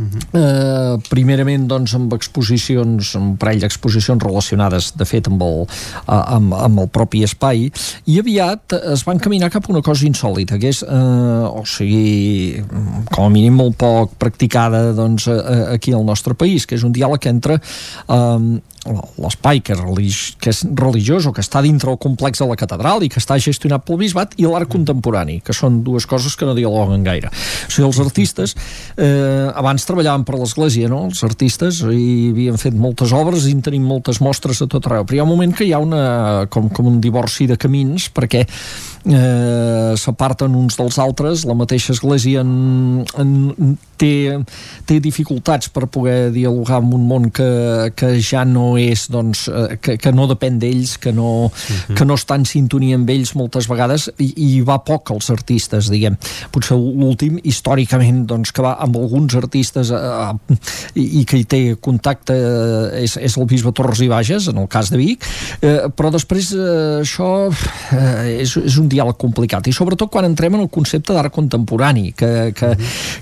Uh -huh. eh, primerament doncs amb exposicions amb un parell d'exposicions relacionades de fet amb el, amb, amb el propi espai i aviat es van caminar cap a una cosa insòlita que és, eh, o sigui com a mínim molt poc practicada doncs, eh, aquí al nostre país que és un diàleg entre eh, l'espai que, que és religiós o que està dintre el complex de la catedral i que està gestionat pel bisbat i l'art contemporani, que són dues coses que no dialoguen gaire. O sigui, els artistes eh, abans treballaven per l'església, no? Els artistes i havien fet moltes obres i en tenim moltes mostres a tot arreu, però hi ha un moment que hi ha una, com, com un divorci de camins perquè eh, s'aparten uns dels altres, la mateixa església en, en, té, té dificultats per poder dialogar amb un món que, que ja no és, doncs, eh, que, que no depèn d'ells, que, no, uh -huh. que no està en sintonia amb ells moltes vegades i, i va poc als artistes, diguem. Potser l'últim, històricament, doncs, que va amb alguns artistes eh, eh, i, i que hi té contacte eh, és, és el bisbe Torres i Bages, en el cas de Vic, eh, però després eh, això eh, és, és un diàleg complicat. I sobretot quan entrem en el concepte d'art contemporani que, que,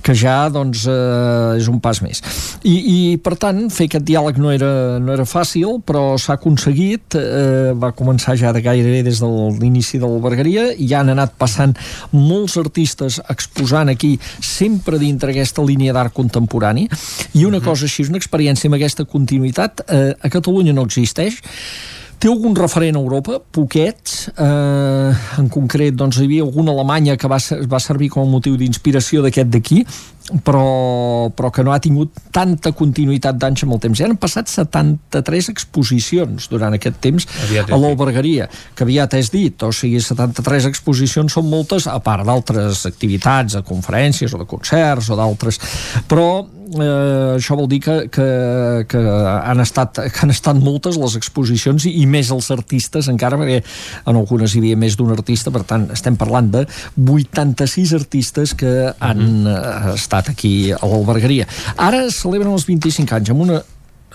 que ja doncs, eh, és un pas més. I, i per tant fer aquest diàleg no era, no era fàcil però s'ha aconseguit eh, va començar ja de gairebé des de l'inici de l'albergaria i ja han anat passant molts artistes exposant aquí sempre dintre aquesta línia d'art contemporani. I una -huh. cosa així, una experiència amb aquesta continuïtat eh, a Catalunya no existeix Té algun referent a Europa? Poquets. Eh, en concret, doncs, hi havia algun a Alemanya que va, va servir com a motiu d'inspiració d'aquest d'aquí, però, però que no ha tingut tanta continuïtat d'anys amb el temps. Ja han passat 73 exposicions durant aquest temps a l'albergaria, que aviat és dit, o sigui, 73 exposicions són moltes, a part d'altres activitats, de conferències o de concerts o d'altres, però eh, això vol dir que, que, que, han estat, que han estat moltes les exposicions i, i més els artistes encara, perquè en algunes hi havia més d'un artista, per tant estem parlant de 86 artistes que han mm -hmm. estat aquí a l'albergaria. Ara celebren els 25 anys amb una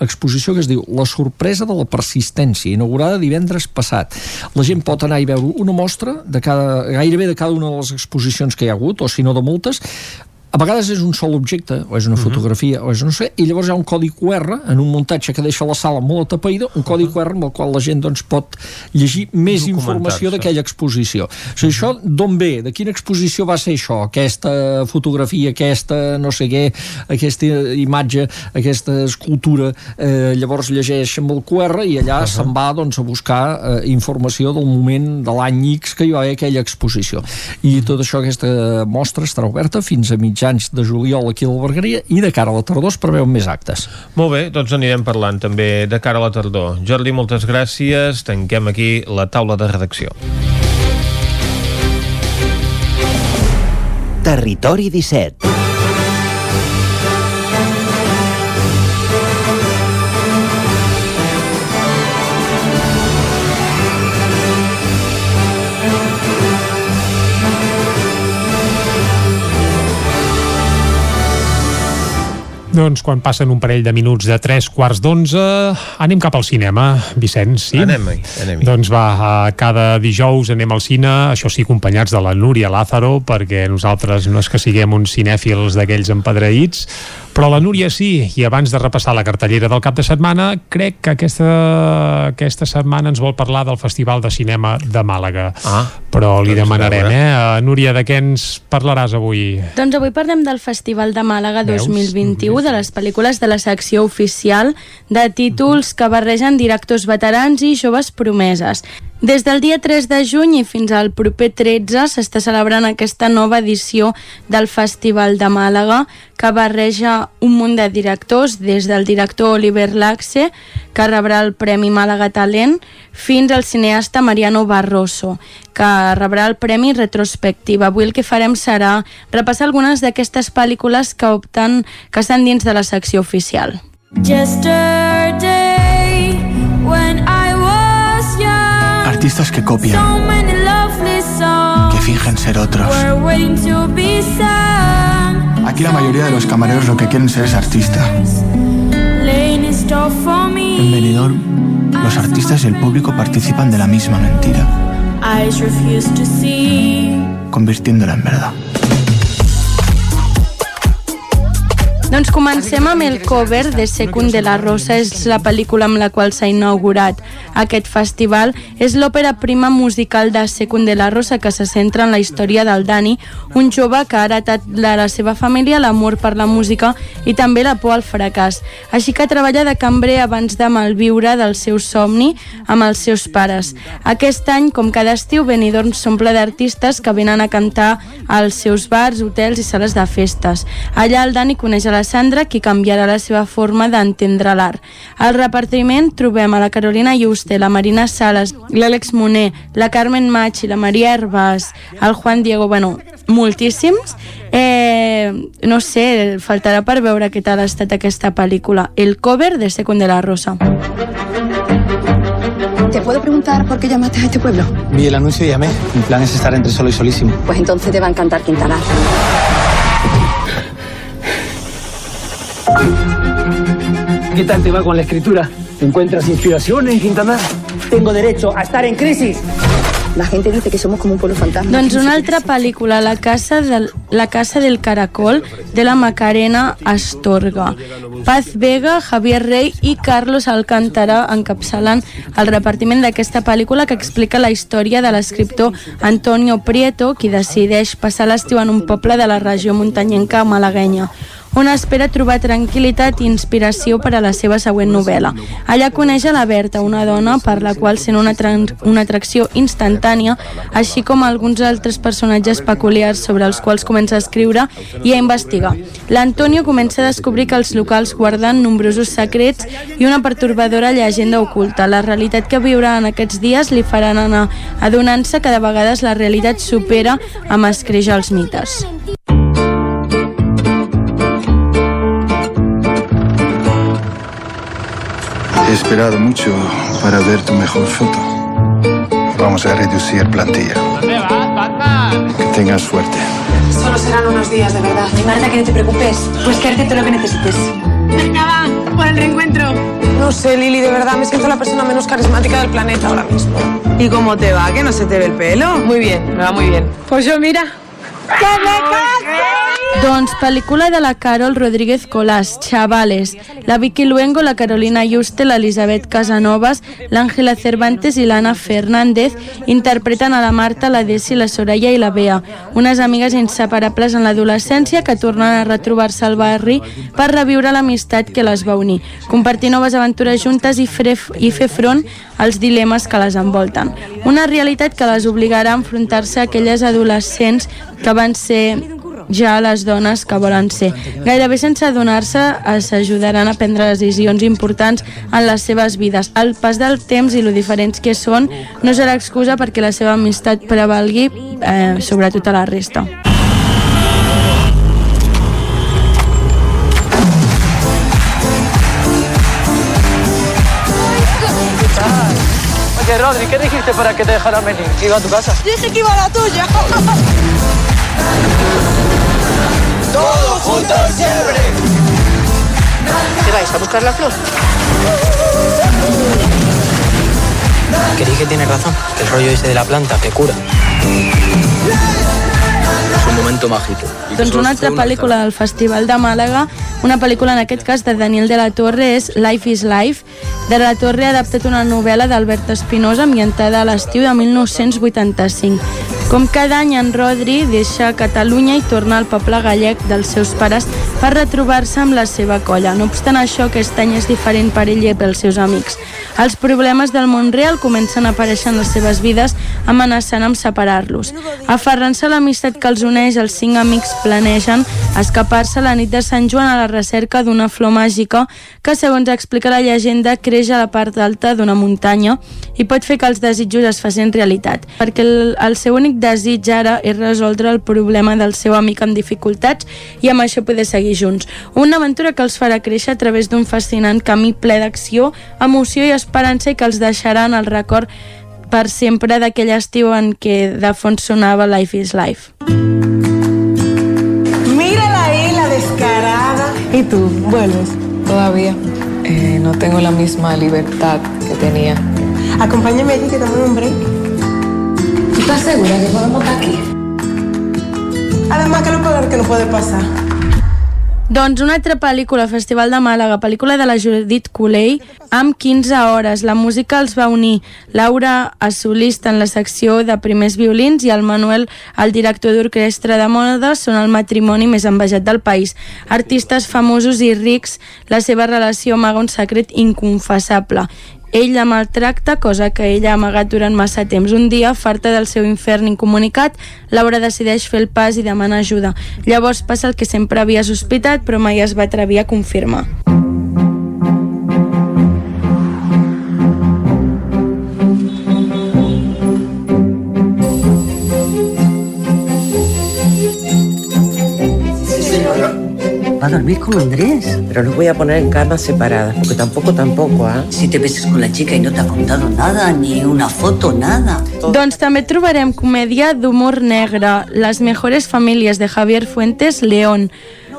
exposició que es diu La sorpresa de la persistència, inaugurada divendres passat. La gent pot anar i veure una mostra de cada, gairebé de cada una de les exposicions que hi ha hagut, o si no de moltes, a vegades és un sol objecte, o és una mhm. fotografia, uh -huh. o és no sé, i llavors hi ha un codi QR en un muntatge que deixa la sala molt atapeïda, un codi uh -huh. QR amb el qual la gent doncs, pot llegir més informació d'aquella exposició. O sigui, això d'on ve? De quina exposició va ser això? Aquesta fotografia, aquesta no sé què, aquesta imatge, aquesta escultura, eh, llavors llegeix amb el QR i allà uh -huh. se'n va doncs, a buscar eh, informació del moment de l'any X que hi va haver aquella exposició. I tot això, aquesta mostra estarà oberta fins a mitjà mitjans de juliol aquí a l'Albergaria i de cara a la tardor es preveuen més actes. Molt bé, doncs anirem parlant també de cara a la tardor. Jordi, moltes gràcies. Tanquem aquí la taula de redacció. Territori 17 Doncs quan passen un parell de minuts de 3 quarts d'onze, anem cap al cinema, Vicenç, sí? Anem-hi, anem -hi. Doncs va, cada dijous anem al cine, això sí, acompanyats de la Núria Lázaro, perquè nosaltres no és que siguem uns cinèfils d'aquells empadreïts, però la Núria sí, i abans de repassar la cartellera del cap de setmana, crec que aquesta, aquesta setmana ens vol parlar del Festival de Cinema de Màlaga. Ah, però li doncs demanarem, eh? Uh, Núria, de què ens parlaràs avui? Doncs avui parlem del Festival de Màlaga Veus? 2021, de les pel·lícules de la secció oficial de títols que barregen directors veterans i joves promeses. Des del dia 3 de juny i fins al proper 13 s'està celebrant aquesta nova edició del Festival de Màlaga que barreja un munt de directors, des del director Oliver Laxe, que rebrà el Premi Màlaga Talent, fins al cineasta Mariano Barroso, que rebrà el Premi Retrospectiva. Avui el que farem serà repassar algunes d'aquestes pel·lícules que opten, que estan dins de la secció oficial. Yesterday, when I Artistas que copian, que fingen ser otros. Aquí la mayoría de los camareros lo que quieren ser es artista. En Benidorm, los artistas y el público participan de la misma mentira, convirtiéndola en verdad. Doncs comencem amb el cover de Secund de la Rosa, és la pel·lícula amb la qual s'ha inaugurat aquest festival. És l'òpera prima musical de Secund de la Rosa que se centra en la història del Dani, un jove que ha heretat de la seva família l'amor per la música i també la por al fracàs. Així que treballa de cambrer abans de malviure del seu somni amb els seus pares. Aquest any, com cada estiu, Benidorm s'omple d'artistes que venen a cantar als seus bars, hotels i sales de festes. Allà el Dani coneix a la Sandra, qui canviarà la seva forma d'entendre l'art. Al repartiment trobem a la Carolina Juste, la Marina Sales, l'Àlex Moner, la Carmen Machi, la Maria Herbàs, el Juan Diego, bueno, moltíssims. Eh, no sé, faltarà per veure què tal ha estat aquesta pel·lícula. El cover de Secund de la Rosa. ¿Te puedo preguntar por qué llamaste a este pueblo? Vi el anuncio y llamé. Mi plan es estar entre solo y solísimo. Pues entonces te va a encantar Quintanar. ¿Qué tal te va con la escritura? ¿Encuentras inspiración en Quintanar? Tengo derecho a estar en crisis. La gente dice que somos como un pueblo fantasma. Doncs una altra pel·lícula, La casa del, la casa del caracol, de la Macarena Astorga. Paz Vega, Javier Rey i Carlos Alcántara encapçalen el repartiment d'aquesta pel·lícula que explica la història de l'escriptor Antonio Prieto, qui decideix passar l'estiu en un poble de la regió muntanyenca malaguenya on espera trobar tranquil·litat i inspiració per a la seva següent novel·la. Allà coneix a la Berta, una dona per la qual sent una, una atracció instantània, així com alguns altres personatges peculiars sobre els quals comença a escriure i a investigar. L'Antonio comença a descobrir que els locals guarden nombrosos secrets i una pertorbadora llegenda oculta. La realitat que viurà en aquests dies li faran anar adonant-se que de vegades la realitat supera amb escrejar els mites. He esperado mucho para ver tu mejor foto. Vamos a reducir plantilla. Que tengas suerte. Solo serán unos días, de verdad. Y Marta, que no te preocupes. Pues quédate todo lo que necesites. Venga, va, por el reencuentro. No sé, Lili, de verdad me siento la persona menos carismática del planeta ahora mismo. ¿Y cómo te va? ¿Que no se te ve el pelo? Muy bien, me va muy bien. Pues yo, mira. ¡Que me case! Doncs pel·lícula de la Carol Rodríguez Colás, Chavales. La Vicky Luengo, la Carolina Juste, l'Elisabet Casanovas, l'Àngela Cervantes i l'Anna Fernández interpreten a la Marta, la Desi, la Soraya i la Bea, unes amigues inseparables en l'adolescència que tornen a retrobar-se al barri per reviure l'amistat que les va unir, compartir noves aventures juntes i fer, i fer front als dilemes que les envolten. Una realitat que les obligarà a enfrontar-se a aquelles adolescents que van ser ja les dones que volen ser. Gairebé sense adonar-se s'ajudaran a prendre decisions importants en les seves vides. El pas del temps i lo diferents que són no serà excusa perquè la seva amistat prevalgui eh, sobre tota la resta. Oye, Rodri, ¿qué dijiste para que te dejaran venir? ¿Que iba a tu casa? Dije que iba a la tuya. ¡Todos juntos siempre! ¿Qué vais a buscar la flor? Que dije tiene razón, que el rollo ese de la planta que cura. Es un momento mágico. Doncs una altra pel·lícula del Festival de Màlaga, una pel·lícula en aquest cas de Daniel de la Torre és Life is Life. De la Torre ha adaptat una novel·la d'Albert Espinosa ambientada a l'estiu de 1985. Com cada any, en Rodri deixa Catalunya i torna al poble gallec dels seus pares per retrobar-se amb la seva colla. No obstant això, aquest any és diferent per ell i pels seus amics. Els problemes del món real comencen a aparèixer en les seves vides, amenaçant amb separar-los. Aferrant-se a l'amistat que els uneix, els cinc amics planegen escapar-se la nit de Sant Joan a la recerca d'una flor màgica que, segons explica la llegenda, creix a la part alta d'una muntanya i pot fer que els desitjos es facin realitat, perquè el, el seu únic desig ara és resoldre el problema del seu amic amb dificultats i amb això poder seguir junts. Una aventura que els farà créixer a través d'un fascinant camí ple d'acció, emoció i esperança i que els deixarà en el record per sempre d'aquell estiu en què de fons sonava Life is Life. Mírala ahí, la descarada. ¿Y tú, vuelves? Todavía eh, no tengo la misma libertad que tenía. Acompáñame allí que tomemos un break. ¿Tú estás segura que podemos estar aquí? Además, que lo peor que no puede pasar. Doncs una altra pel·lícula, Festival de Màlaga, pel·lícula de la Judit Colell, amb 15 hores. La música els va unir Laura Assolista en la secció de primers violins i el Manuel, el director d'orquestra de moda, són el matrimoni més envejat del país. Artistes famosos i rics, la seva relació amaga un secret inconfessable. Ell la maltracta, cosa que ella ha amagat durant massa temps. Un dia, farta del seu infern incomunicat, Laura decideix fer el pas i demanar ajuda. Llavors passa el que sempre havia sospitat, però mai es va atrevir a confirmar. Va a dormir con Andrés. Pero los voy a poner en camas separadas, porque tampoco, tampoco, ¿ah? Si te besas con la chica y no te ha contado nada, ni una foto, nada. Doncs també trobarem comèdia d'humor negre, Les mejores famílies de Javier Fuentes León,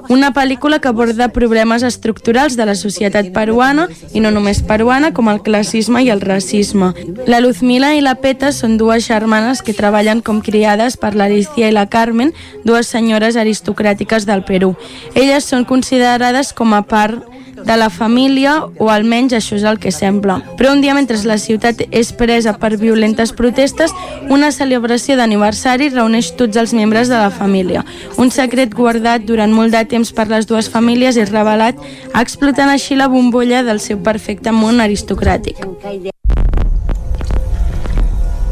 una pel·lícula que aborda problemes estructurals de la societat peruana i no només peruana, com el classisme i el racisme. La Luzmila i la Peta són dues germanes que treballen com criades per l'Alicia i la Carmen, dues senyores aristocràtiques del Perú. Elles són considerades com a part de la família, o almenys això és el que sembla. Però un dia, mentre la ciutat és presa per violentes protestes, una celebració d'aniversari reuneix tots els membres de la família. Un secret guardat durant molt de temps per les dues famílies és revelat, explotant així la bombolla del seu perfecte món aristocràtic.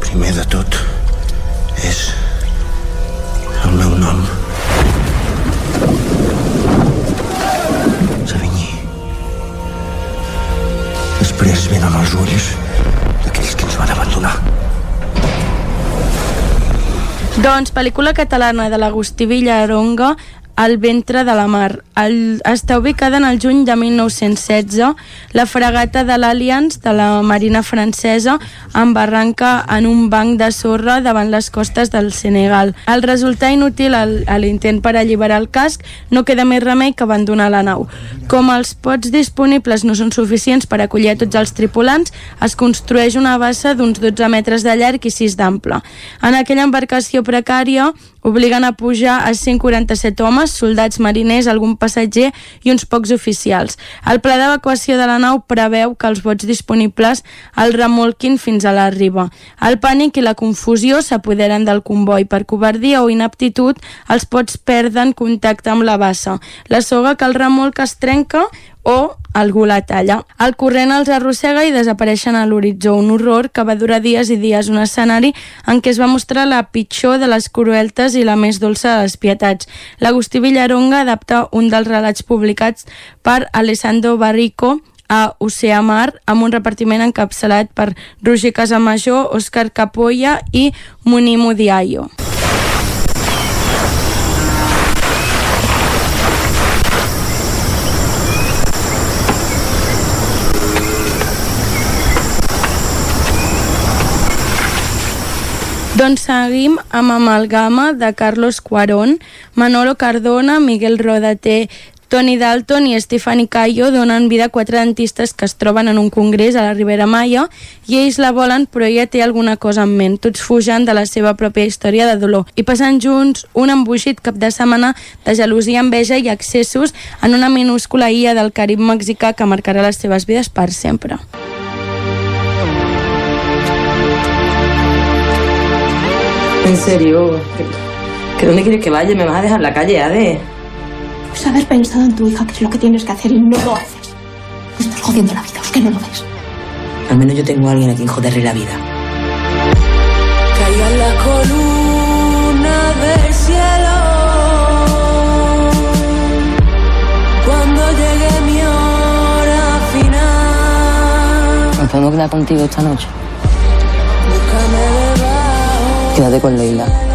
Primer de tot, és Després venen els ulls d'aquells que ens van abandonar. Doncs pel·lícula catalana de l'Agustí Villaronga El ventre de la mar. El, està ubicada en el juny de 1916. La fregata de l'Alliance de la Marina francesa embarranca en un banc de sorra davant les costes del Senegal. Al resultar inútil l'intent per alliberar el casc, no queda més remei que abandonar la nau. Com els pots disponibles no són suficients per acollir a tots els tripulants, es construeix una bassa d'uns 12 metres de llarg i 6 d'ample. En aquella embarcació precària obliguen a pujar a 147 homes, soldats mariners, algun passatger i uns pocs oficials. El pla d'evacuació de la nau preveu que els bots disponibles el remolquin fins a la riba. El pànic i la confusió s'apoderen del comboi. Per covardia o inaptitud, els pots perden contacte amb la bassa. La soga que el remolc es trenca o algú la talla. El corrent els arrossega i desapareixen a l'horitzó. Un horror que va durar dies i dies, un escenari en què es va mostrar la pitjor de les crueltes i la més dolça de les pietats. L'Agustí Villaronga adapta un dels relats publicats per Alessandro Barrico a Oceà Mar amb un repartiment encapçalat per Roger Casamajor, Òscar Capolla i Munimo Diallo. Doncs seguim amb Amalgama de Carlos Cuarón, Manolo Cardona, Miguel Rodater, Tony Dalton i Stephanie Cayo donen vida a quatre dentistes que es troben en un congrés a la Ribera Maya i ells la volen però ella té alguna cosa en ment. Tots fugen de la seva pròpia història de dolor i passen junts un embogit cap de setmana de gelosia, enveja i excessos en una minúscula illa del Carib mexicà que marcarà les seves vides per sempre. En serio, ¿que, dónde quieres que vaya? ¿Me vas a dejar en la calle, Ade? Pues haber pensado en tu hija, que es lo que tienes que hacer y no lo haces. Me estás jodiendo la vida, es que no lo ves. Al menos yo tengo a alguien a quien joderle la vida. Caigan las columnas del cielo cuando llegue mi hora final. ¿Nos podemos quedar contigo esta noche? Quédate con Leila.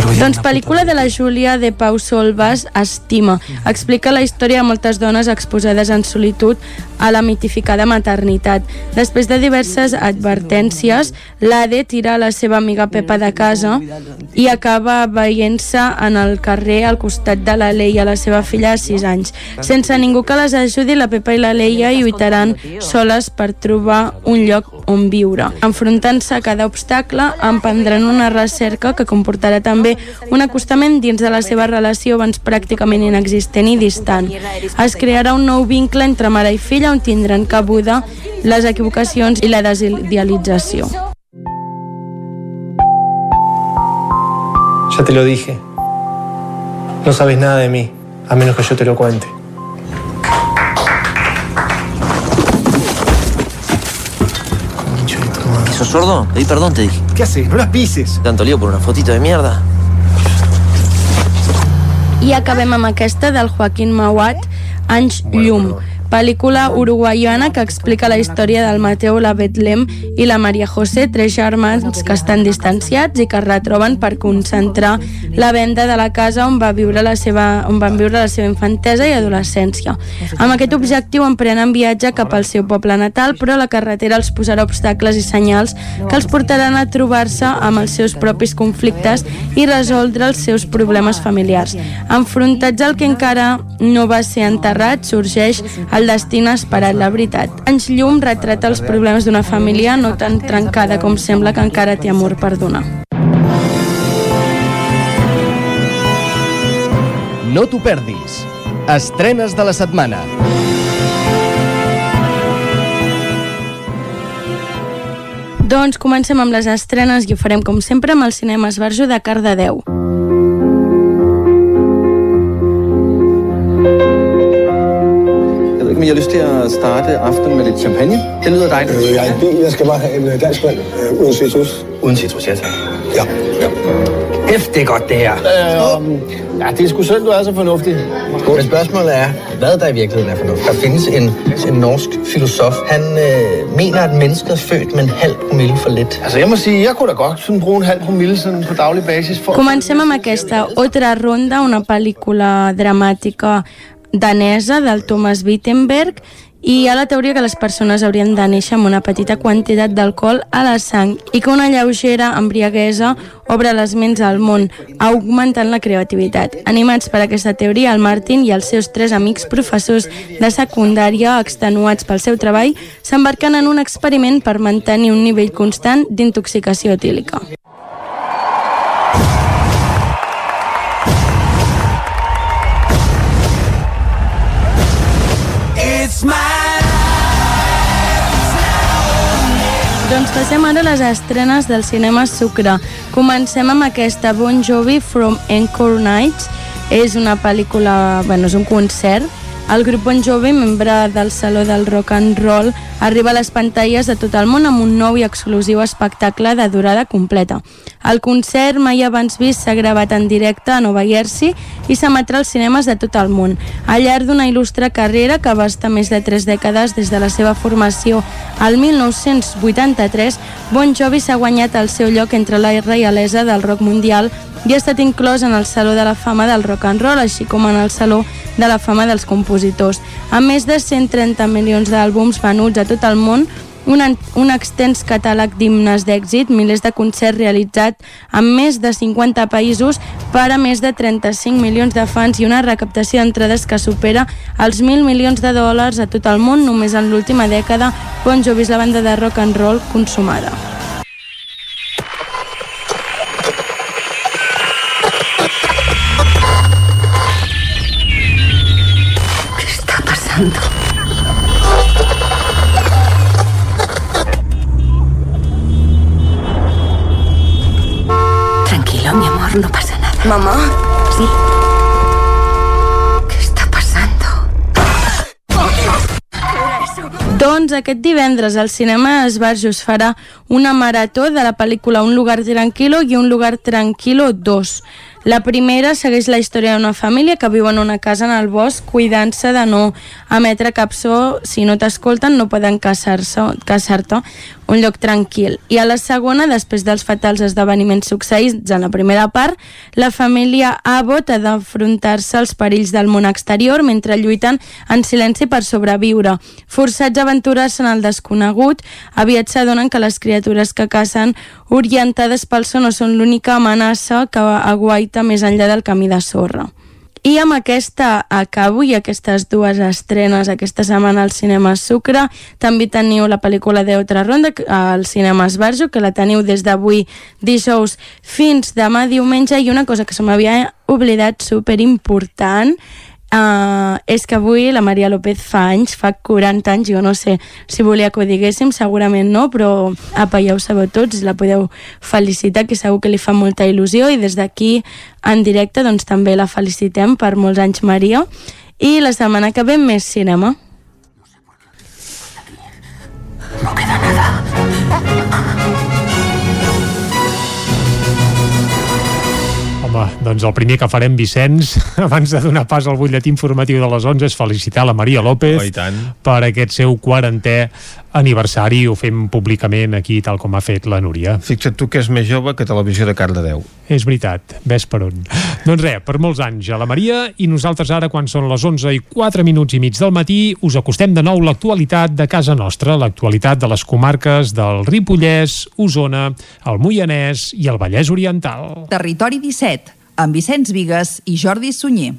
Doncs pel·lícula de la Júlia de Pau Solbas, Estima. Explica la història de moltes dones exposades en solitud a la mitificada maternitat. Després de diverses advertències, l'Ade tira la seva amiga Pepa de casa i acaba veient-se en el carrer al costat de la Leia, la seva filla de 6 anys. Sense ningú que les ajudi, la Pepa i la Leia lluitaran soles per trobar un lloc on viure. Enfrontant-se a cada obstacle, emprendran una recerca que comportarà també un acostament dins de la seva relació abans pràcticament inexistent i distant. Es crearà un nou vincle entre mare i filla on tindran cabuda les equivocacions i la desidealització. Ya te lo dije. No sabes nada de mí, a menos que yo te lo cuente. ¿Sos sordo? Pedí perdón, te dije. ¿Qué haces? No las pises. Tanto lío por una fotito de mierda. I acabem amb aquesta del Joaquín Mauat, Anys Llum, pel·lícula uruguaiana que explica la història del Mateo, la Betlem i la Maria José, tres germans que estan distanciats i que es retroben per concentrar la venda de la casa on, va viure la seva, on van viure la seva infantesa i adolescència. Amb aquest objectiu emprenen viatge cap al seu poble natal, però la carretera els posarà obstacles i senyals que els portaran a trobar-se amb els seus propis conflictes i resoldre els seus problemes familiars. Enfrontats al que encara no va ser enterrat, sorgeix el destí inesperat, la veritat. Anys llum retrata els problemes d'una família no tan trencada com sembla que encara té amor per donar. No t'ho perdis. Estrenes de la setmana. Doncs comencem amb les estrenes i ho farem com sempre amb el cinema Esbarjo de Cardedeu. Jeg om I har lyst til at starte aftenen med lidt champagne. Det lyder dejligt. Øh, jeg er i bil. Jeg skal bare have en øh, dansk vand øh, uden citrus. Uden citrus, ja tak. Ja. ja. Hæft, det er godt det her. Øh, ja, det er sgu synd, du er så fornuftig. Men spørgsmålet er, hvad der i virkeligheden er fornuft. Der findes en, en norsk filosof. Han øh, mener, at mennesket er født med en halv promille for lidt. Altså, jeg må sige, jeg kunne da godt sådan bruge en halv promille sådan på daglig basis. For... Comencem amb aquesta Otra Ronda, una pel·lícula dramàtica danesa del Thomas Wittenberg i hi ha la teoria que les persones haurien de néixer amb una petita quantitat d'alcohol a la sang i que una lleugera embriaguesa obre les ments al món, augmentant la creativitat. Animats per aquesta teoria, el Martin i els seus tres amics professors de secundària, extenuats pel seu treball, s'embarquen en un experiment per mantenir un nivell constant d'intoxicació etílica. Doncs passem ara a les estrenes del cinema Sucre. Comencem amb aquesta Bon Jovi From Encore Nights. És una pel·lícula, bueno, és un concert. El grup Bon Jovi, membre del Saló del Rock and Roll, arriba a les pantalles de tot el món amb un nou i exclusiu espectacle de durada completa. El concert mai abans vist s'ha gravat en directe a Nova Jersey i s'emetrà als cinemes de tot el món. Al llarg d'una il·lustre carrera que abasta més de tres dècades des de la seva formació al 1983, Bon Jovi s'ha guanyat el seu lloc entre la reialesa del rock mundial i ha estat inclòs en el Saló de la Fama del Rock and Roll, així com en el Saló de la Fama dels Compositors. Amb més de 130 milions d'àlbums venuts a tot el món, un, un extens catàleg d'himnes d'èxit, milers de concerts realitzats en més de 50 països per a més de 35 milions de fans i una recaptació d'entrades que supera els 1.000 milions de dòlars a tot el món només en l'última dècada. Jovi és la banda de rock and roll consumada. ¿Qué está pasando? Mamá. Sí. ¿Qué está pasando? Doncs aquest divendres al cinema Esbarjo es farà una marató de la pel·lícula Un lugar tranquilo i Un lugar tranquilo 2. La primera segueix la història d'una família que viu en una casa en el bosc cuidant-se de no emetre cap so. Si no t'escolten no poden caçar-se caçar-te un lloc tranquil. I a la segona, després dels fatals esdeveniments succeïts en la primera part, la família Abbott ha d'afrontar-se als perills del món exterior mentre lluiten en silenci per sobreviure. Forçats a aventurar-se en el desconegut, aviat s'adonen que les criatures que cacen orientades pel son no són l'única amenaça que aguaita més enllà del camí de sorra. I amb aquesta acabo i aquestes dues estrenes aquesta setmana al cinema Sucre. També teniu la pel·lícula de Otra Ronda al cinema Esbarjo, que la teniu des d'avui dijous fins demà diumenge. I una cosa que se m'havia oblidat super important Uh, és que avui la Maria López fa anys, fa 40 anys, jo no sé si volia que ho diguéssim, segurament no, però apa, ja ho sabeu tots, la podeu felicitar, que segur que li fa molta il·lusió i des d'aquí en directe doncs també la felicitem per molts anys Maria i la setmana que ve més cinema. No queda nada. Home, doncs el primer que farem, Vicenç, abans de donar pas al butlletí informatiu de les 11, és felicitar la Maria López Oh, per aquest seu 40è aniversari. Ho fem públicament aquí, tal com ha fet la Núria. Fixa't tu que és més jove que Televisió de Cardedeu. És veritat, ves per on. doncs res, per molts anys a la Maria i nosaltres ara, quan són les 11 i 4 minuts i mig del matí, us acostem de nou l'actualitat de casa nostra, l'actualitat de les comarques del Ripollès, Osona, el Moianès i el Vallès Oriental. Territori 17, amb Vicenç Vigues i Jordi Sunyer.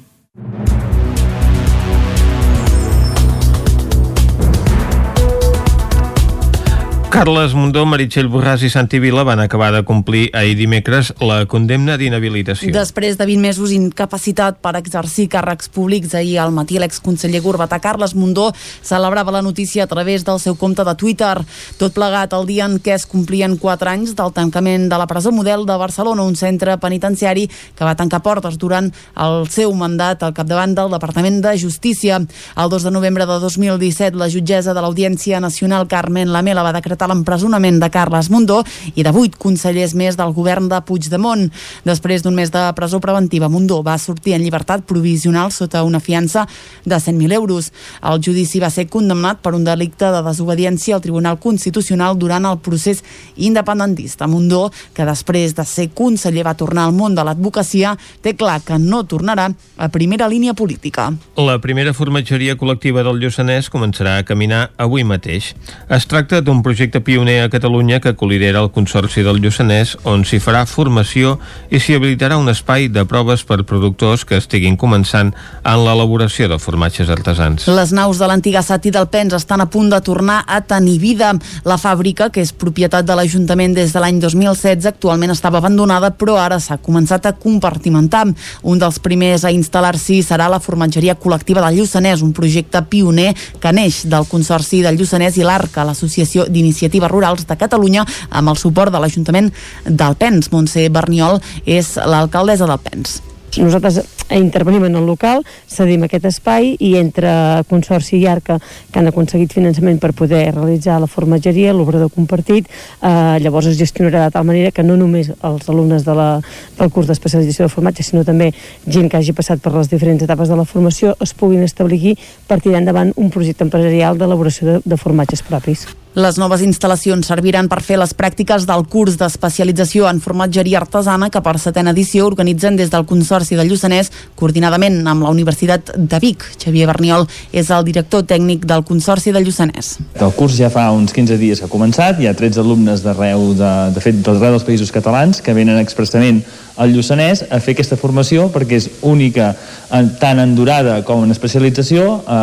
Carles Mundó, Meritxell Borràs i Santi Vila van acabar de complir ahir dimecres la condemna d'inhabilitació. Després de 20 mesos incapacitat per exercir càrrecs públics, ahir al matí l'exconseller Gorbatà Carles Mundó celebrava la notícia a través del seu compte de Twitter. Tot plegat el dia en què es complien 4 anys del tancament de la presó model de Barcelona, un centre penitenciari que va tancar portes durant el seu mandat al capdavant del Departament de Justícia. El 2 de novembre de 2017, la jutgessa de l'Audiència Nacional Carmen Lamela va decretar l'empresonament de Carles Mundó i de vuit consellers més del govern de Puigdemont. Després d'un mes de presó preventiva, Mundó va sortir en llibertat provisional sota una fiança de 100.000 euros. El judici va ser condemnat per un delicte de desobediència al Tribunal Constitucional durant el procés independentista. Mundó, que després de ser conseller va tornar al món de l'advocacia, té clar que no tornarà a primera línia política. La primera formatgeria col·lectiva del Lluçanès començarà a caminar avui mateix. Es tracta d'un projecte pioner a Catalunya que colidera el Consorci del Lluçanès, on s'hi farà formació i s'hi habilitarà un espai de proves per productors que estiguin començant en l'elaboració de formatges artesans. Les naus de l'antiga Sati del Pens estan a punt de tornar a tenir vida. La fàbrica, que és propietat de l'Ajuntament des de l'any 2016, actualment estava abandonada, però ara s'ha començat a compartimentar. Un dels primers a instal·lar-s'hi serà la formatgeria col·lectiva del Lluçanès, un projecte pioner que neix del Consorci del Lluçanès i l'ARCA, l'Associació d'Iniciatives Rurals de Catalunya, amb el suport de l'Ajuntament d'Alpens. Montse Berniol és l'alcaldessa d'Alpens. Nosaltres intervenim en el local, cedim aquest espai i entre Consorci i Arca, que han aconseguit finançament per poder realitzar la formatgeria, l'obrador compartit, eh, llavors es gestionarà de tal manera que no només els alumnes de la, del curs d'especialització de formatge, sinó també gent que hagi passat per les diferents etapes de la formació es puguin establir per tirar endavant un projecte empresarial d'elaboració de, de formatges propis. Les noves instal·lacions serviran per fer les pràctiques del curs d'especialització en formatgeria artesana que per setena edició organitzen des del Consorci del Lluçanès coordinadament amb la Universitat de Vic. Xavier Berniol és el director tècnic del Consorci del Lluçanès. El curs ja fa uns 15 dies que ha començat, hi ha 13 alumnes d'arreu, de, de fet, d'arreu dels països catalans que venen expressament al Lluçanès a fer aquesta formació perquè és única en, tant en durada com en especialització a,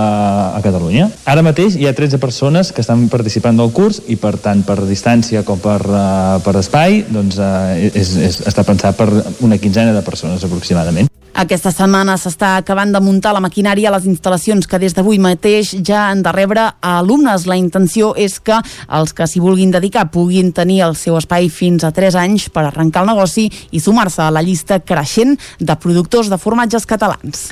a Catalunya. Ara mateix hi ha 13 persones que estan participant del curs i per tant per distància com per, uh, per espai doncs, uh, és, és, està pensat per una quinzena de persones aproximadament. Aquesta setmana s'està acabant de muntar la maquinària a les instal·lacions que des d'avui mateix ja han de rebre alumnes. La intenció és que els que s'hi vulguin dedicar puguin tenir el seu espai fins a 3 anys per arrencar el negoci i sumar-se a la llista creixent de productors de formatges catalans.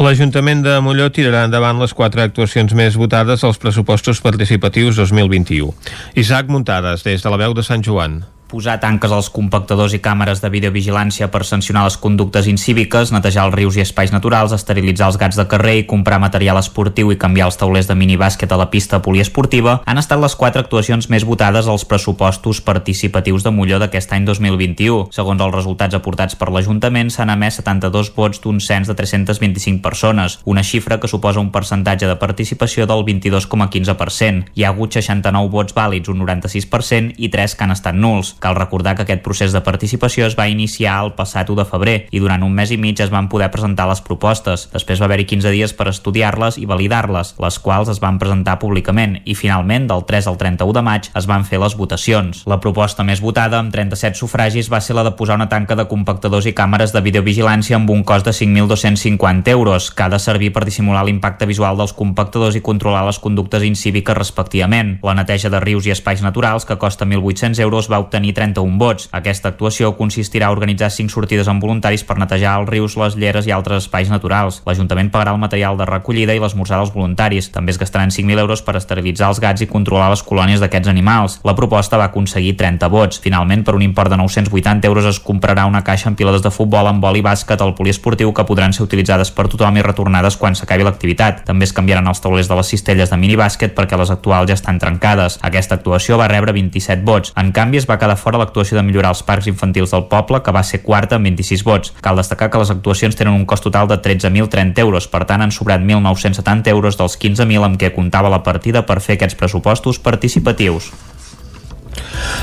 L'Ajuntament de Molló tirarà endavant les quatre actuacions més votades als pressupostos participatius 2021. Isaac Muntades, des de la veu de Sant Joan posar tanques als compactadors i càmeres de videovigilància per sancionar les conductes incíviques, netejar els rius i espais naturals, esterilitzar els gats de carrer i comprar material esportiu i canviar els taulers de minibàsquet a la pista poliesportiva han estat les quatre actuacions més votades als pressupostos participatius de Molló d'aquest any 2021. Segons els resultats aportats per l'Ajuntament, s'han emès 72 vots d'un cens de 325 persones, una xifra que suposa un percentatge de participació del 22,15%. Hi ha hagut 69 vots vàlids, un 96%, i 3 que han estat nuls. Cal recordar que aquest procés de participació es va iniciar el passat 1 de febrer i durant un mes i mig es van poder presentar les propostes. Després va haver-hi 15 dies per estudiar-les i validar-les, les quals es van presentar públicament i finalment del 3 al 31 de maig es van fer les votacions. La proposta més votada, amb 37 sufragis, va ser la de posar una tanca de compactadors i càmeres de videovigilància amb un cost de 5.250 euros, que ha de servir per dissimular l'impacte visual dels compactadors i controlar les conductes incíviques respectivament. La neteja de rius i espais naturals, que costa 1.800 euros, va obtenir obtenir 31 vots. Aquesta actuació consistirà a organitzar 5 sortides amb voluntaris per netejar els rius, les lleres i altres espais naturals. L'Ajuntament pagarà el material de recollida i l'esmorzar dels voluntaris. També es gastaran 5.000 euros per esterilitzar els gats i controlar les colònies d'aquests animals. La proposta va aconseguir 30 vots. Finalment, per un import de 980 euros es comprarà una caixa amb pilades de futbol amb vol i bàsquet al poliesportiu que podran ser utilitzades per tothom i retornades quan s'acabi l'activitat. També es canviaran els taulers de les cistelles de minibàsquet perquè les actuals ja estan trencades. Aquesta actuació va rebre 27 vots. En canvi, es va quedar fora l'actuació de millorar els parcs infantils del poble, que va ser quarta amb 26 vots. Cal destacar que les actuacions tenen un cost total de 13.030 euros, per tant han sobrat 1.970 euros dels 15.000 amb què comptava la partida per fer aquests pressupostos participatius.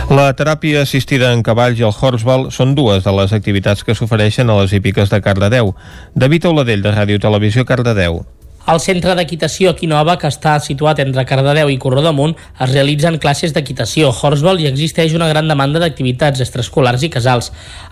La teràpia assistida en cavalls i el horseball són dues de les activitats que s'ofereixen a les hípiques de Cardedeu. David Oladell, de Ràdio Televisió, Cardedeu. Al centre d'equitació Quinova, que està situat entre Cardedeu i Corrodamunt, es realitzen classes d'equitació, horseball i existeix una gran demanda d'activitats extraescolars i casals.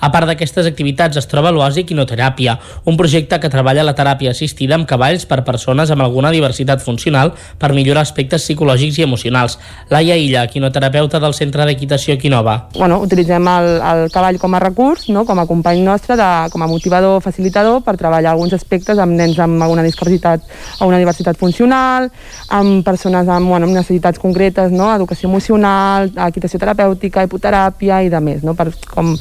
A part d'aquestes activitats es troba l'Oasi Quinoteràpia, un projecte que treballa la teràpia assistida amb cavalls per persones amb alguna diversitat funcional per millorar aspectes psicològics i emocionals. Laia Illa, quinoterapeuta del centre d'equitació Quinova. Bueno, utilitzem el, el cavall com a recurs, no? com a company nostre, de, com a motivador, facilitador, per treballar alguns aspectes amb nens amb alguna discapacitat a una diversitat funcional, amb persones amb, bueno, amb necessitats concretes, no? educació emocional, equitació terapèutica, hipoteràpia i de més, no? per com,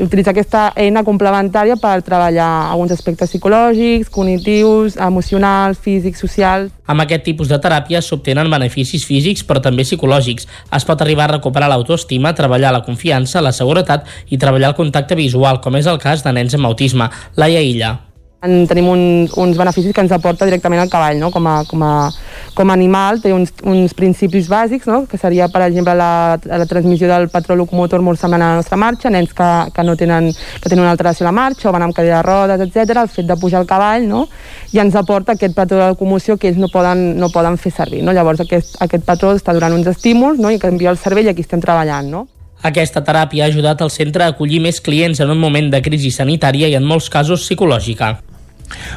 utilitzar aquesta eina complementària per treballar alguns aspectes psicològics, cognitius, emocionals, físics, socials. Amb aquest tipus de teràpia s'obtenen beneficis físics però també psicològics. Es pot arribar a recuperar l'autoestima, treballar la confiança, la seguretat i treballar el contacte visual, com és el cas de nens amb autisme. Laia Illa en tenim un, uns beneficis que ens aporta directament el cavall, no? com, a, com, a, com a animal té uns, uns principis bàsics, no? que seria, per exemple, la, la transmissió del patró locomotor molt semblant a la nostra marxa, nens que, que no tenen, que tenen una alteració a la marxa o van amb cadira de rodes, etc. el fet de pujar al cavall, no? i ens aporta aquest patró de locomoció que ells no poden, no poden fer servir. No? Llavors aquest, aquest patró està donant uns estímuls no? i que envia el cervell i aquí estem treballant. No? Aquesta teràpia ha ajudat el centre a acollir més clients en un moment de crisi sanitària i en molts casos psicològica.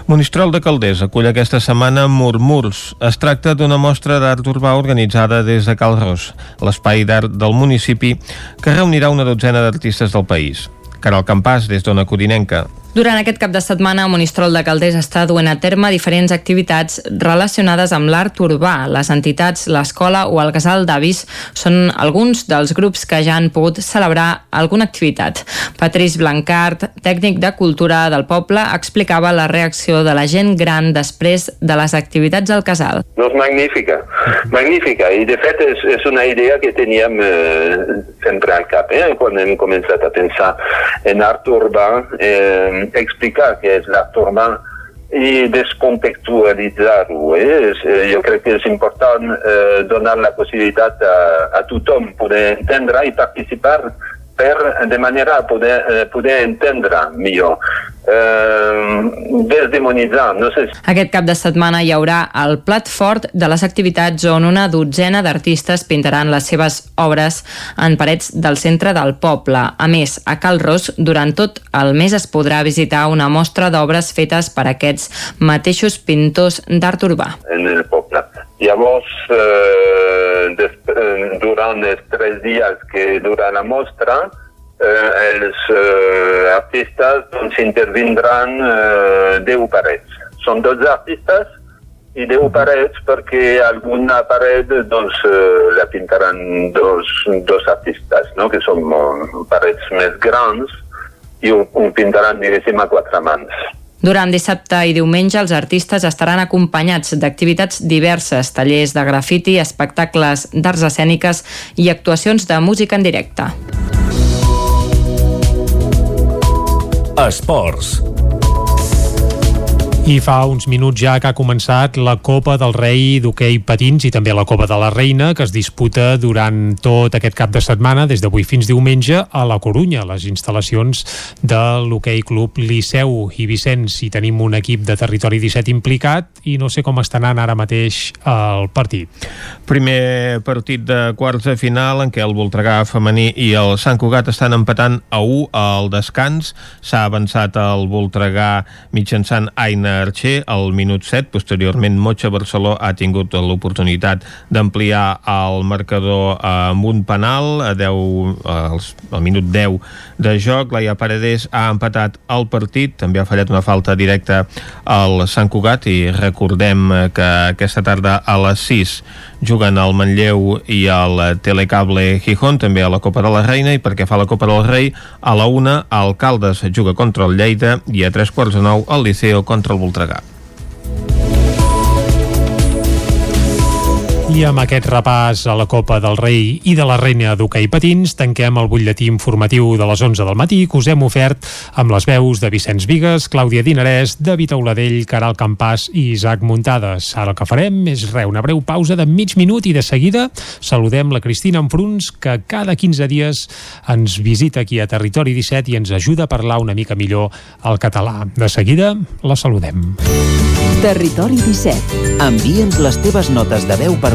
Monistrol de Calders acull aquesta setmana Murmurs. Es tracta d'una mostra d'art urbà organitzada des de Cal Ros, l'espai d'art del municipi, que reunirà una dotzena d'artistes del país. Caral Campàs, des d'Ona Codinenca. Durant aquest cap de setmana, Monistrol de Calders està duent a terme diferents activitats relacionades amb l'art urbà. Les entitats, l'escola o el casal d'avis són alguns dels grups que ja han pogut celebrar alguna activitat. Patrice Blancart, tècnic de cultura del poble, explicava la reacció de la gent gran després de les activitats al casal. Doncs magnífica, magnífica. I de fet és, és una idea que teníem eh, sempre al cap eh, quan hem començat a pensar en art urbà. Eh, explicar què és l'art urbà i descontextualitzar-ho. Eh? Jo crec que és important eh, donar la possibilitat a, a tothom poder entendre i participar per, de manera a poder, eh, poder entendre millor. Eh, desdemonitzar, no sé si Aquest cap de setmana hi haurà el plat fort de les activitats on una dotzena d'artistes pintaran les seves obres en parets del centre del poble. A més, a Cal Ros, durant tot el mes es podrà visitar una mostra d'obres fetes per aquests mateixos pintors d'art urbà. en el poble. Llavors, eh, des, eh, durant els tres dies que dura la mostra, eh, els eh, artistes doncs, intervindran eh, 10 parets. Són 12 artistes i 10 parets perquè alguna paret doncs, eh, la pintaran dos, dos artistes, no? que són eh, parets més grans i ho, ho pintaran, diguéssim, a quatre mans. Durant dissabte i diumenge els artistes estaran acompanyats d'activitats diverses, tallers de grafiti, espectacles d'arts escèniques i actuacions de música en directe. Esports. I fa uns minuts ja que ha començat la Copa del Rei d'hoquei patins i també la Copa de la Reina que es disputa durant tot aquest cap de setmana des d'avui fins diumenge a la Corunya, a les instal·lacions de l'hoquei club Liceu i Vicenç. I tenim un equip de territori 17 implicat i no sé com està anant ara mateix el partit. Primer partit de quarts de final en què el Voltregà femení i el Sant Cugat estan empatant a 1 al descans. S'ha avançat el Voltregà mitjançant Aina Archer al minut 7. Posteriorment, Motxa Barceló ha tingut l'oportunitat d'ampliar el marcador amb un penal a 10, als, al minut 10 de joc. Laia Paredes ha empatat el partit. També ha fallat una falta directa al Sant Cugat i recordem que aquesta tarda a les 6 juguen al Manlleu i al Telecable Gijón, també a la Copa de la Reina, i perquè fa la Copa del Rei, a la una, el Caldes juga contra el Lleida i a tres quarts de nou el Liceo contra el Voltregà. I amb aquest repàs a la Copa del Rei i de la Reina d'Hockey Patins tanquem el butlletí informatiu de les 11 del matí que us hem ofert amb les veus de Vicenç Vigues, Clàudia Dinarès, David Auladell, Caral Campàs i Isaac Muntades. Ara el que farem és re, una breu pausa de mig minut i de seguida saludem la Cristina Enfruns que cada 15 dies ens visita aquí a Territori 17 i ens ajuda a parlar una mica millor el català. De seguida la saludem. Territori 17. Envia'ns les teves notes de veu per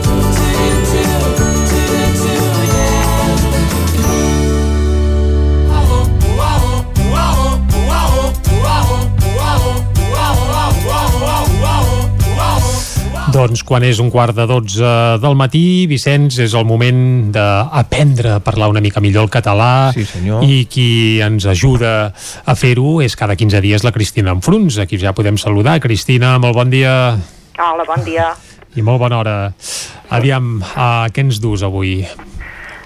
Doncs quan és un quart de 12 del matí, Vicenç, és el moment d'aprendre a parlar una mica millor el català Sí, senyor. i qui ens ajuda a fer-ho és cada 15 dies la Cristina Enfruns. Aquí ja podem saludar. Cristina, molt bon dia Hola, bon dia. i molt bona hora. Aviam, uh, què ens dus avui?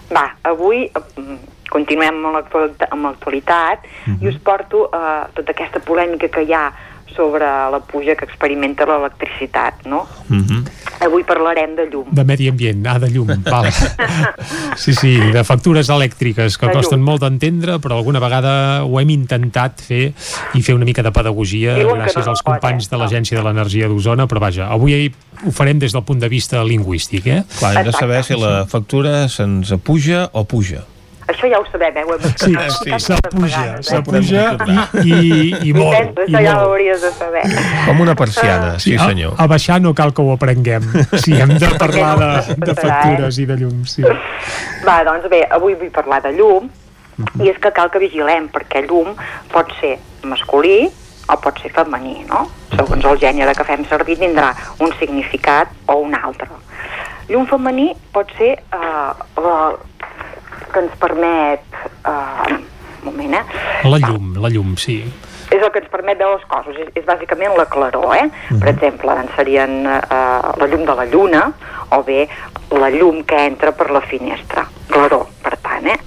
Va, avui mm, continuem amb l'actualitat, amb l'actualitat i us porto eh, tota aquesta polèmica que hi ha sobre la puja que experimenta l'electricitat, no? Mm -hmm. Avui parlarem de llum. De medi ambient, ah, de llum, val. Sí, sí, de factures elèctriques que De costen llum. molt d'entendre, però alguna vegada ho hem intentat fer i fer una mica de pedagogia Diuen gràcies no als es pot, companys de l'Agència de l'Energia d'Osona, però vaja, avui ho farem des del punt de vista lingüístic, eh? Clar, hem de saber si la factura se'ns puja o puja. Això ja ho sabem, eh? Ho hem Sí, sí, s'apuja, vegades, eh? s'apuja i, i, i molt. I això ja molt. l'hauries de saber. Com una persiana, sí, a, senyor. a baixar no cal que ho aprenguem. Sí, hem de parlar de, de eh? factures i de llum, sí. Va, doncs bé, avui vull parlar de llum i és que cal que vigilem perquè llum pot ser masculí o pot ser femení, no? Segons el gènere que fem servir tindrà un significat o un altre. Llum femení pot ser eh, la, que ens permet... Eh, un moment, eh? La llum, la llum, sí. és el que ens permet veure les coses, és, és bàsicament la claror, eh? Per exemple, en serien eh, la llum de la lluna o bé la llum que entra per la finestra, claror, per tant, eh?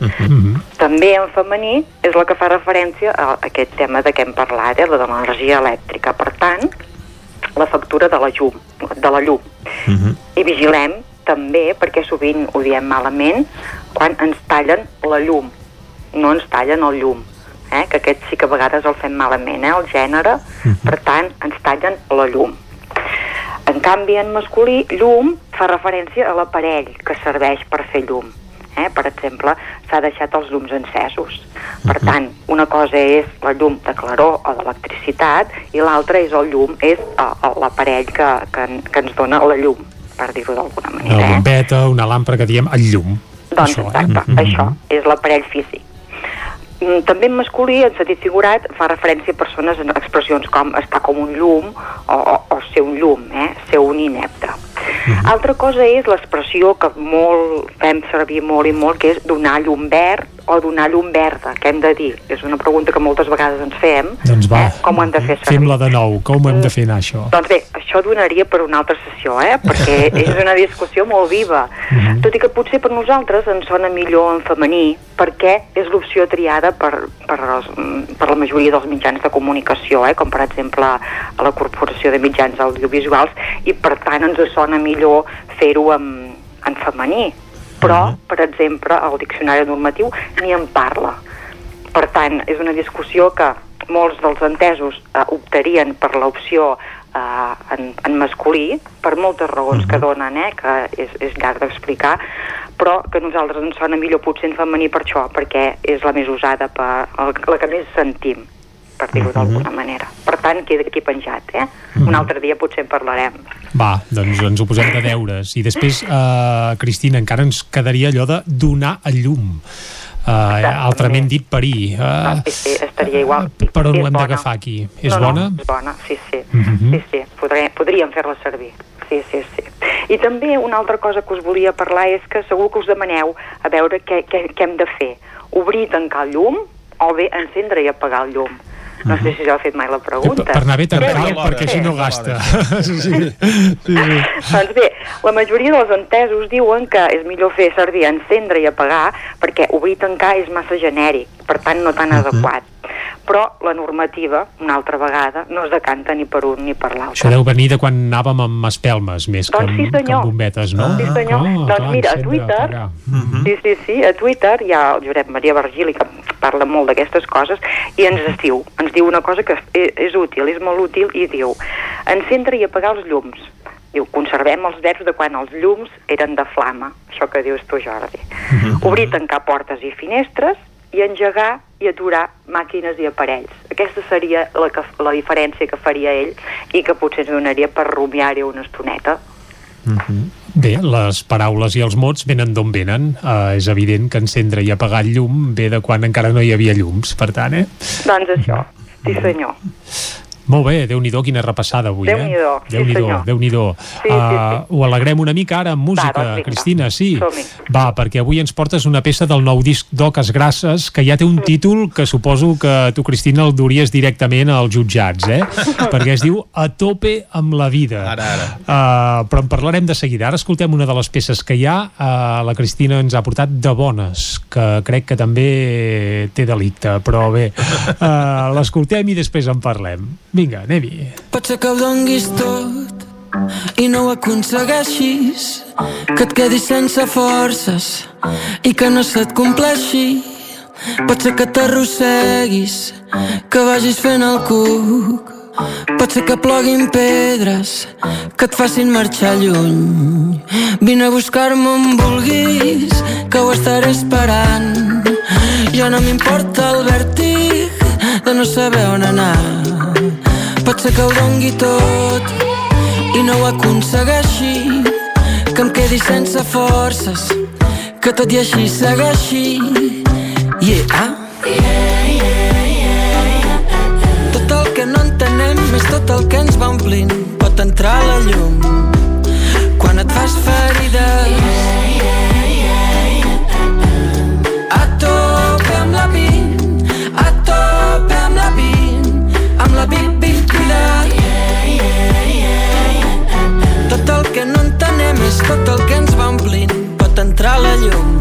També en femení és la que fa referència a aquest tema de què hem parlat, eh? la de l'energia elèctrica. Per tant, la factura de la llum, de la llum. Uh -huh. I vigilem també, perquè sovint ho diem malament, quan ens tallen la llum, no ens tallen el llum, eh? que aquest sí que a vegades el fem malament, eh? el gènere, uh -huh. per tant, ens tallen la llum. En canvi, en masculí, llum fa referència a l'aparell que serveix per fer llum. Eh? Per exemple, s'ha deixat els llums encesos. Per tant, una cosa és la llum de claror o d'electricitat i l'altra és el llum, és eh, l'aparell que, que, que ens dona la llum, per dir-ho d'alguna manera. Una Eh? bombeta, una làmpara que diem el llum. Doncs Això, eh? exacte, Mhm. això és l'aparell físic. Mm, També en masculí, en sentit figurat, fa referència a persones en expressions com estar com un llum o, o, o ser un llum, eh? ser un inepte. Altra cosa és l'expressió que molt fem servir molt i molt, que és donar llum verd o donar llum verda. Què hem de dir? És una pregunta que moltes vegades ens fem. Doncs va, Eh? Com ho hem de fer servir? fem-la de nou. Com ho hem de fer anar, això? Doncs bé, això donaria per una altra sessió, eh? perquè és una discussió molt viva. Tot i que potser per nosaltres ens sona millor en femení, perquè és l'opció triada per, per, els, per la majoria dels mitjans de comunicació, eh? com per exemple a la Corporació de Mitjans Audiovisuals, i per tant ens sona millor fer-ho en, en femení. Però, per exemple, el diccionari normatiu ni en parla. Per tant, és una discussió que molts dels entesos eh, optarien per l'opció eh, en, en masculí, per moltes raons que donen, eh, que és, és llarg d'explicar, però que a nosaltres ens sona millor potser en femení per això, perquè és la més usada, per, la que més sentim, per dir-ho d'alguna manera. Per tant, queda aquí penjat, eh? Un altre dia potser en parlarem. Va, doncs ens ho posem de deures. I després, eh, Cristina, encara ens quedaria allò de donar a llum. Uh, altrament dit parir. Uh, Sí, sí, estaria igual. per on És ho hem bona. d'agafar aquí? És no, bona? No, és bona, sí, sí. Mhm. sí, sí. Podré, podríem fer-la servir. Sí, sí, sí. I també una altra cosa que us volia parlar és que segur que us demaneu a veure què, què, què hem de fer. Obrir i tancar el llum o bé encendre i apagar el llum. No sé si ja heu fet mai la pregunta. Per anar bé tan Què cal, hauríem de perquè així no gasta. sí, sí. sí, sí. Doncs bé, la majoria dels entesos diuen que és millor fer servir encendre i apagar perquè obrir i tancar és massa genèric, per tant no tan adequat. Però la normativa, una altra vegada, no es decanta ni per un ni per l'altre. Això deu venir de quan anàvem amb espelmes, més que Doncs sí, amb, que senyor. amb bombetes, no? Sí, senyor. Ah, doncs clar, mira, a Twitter, apagar. sí, sí, sí, a Twitter hi ha el Josep Maria Virgili que parla molt d'aquestes coses i ens es diu, ens diu una cosa que és, és útil, és molt útil i diu encendre i apagar els llums. Diu, conservem els verbs de quan els llums eren de flama, això que dius tu, Jordi. Obrir i tancar portes i finestres i engegar i aturar màquines i aparells. Aquesta seria la, que, la diferència que faria ell i que potser ens donaria per rumiar-hi una estoneta. Bé, les paraules i els mots venen d'on venen. Uh, és evident que encendre i apagar el llum ve de quan encara no hi havia llums, per tant, eh? Doncs això, sí senyor. Molt bé, déu nhi quina repassada avui, Déu-n'hi-do, eh? sí, Déu-n'hi-do, senyor. Déu-n'hi-do. Sí, sí, Uh, ho alegrem una mica ara amb música, Va, doncs. Cristina, sí. Va, perquè avui ens portes una peça del nou disc d'Oques Grasses que ja té un títol que suposo que tu, Cristina, el duries directament als jutjats, eh? perquè es diu A tope amb la vida. Ara, ara. Uh, però en parlarem de seguida. Ara escoltem una de les peces que hi ha. Uh, la Cristina ens ha portat de bones, que crec que també té delicte, però bé, uh, l'escoltem i després en parlem. Vinga, anem-hi. Pot ser que ho donguis tot i no ho aconsegueixis, que et quedis sense forces i que no se't compleixi. Pot ser que t'arrosseguis, que vagis fent el cuc. Pot ser que ploguin pedres que et facin marxar lluny. Vine a buscar-me on vulguis, que ho estaré esperant. Ja no m'importa el vèrtig de no saber on anar. Pot ser que ho dongui tot i no ho aconsegueixi, que em quedi sense forces, que tot i així segueixi. Yeah. Tot el que no entenem és tot el que ens va omplint. Pot entrar la llum Entrar la llum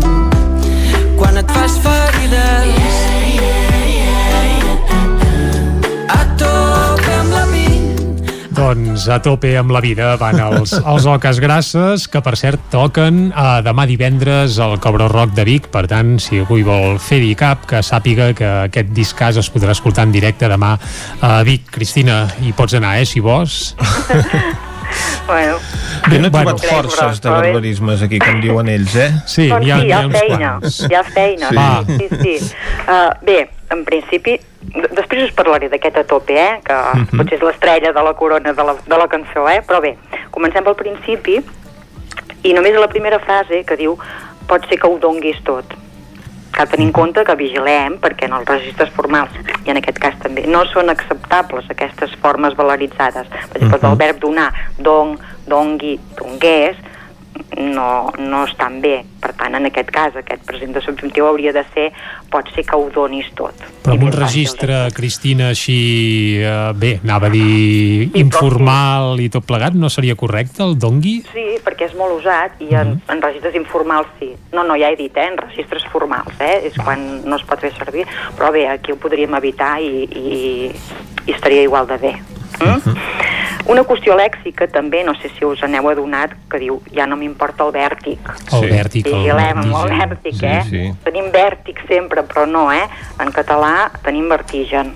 quan et fas ferides. A tope amb la vint, Doncs a tope amb la vida van els, els Oques Grasses, que per cert toquen a demà divendres al Cobró Rock de Vic, per tant, si algú hi vol fer-hi cap, que sàpiga que aquest discàs es podrà escoltar en directe demà a Vic. Cristina, hi pots anar, eh, si vols. Bueno, Jo no he Bueno. trobat forces de bé. barbarismes aquí, com diuen ells, eh? Sí, doncs hi ha, sí, hi hi ha, ha uns feina, quants. hi ha feina, Sí. sí, sí, sí. Uh, bé, en principi, després us parlaré d'aquest a tope, eh, que Mhm. potser és l'estrella de la corona de la, de la cançó, eh, però bé, comencem pel principi, i només a la primera frase que diu pot ser que ho donguis tot. Cal tenir en compte que vigilem perquè en els registres formals, i en aquest cas també, no són acceptables aquestes formes valoritzades. Per exemple, del verb donar, dong, dongui, dongués, no, no estan bé. Per tant, en aquest cas, aquest present de subjuntiu hauria de ser pot ser que ho donis tot. Però amb un registre, Cristina, així, eh, bé, anava a dir informal i tot plegat, no seria correcte el dongui? Sí, perquè és molt usat i en, en registres informals sí. No, no, ja he dit, eh, en registres formals, eh, és quan no es pot fer servir, però bé, aquí ho podríem evitar i, i, i estaria igual de bé. Mm? Una qüestió lèxica també, no sé si us aneu adonat, que diu ja no m'importa el vèrtic. El Sí. vèrtic, el Vigilem amb el vertigen. vèrtic, Sí, eh? sí. Tenim vèrtic sempre, però no, eh? En català tenim vertigen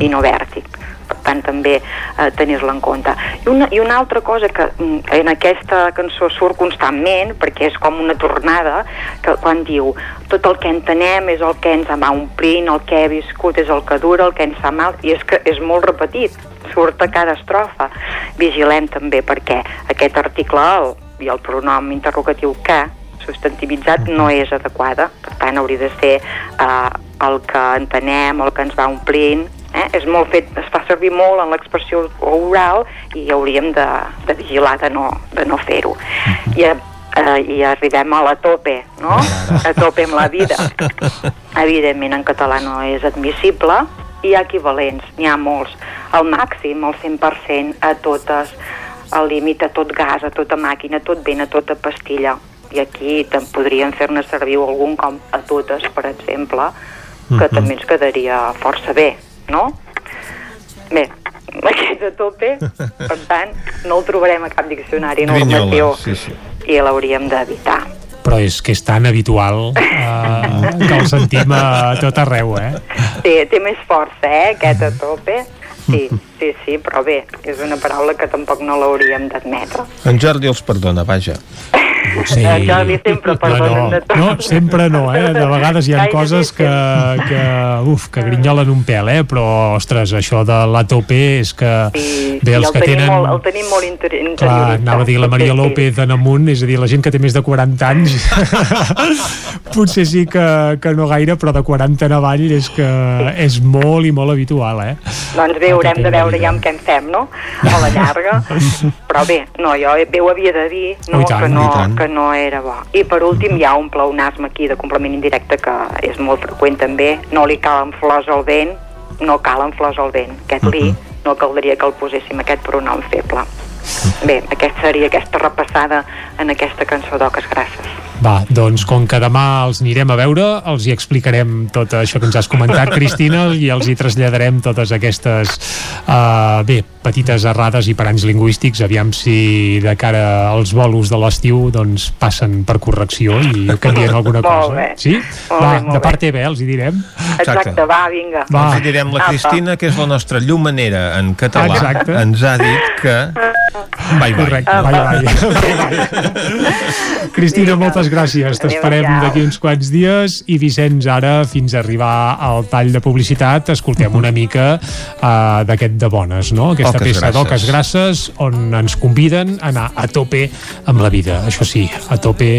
i no vèrtic. Per tant, també eh, tenir-la en compte. I una, I una altra cosa que mm, en aquesta cançó surt constantment, perquè és com una tornada, que quan diu tot el que entenem és el que ens va omplint, el que he viscut és el que dura, el que ens fa mal, i és que és molt repetit, surt a cada estrofa. Vigilem també perquè aquest article el, i el pronom interrogatiu que substantivitzat no és adequada, per tant hauria de ser eh, el que entenem, el que ens va omplint, eh? és molt fet, es fa servir molt en l'expressió oral i hauríem de, de vigilar de no, de no fer-ho. I, eh, I arribem a la tope, no? A tope amb la vida. Evidentment en català no és admissible, hi ha equivalents, n'hi ha molts. Al màxim, al 100%, a totes, al límit, a tot gas, a tota màquina, a tot vent, a tota pastilla. I aquí te'n podríem fer-ne servir algun com a totes, per exemple, que Mhm. també ens quedaria força bé, no? Bé, aquest a tope, per tant, no el trobarem a cap diccionari normatiu Grinyola, sí, sí. i l'hauríem d'evitar. Però és que és tan habitual eh, que el sentim a tot arreu, eh? Té, té més força, eh, aquest a tope. Sí, sí, sí, però bé, és una paraula que tampoc no l'hauríem d'admetre. En Jordi els perdona, vaja. Sí. En Jordi sempre perdonen no, de tot. no, sempre no, eh? De vegades hi ha Gairebé coses que, que, uf, que grinyolen un pèl, eh? Però, ostres, això de la tope és que... Sí, bé, els el, que tenim tenen... molt, el tenim molt inter Clar, anava a dir la Maria López en amunt, és a dir, la gent que té més de 40 anys potser sí que, que no gaire, però de 40 en avall és que és molt i molt habitual, eh? Doncs bé, haurem de veure ja amb què en fem, no? A la llarga. Però bé, no, jo bé ho havia de dir, no, Oh, tant, que, no, que no era bo. I per últim hi ha un pleonasme aquí de complement indirecte que és molt freqüent també. No li calen flors al vent, no calen flors al vent. Aquest li no caldria que el poséssim aquest pronom feble. Bé, aquesta seria aquesta repassada en aquesta cançó d'Oques Grasses. Va, doncs com que demà els anirem a veure, els hi explicarem tot això que ens has comentat, Cristina, i els hi traslladarem totes aquestes, uh, bé, petites errades i paranys lingüístics, aviam si de cara als bolos de l'estiu doncs passen per correcció i canvien alguna Molt cosa. bé. Sí? Molt Va, bé, molt de part teva, eh, els hi direm. Exacte, va, vinga. Va. Els hi direm la. Cristina, que és la nostra llumanera en català, Exacte. ens ha dit que... Bye, bye. Correcte, bye, bye. Cristina, moltes gràcies. T'esperem d'aquí uns quants dies i Vicenç, ara, fins a arribar al tall de publicitat, escoltem una mica uh, d'aquest de bones, no? Aquesta Oques peça d'Oques Grasses on ens conviden a anar a tope amb la vida. Això sí, a tope...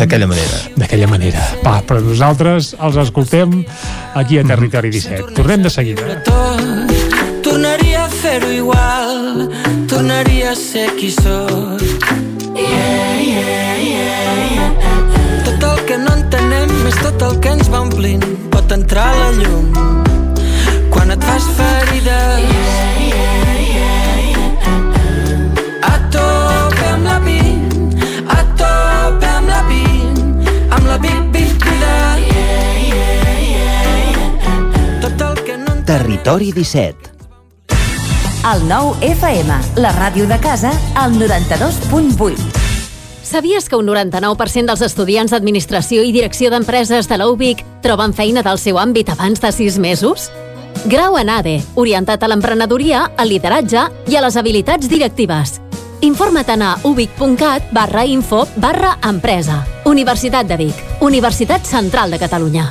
D'aquella manera. D'aquella manera. Va, però nosaltres els escoltem aquí a Territori 17. Tornem de seguida. tornaria fer-ho igual tornaria a ser qui sóc. Yeah, yeah, yeah, yeah. tot el que no entenem és tot el que ens va omplint. Pot entrar a la llum quan et fas ferides yeah, yeah, a Territori 17 el 9 FM, la ràdio de casa, al 92.8. Sabies que un 99% dels estudiants d'Administració i Direcció d'Empreses de la UBIC troben feina del seu àmbit abans de 6 mesos? Grau en ADE, orientat a l'emprenedoria, al lideratge i a les habilitats directives. Informa't a ubic.cat barra info barra empresa. Universitat de Vic, Universitat Central de Catalunya.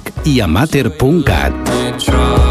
i a mater.cat.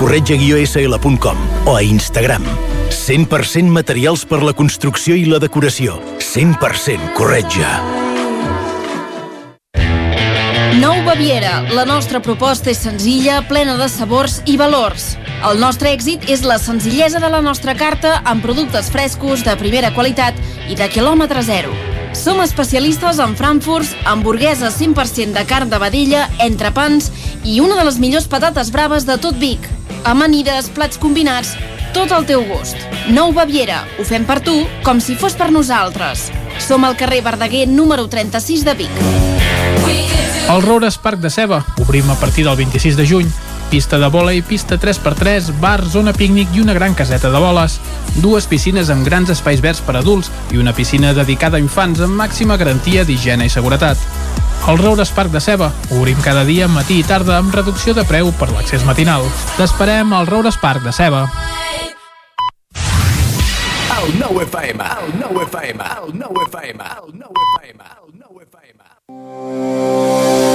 corretja-sl.com o a Instagram. 100% materials per la construcció i la decoració. 100% corretja. Nou Baviera. La nostra proposta és senzilla, plena de sabors i valors. El nostre èxit és la senzillesa de la nostra carta amb productes frescos, de primera qualitat i de quilòmetre zero. Som especialistes en frankfurts, hamburgueses 100% de carn de vedella, entrepans i una de les millors patates braves de tot Vic. Amanides, plats combinats, tot al teu gust. Nou Baviera. Ho fem per tu, com si fos per nosaltres. Som al carrer Verdaguer número 36 de Vic. El Roures Parc de Ceba. Obrim a partir del 26 de juny. Pista de vòlei, pista 3x3, bar, zona pícnic i una gran caseta de boles. Dues piscines amb grans espais verds per adults i una piscina dedicada a infants amb màxima garantia d'higiene i seguretat. El Roures Parc de Ceba. Obrim cada dia, matí i tarda, amb reducció de preu per l'accés matinal. T'esperem al Roures Parc de Ceba. El 9 FM, el 9 FM, el 9 FM, el 9 FM, el 9 FM.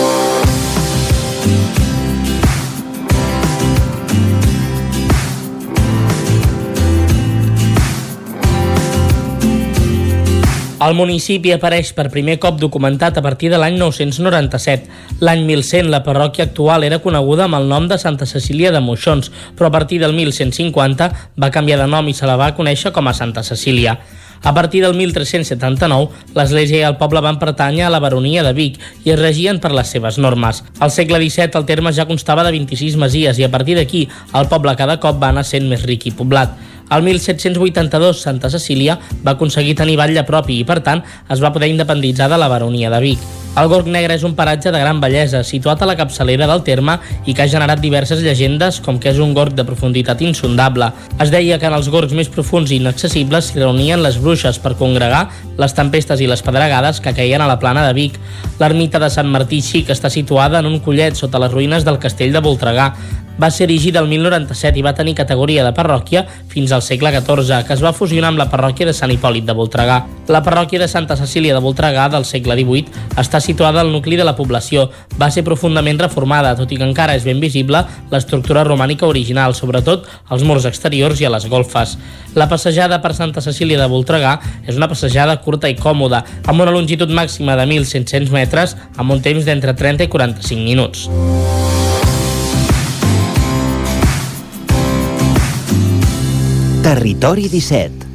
El municipi apareix per primer cop documentat a partir de l'any 997. L'any 1100 la parròquia actual era coneguda amb el nom de Santa Cecília de Moixons, però a partir del 1150 va canviar de nom i se la va conèixer com a Santa Cecília. A partir del 1379, l'església i el poble van pertànyer a la baronia de Vic i es regien per les seves normes. Al segle XVII el terme ja constava de 26 masies i a partir d'aquí el poble cada cop va anar sent més ric i poblat. El 1782 Santa Cecília va aconseguir tenir batlle propi i, per tant, es va poder independitzar de la baronia de Vic. El Gorg Negre és un paratge de gran bellesa, situat a la capçalera del terme i que ha generat diverses llegendes com que és un gorg de profunditat insondable. Es deia que en els gorgs més profuns i inaccessibles s'hi reunien les bruixes per congregar les tempestes i les pedregades que caien a la plana de Vic. L'ermita de Sant Martí Xic està situada en un collet sota les ruïnes del castell de Voltregà. Va ser erigida el 1097 i va tenir categoria de parròquia fins al segle XIV, que es va fusionar amb la parròquia de Sant Hipòlit de Voltregà. La parròquia de Santa Cecília de Voltregà del segle XVIII està situada al nucli de la població. Va ser profundament reformada, tot i que encara és ben visible l'estructura romànica original, sobretot als murs exteriors i a les golfes. La passejada per Santa Cecília de Voltregà és una passejada curta i còmoda, amb una longitud màxima de 1.100 metres, amb un temps d'entre 30 i 45 minuts. Territori 17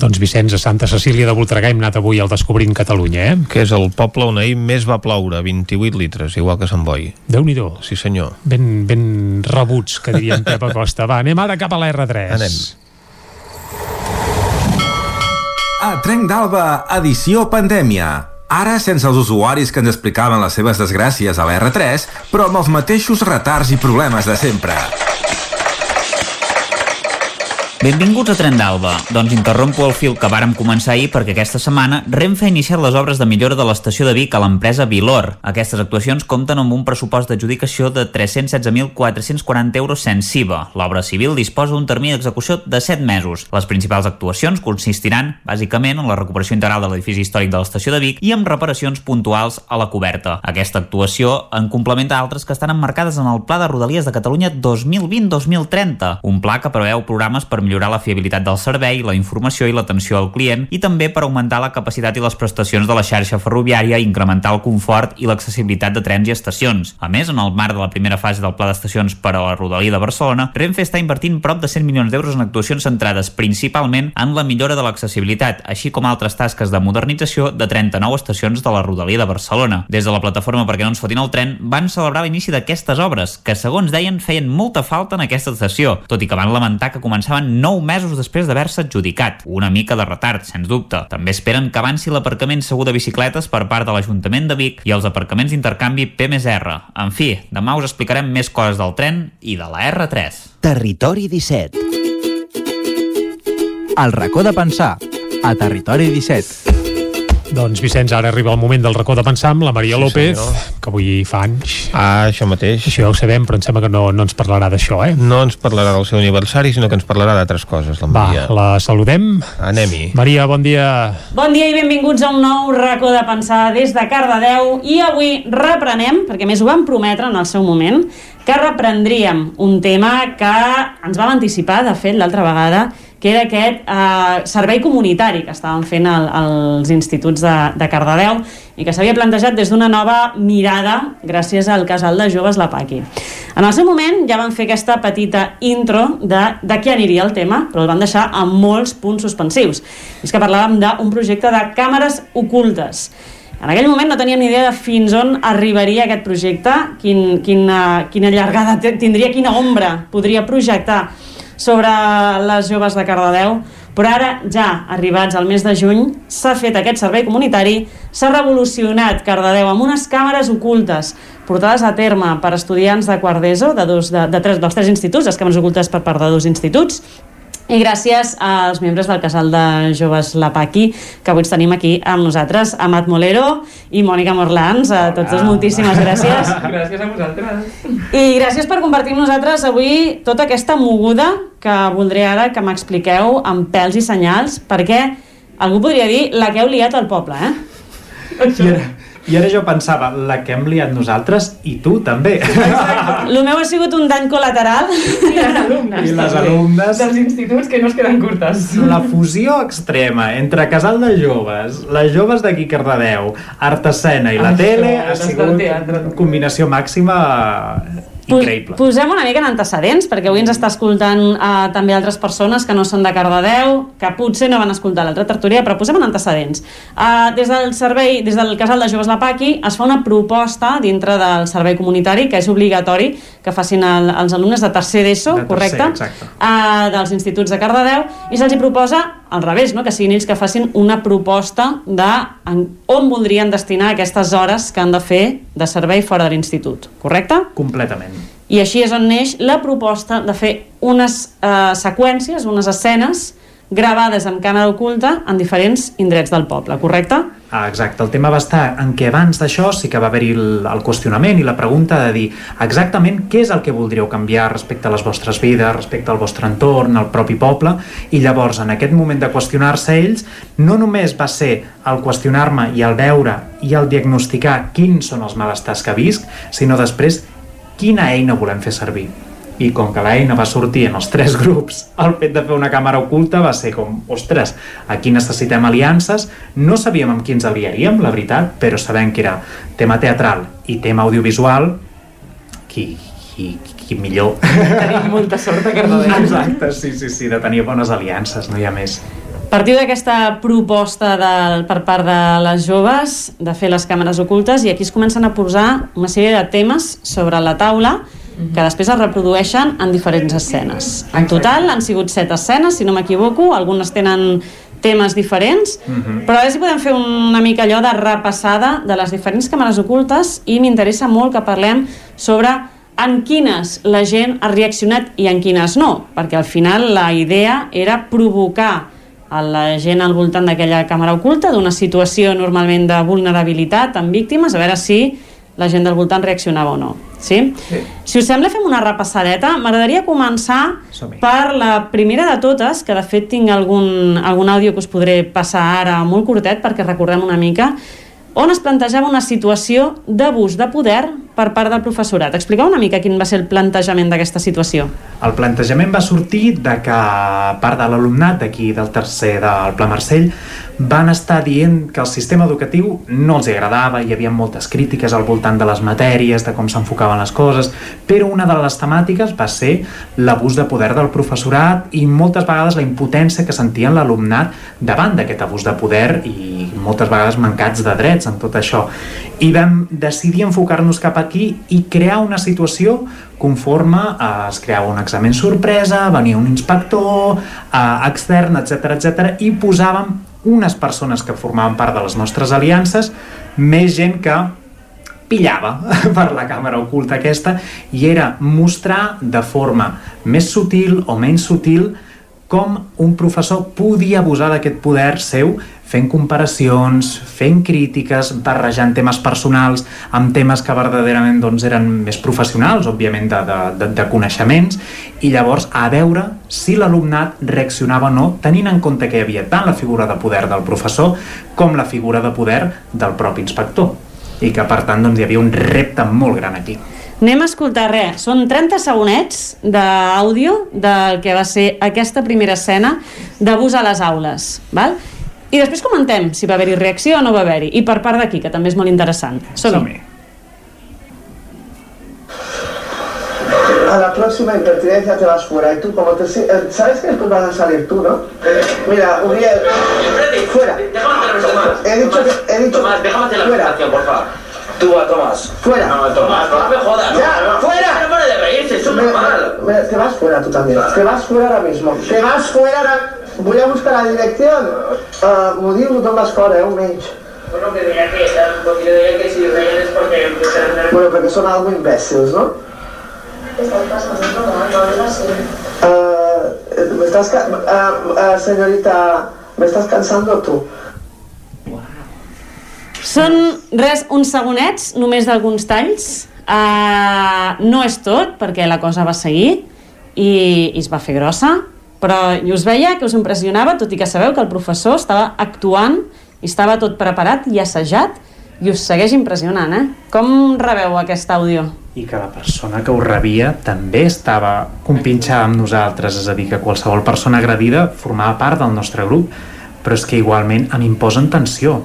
Doncs Vicenç, a Santa Cecília de Voltregà hem anat avui al Descobrint Catalunya, eh? Que és el poble on ahir més va ploure, 28 litres, igual que Sant Boi. Déu-n'hi-do. Sí, senyor. Ben, ben rebuts, que diria en Pep Acosta. Va, anem ara cap a la R3. Anem. A Trenc d'Alba, edició pandèmia. Ara sense els usuaris que ens explicaven les seves desgràcies a la R3, però amb els mateixos retards i problemes de sempre. Benvinguts a Tren d'Alba. Doncs interrompo el fil que vàrem començar ahir perquè aquesta setmana Renfe ha iniciat les obres de millora de l'estació de Vic a l'empresa Vilor. Aquestes actuacions compten amb un pressupost d'adjudicació de 316.440 euros sense IVA. L'obra civil disposa d'un termini d'execució de 7 mesos. Les principals actuacions consistiran, bàsicament, en la recuperació integral de l'edifici històric de l'estació de Vic i amb reparacions puntuals a la coberta. Aquesta actuació en complementa altres que estan emmarcades en el Pla de Rodalies de Catalunya 2020-2030, un pla que preveu programes per millorar la fiabilitat del servei, la informació i l'atenció al client i també per augmentar la capacitat i les prestacions de la xarxa ferroviària, incrementar el confort i l'accessibilitat de trens i estacions. A més, en el marc de la primera fase del Pla d'Estacions per a la Rodalia de Barcelona, Renfe està invertint prop de 100 milions d'euros en actuacions centrades principalment en la millora de l'accessibilitat, així com altres tasques de modernització de 39 estacions de la Rodalia de Barcelona. Des de la plataforma perquè no ens fotin el tren, van celebrar l'inici d'aquestes obres, que segons deien feien molta falta en aquesta estació, tot i que van lamentar que començaven 9 mesos després d'haver-se adjudicat. Una mica de retard, sens dubte. També esperen que avanci l'aparcament segur de bicicletes per part de l'Ajuntament de Vic i els aparcaments d'intercanvi P+R. En fi, demà us explicarem més coses del tren i de la R3. Territori 17. El racó de pensar, a Territori 17. Doncs Vicenç, ara arriba el moment del racó de pensar amb la Maria Sí, López, senyor. que avui fa anys. Ah, això mateix. Això ja ho sabem, però em sembla que no, no ens parlarà d'això, eh? No ens parlarà del seu aniversari, sinó que ens parlarà d'altres coses, la Va, Maria. la saludem. Anem-hi. Maria, bon dia. Bon dia i benvinguts a un nou racó de pensar des de Cardedeu i avui reprenem, perquè a més ho vam prometre en el seu moment, que reprendríem un tema que ens vam anticipar, de fet, l'altra vegada, que era aquest eh, servei comunitari que estaven fent el, els instituts de, de Cardedeu i que s'havia plantejat des d'una nova mirada gràcies al casal de joves La Paqui. En el seu moment ja van fer aquesta petita intro de, de què aniria el tema, però el van deixar amb molts punts suspensius. És que parlàvem d'un projecte de càmeres ocultes. En aquell moment no teníem ni idea de fins on arribaria aquest projecte, quin, quina, quina llargada tindria, quina ombra podria projectar sobre les joves de Cardedeu, però ara, ja arribats al mes de juny, s'ha fet aquest servei comunitari, s'ha revolucionat Cardedeu amb unes càmeres ocultes portades a terme per estudiants de quart d'ESO, de, dos, de, de tres, dels tres instituts, les càmeres ocultes per part de dos instituts, i gràcies als membres del casal de joves La Paqui, que avui tenim aquí amb nosaltres, Amat Molero i Mònica Morlans. A tots dos moltíssimes gràcies. Gràcies a vosaltres. I gràcies per compartir amb nosaltres avui tota aquesta moguda que voldré ara que m'expliqueu amb pèls i senyals, perquè algú podria dir la que heu liat al poble, eh? Ara, I ara jo pensava, la que hem liat nosaltres i tu també. El meu ha sigut un dany col·lateral. I les alumnes. I les alumnes. Dels instituts que no es queden curtes. La fusió extrema entre Casal de Joves, les joves d'aquí Cardedeu, Art Escena i la Això, tele ha sigut teatre. combinació màxima increïble. Posem una mica en antecedents, perquè avui ens està escoltant uh, també altres persones que no són de Cardedeu, que potser no van escoltar l'altra tertúlia, però posem en antecedents. Uh, des del servei, des del casal de joves La Paqui, es fa una proposta dintre del servei comunitari que és obligatori que facin el, els alumnes de tercer d'ESO, De tercer, correcte? exacte. Uh, dels instituts de Cardedeu, i se'ls proposa al revés, no? que siguin ells que facin una proposta de on voldrien destinar aquestes hores que han de fer de servei fora de l'institut, correcte? Completament. I així és on neix la proposta de fer unes eh, seqüències, unes escenes gravades amb càmera oculta en diferents indrets del poble, correcte? Ah, exacte, el tema va estar en què abans d'això sí que va haver-hi el, el qüestionament i la pregunta de dir exactament què és el que voldríeu canviar respecte a les vostres vides, respecte al vostre entorn, al propi poble, i llavors en aquest moment de qüestionar-se ells, no només va ser el qüestionar-me i el veure i el diagnosticar quins són els malestars que visc, sinó després quina eina volem fer servir. I com que l'eina va sortir en els tres grups, el fet de fer una càmera oculta va ser com, ostres, aquí necessitem aliances, no sabíem amb qui ens aliaríem, la veritat, però sabem que era tema teatral i tema audiovisual, qui, qui, qui millor. Tenim molta sort a Cardedeu. Exacte, sí, sí, sí, de tenir bones aliances, no hi ha més. Partiu d'aquesta proposta del, per part de les joves de fer les càmeres ocultes i aquí es comencen a posar una sèrie de temes sobre la taula que després es reprodueixen en diferents escenes. En total han sigut set escenes, si no m'equivoco, algunes tenen temes diferents, uh -huh. però ara sí podem fer una mica allò de repassada de les diferents càmeres ocultes i m'interessa molt que parlem sobre en quines la gent ha reaccionat i en quines no, perquè al final la idea era provocar a la gent al voltant d'aquella càmera oculta d'una situació normalment de vulnerabilitat amb víctimes, a veure si la gent del voltant reaccionava o no. Sí? sí. Si us sembla, fem una repassadeta. M'agradaria començar per la primera de totes, que de fet tinc algun, algun àudio que us podré passar ara molt curtet perquè recordem una mica, on es plantejava una situació d'abús de poder per part del professorat. Expliqueu una mica quin va ser el plantejament d'aquesta situació. El plantejament va sortir de que part de l'alumnat d'aquí del tercer del Pla Marcell van estar dient que el sistema educatiu no els agradava, hi havia moltes crítiques al voltant de les matèries, de com s'enfocaven les coses, però una de les temàtiques va ser l'abús de poder del professorat i moltes vegades la impotència que sentien l'alumnat davant d'aquest abús de poder i moltes vegades mancats de drets en tot això. I vam decidir enfocar-nos cap aquí i crear una situació conforme eh, es creava un examen sorpresa, venia un inspector eh, extern, etc etc i posàvem unes persones que formaven part de les nostres aliances, més gent que pillava per la càmera oculta aquesta i era mostrar de forma més sutil o menys sutil com un professor podia abusar d'aquest poder seu fent comparacions, fent crítiques, barrejant temes personals amb temes que verdaderament doncs, eren més professionals, òbviament de, de, de coneixements, i llavors a veure si l'alumnat reaccionava o no, tenint en compte que hi havia tant la figura de poder del professor com la figura de poder del propi inspector i que per tant doncs, hi havia un repte molt gran aquí. Anem a escoltar res, són 30 segonets d'àudio del que va ser aquesta primera escena d'abús a les aules. Val? I després comentem si va haver-hi reacció o no va haver-hi. I per part d'aquí, que també és molt interessant. Som-hi. a la próxima impertinencia te vas fuera. Y tú, como te. Eh, ¿Sabes que después vas a salir tú, no? Mira, Uriel. Fuera. He dicho que. He dicho Tomás, déjame hacer la presentación, por favor. Tú a Tomás. Fuera. No, Tomás, no me jodas. Ya, fuera. No pare de reírse, es súper mal. Te vas fuera tú también. Te vas fuera ahora mismo. Te vas fuera ahora. Voy a buscar la dirección. Uh, M'ho diu tothom l'escola, eh, un menys. Bueno, que diría que, porque yo diría que si reían es porque empiezan Bueno, perquè són algo imbècils, no? Están pasando, no, no es así. Uh, me estás, ca- uh, uh, señorita, ¿me estás cansando tú? Són, res, uns segonets, només d'alguns talls. Uh, no és tot, perquè la cosa va seguir i, i es va fer grossa, però i us veia que us impressionava, tot i que sabeu que el professor estava actuant i estava tot preparat i assajat i us segueix impressionant, eh? Com rebeu aquest àudio? i que la persona que ho rebia també estava compinxada amb nosaltres, és a dir, que qualsevol persona agredida formava part del nostre grup, però és que igualment em posen tensió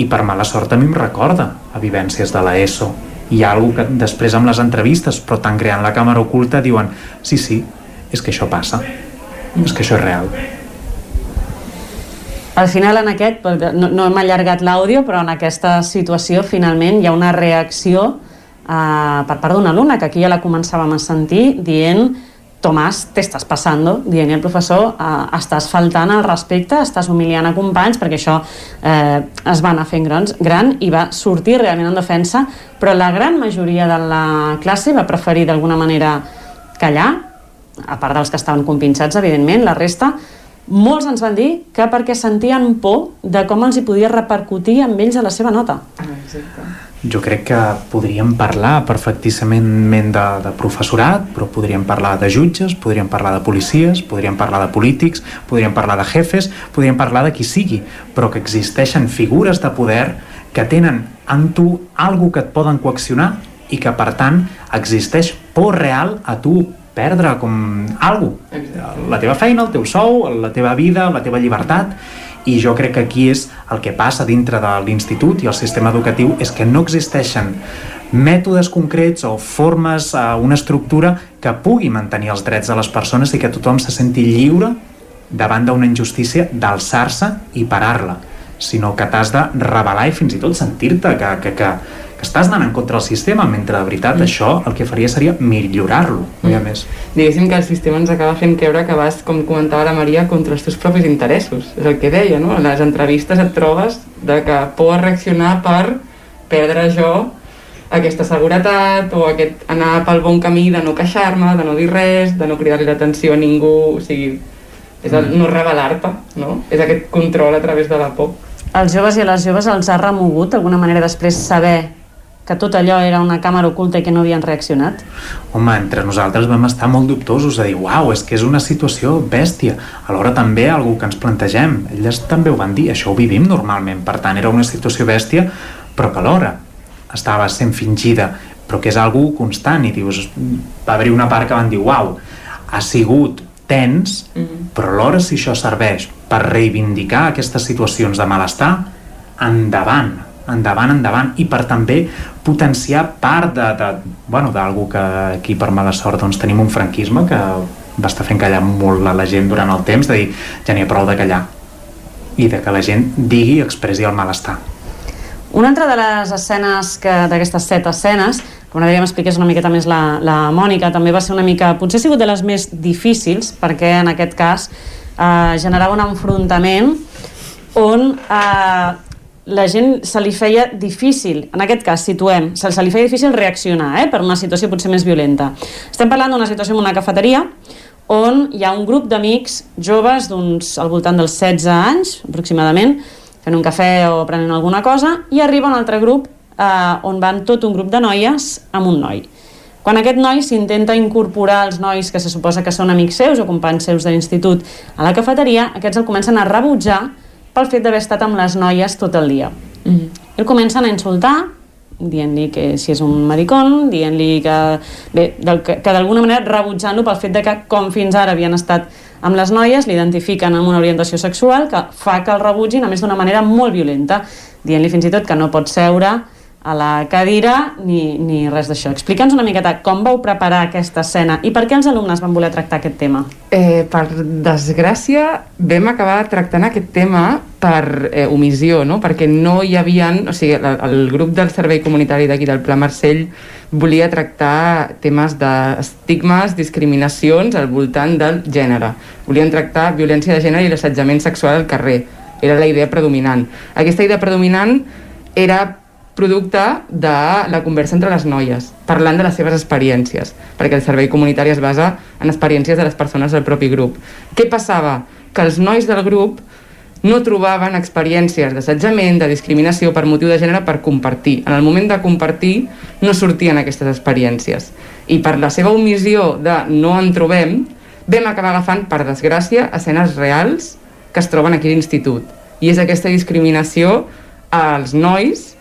i per mala sort a mi em recorda a vivències de l'ESO. Hi ha alguna que després amb les entrevistes, però tant creant la càmera oculta, diuen sí, sí, és que això passa, és que això és real. Al final en aquest, no, no hem allargat l'àudio, però en aquesta situació finalment hi ha una reacció eh, per part d'un alumne, que aquí ja la començàvem a sentir, dient Tomàs, t'estàs passando, dient al professor, eh, estàs faltant al respecte, estàs humiliant a companys, perquè això eh, es va anar fent grans, gran i va sortir realment en defensa, però la gran majoria de la classe va preferir d'alguna manera callar, a part dels que estaven compinxats, evidentment, la resta, molts ens van dir que perquè sentien por de com els hi podia repercutir amb ells a la seva nota. Exacte. Jo crec que podríem parlar perfectíssimament de, de professorat, però podríem parlar de jutges, podríem parlar de policies, podríem parlar de polítics, podríem parlar de jefes, podríem parlar de qui sigui, però que existeixen figures de poder que tenen en tu algo que et poden coaccionar i que, per tant, existeix por real a tu perdre com algo. La teva feina, el teu sou, la teva vida, la teva llibertat i jo crec que aquí és el que passa dintre de l'institut i el sistema educatiu és que no existeixen mètodes concrets o formes, eh, una estructura que pugui mantenir els drets de les persones i que tothom se senti lliure davant d'una injustícia d'alçar-se i parar-la. sinó que t'has de revelar i fins i tot sentir-te que, que, que estàs anant en contra del sistema, mentre de veritat mm. això el que faria seria millorar-lo, no hi ha Mm. més. Diguéssim que el sistema ens acaba fent creure que vas, com comentava la Maria, contra els teus propis interessos. És el que deia, no? A les entrevistes et trobes de que pots reaccionar per perdre jo aquesta seguretat o aquest anar pel bon camí de no queixar-me, de no dir res, de no cridar-li l'atenció a ningú, o sigui, és el Mm. no revelar-te, no? És aquest control a través de la por. als joves i a les joves els ha remogut d'alguna manera després saber que tot allò era una càmera oculta i que no havien reaccionat? Home, entre nosaltres vam estar molt dubtosos de dir, uau, és que és una situació bèstia. Alhora també algú que ens plantegem, elles també ho van dir, això ho vivim normalment, per tant era una situació bèstia, però que alhora estava sent fingida, però que és algú constant i dius, va haver-hi una part que van dir, uau, ha sigut tens, però alhora si això serveix per reivindicar aquestes situacions de malestar, endavant, endavant, endavant, i per també potenciar part de, de bueno, d'algú que aquí per mala sort doncs, tenim un franquisme que va estar fent callar molt a la gent durant el temps, de dir, ja n'hi ha prou de callar i de que la gent digui i expressi el malestar. Una altra de les escenes que d'aquestes set escenes, que m'agradaria m'expliqués una miqueta més la, la Mònica, també va ser una mica, potser ha sigut de les més difícils, perquè en aquest cas eh, generava un enfrontament on eh, la gent se li feia difícil, en aquest cas situem, se, li feia difícil reaccionar eh, per una situació potser més violenta. Estem parlant d'una situació en una cafeteria on hi ha un grup d'amics joves d'uns al voltant dels 16 anys aproximadament, fent un cafè o prenent alguna cosa, i arriba un altre grup eh, on van tot un grup de noies amb un noi. Quan aquest noi s'intenta incorporar als nois que se suposa que són amics seus o companys seus de l'institut a la cafeteria, aquests el comencen a rebutjar pel fet d'haver estat amb les noies tot el dia. Mm -hmm. El comencen a insultar, dient-li que si és un maricón, dient-li que, bé, del, que, que d'alguna manera rebutjant-lo pel fet de que com fins ara havien estat amb les noies, l'identifiquen amb una orientació sexual que fa que el rebutgin a més d'una manera molt violenta, dient-li fins i tot que no pot seure a la cadira ni, ni res d'això. Explica'ns una miqueta com vau preparar aquesta escena i per què els alumnes van voler tractar aquest tema. Eh, per desgràcia, vam acabar tractant aquest tema per eh, omissió, no? perquè no hi havia... O sigui, el, el grup del servei comunitari d'aquí del Pla Marcell volia tractar temes d'estigmes, discriminacions al voltant del gènere. Volien tractar violència de gènere i l'assetjament sexual al carrer. Era la idea predominant. Aquesta idea predominant era producte de la conversa entre les noies, parlant de les seves experiències, perquè el servei comunitari es basa en experiències de les persones del propi grup. Què passava? Que els nois del grup no trobaven experiències d'assetjament, de discriminació per motiu de gènere per compartir. En el moment de compartir no sortien aquestes experiències. I per la seva omissió de no en trobem, vam acabar agafant, per desgràcia, escenes reals que es troben aquí a l'institut. I és aquesta discriminació als nois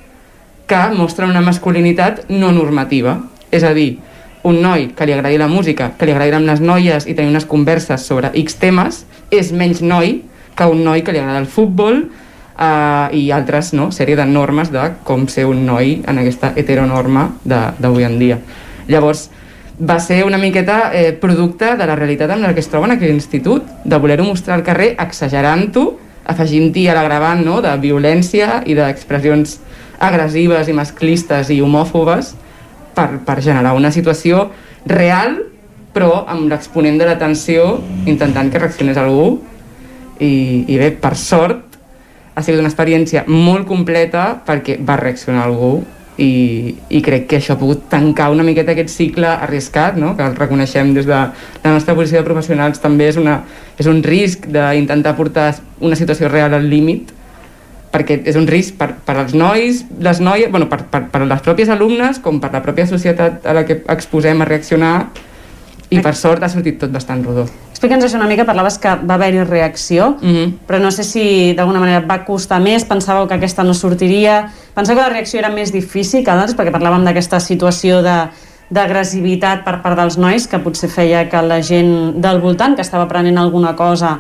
que mostren una masculinitat no normativa. És a dir, un noi que li agradi la música, que li agradi amb les noies i tenir unes converses sobre X temes, és menys noi que un noi que li agrada el futbol eh, i altres no, sèrie de normes de com ser un noi en aquesta heteronorma d'avui en dia. Llavors, va ser una miqueta eh, producte de la realitat amb la que es troben aquí a l'institut, de voler-ho mostrar al carrer exagerant-ho, afegint-hi a l'agravant no, de violència i d'expressions agressives i masclistes i homòfobes per, per generar una situació real però amb l'exponent de l'atenció intentant que reaccionés algú i, i bé, per sort ha sigut una experiència molt completa perquè va reaccionar algú i, i crec que això ha pogut tancar una miqueta aquest cicle arriscat, no? que el reconeixem des de la nostra posició de professionals també és, una, és un risc d'intentar portar una situació real al límit perquè és un risc per, per als nois, les noies, bueno, per, per, per les pròpies alumnes com per la pròpia societat a la que exposem a reaccionar i per sort ha sortit tot bastant rodó. Explica'ns això una mica, parlaves que va haver-hi reacció, mm -hmm. però no sé si d'alguna manera va costar més, pensàveu que aquesta no sortiria, penseu que la reacció era més difícil que d'altres, perquè parlàvem d'aquesta situació de d'agressivitat per part dels nois que potser feia que la gent del voltant que estava prenent alguna cosa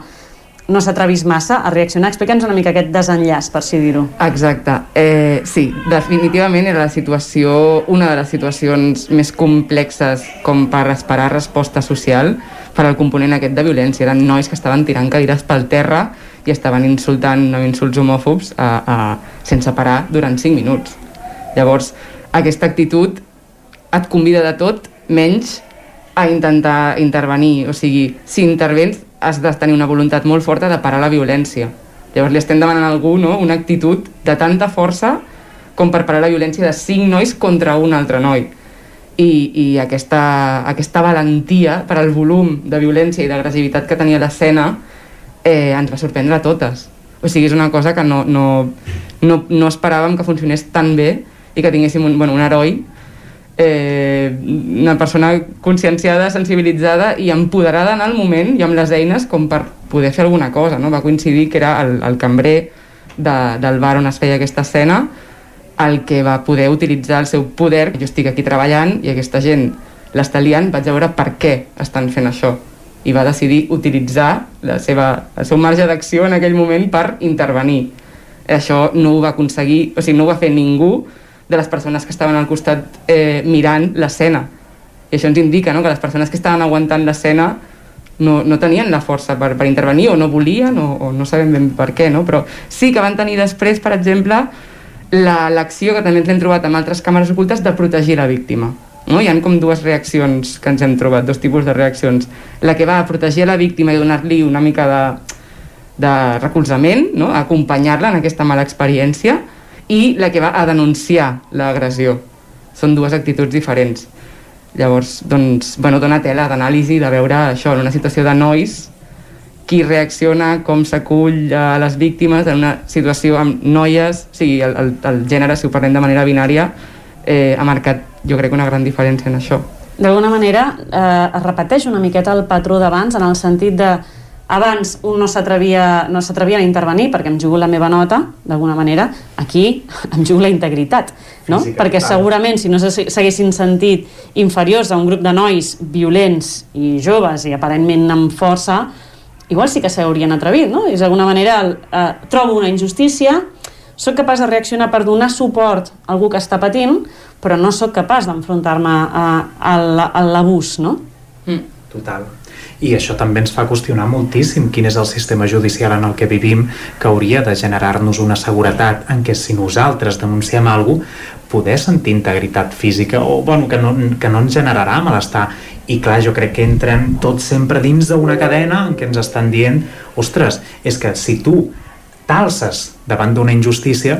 no s'atrevís massa a reaccionar. Explica'ns una mica aquest desenllaç, per si dir-ho. Exacte. Eh, sí, definitivament era la situació, una de les situacions més complexes com per esperar resposta social per al component aquest de violència. Eren nois que estaven tirant cadires pel terra i estaven insultant amb insults homòfobs a, a, sense parar durant 5 minuts. Llavors, aquesta actitud et convida de tot menys a intentar intervenir. O sigui, si intervens has de tenir una voluntat molt forta de parar la violència. Llavors li estem demanant a algú no? una actitud de tanta força com per parar la violència de cinc nois contra un altre noi. I, i aquesta, aquesta valentia per al volum de violència i d'agressivitat que tenia l'escena eh, ens va sorprendre a totes. O sigui, és una cosa que no, no, no, no esperàvem que funcionés tan bé i que tinguéssim un, bueno, un heroi eh, una persona conscienciada, sensibilitzada i empoderada en el moment i amb les eines com per poder fer alguna cosa. No? Va coincidir que era el, el cambrer de, del bar on es feia aquesta escena el que va poder utilitzar el seu poder. Jo estic aquí treballant i aquesta gent l'està liant, vaig veure per què estan fent això i va decidir utilitzar la seva, el seu marge d'acció en aquell moment per intervenir. Això no ho va aconseguir, o sigui, no ho va fer ningú de les persones que estaven al costat eh, mirant l'escena. I això ens indica no? que les persones que estaven aguantant l'escena no, no tenien la força per, per intervenir o no volien o, o no sabem ben per què, no? però sí que van tenir després, per exemple, l'acció la, que també ens hem trobat amb altres càmeres ocultes de protegir la víctima. No? Hi han com dues reaccions que ens hem trobat, dos tipus de reaccions. La que va a protegir la víctima i donar-li una mica de, de recolzament, no? acompanyar-la en aquesta mala experiència, i la que va a denunciar l'agressió. Són dues actituds diferents. Llavors, doncs, bueno, dona tela d'anàlisi de veure això, en una situació de nois, qui reacciona, com s'acull a les víctimes en una situació amb noies, o sigui, el, el, el gènere, si ho parlem de manera binària, eh, ha marcat, jo crec, una gran diferència en això. D'alguna manera, eh, es repeteix una miqueta el patró d'abans, en el sentit de abans un no s'atrevia no s'atrevia a intervenir perquè em jugo la meva nota, d'alguna manera, aquí em jugo la integritat, no? Física, perquè segurament si no s'haguessin sentit inferiors a un grup de nois violents i joves i aparentment amb força, igual sí que s'haurien atrevit, no? I d'alguna manera eh, trobo una injustícia, sóc capaç de reaccionar per donar suport a algú que està patint, però no sóc capaç d'enfrontar-me a, a, a l'abús, no? Mm. Total i això també ens fa qüestionar moltíssim quin és el sistema judicial en el que vivim que hauria de generar-nos una seguretat en què si nosaltres denunciem alguna poder sentir integritat física o bueno, que, no, que no ens generarà malestar. I clar, jo crec que entren tots sempre dins d'una cadena en què ens estan dient ostres, és que si tu t'alces davant d'una injustícia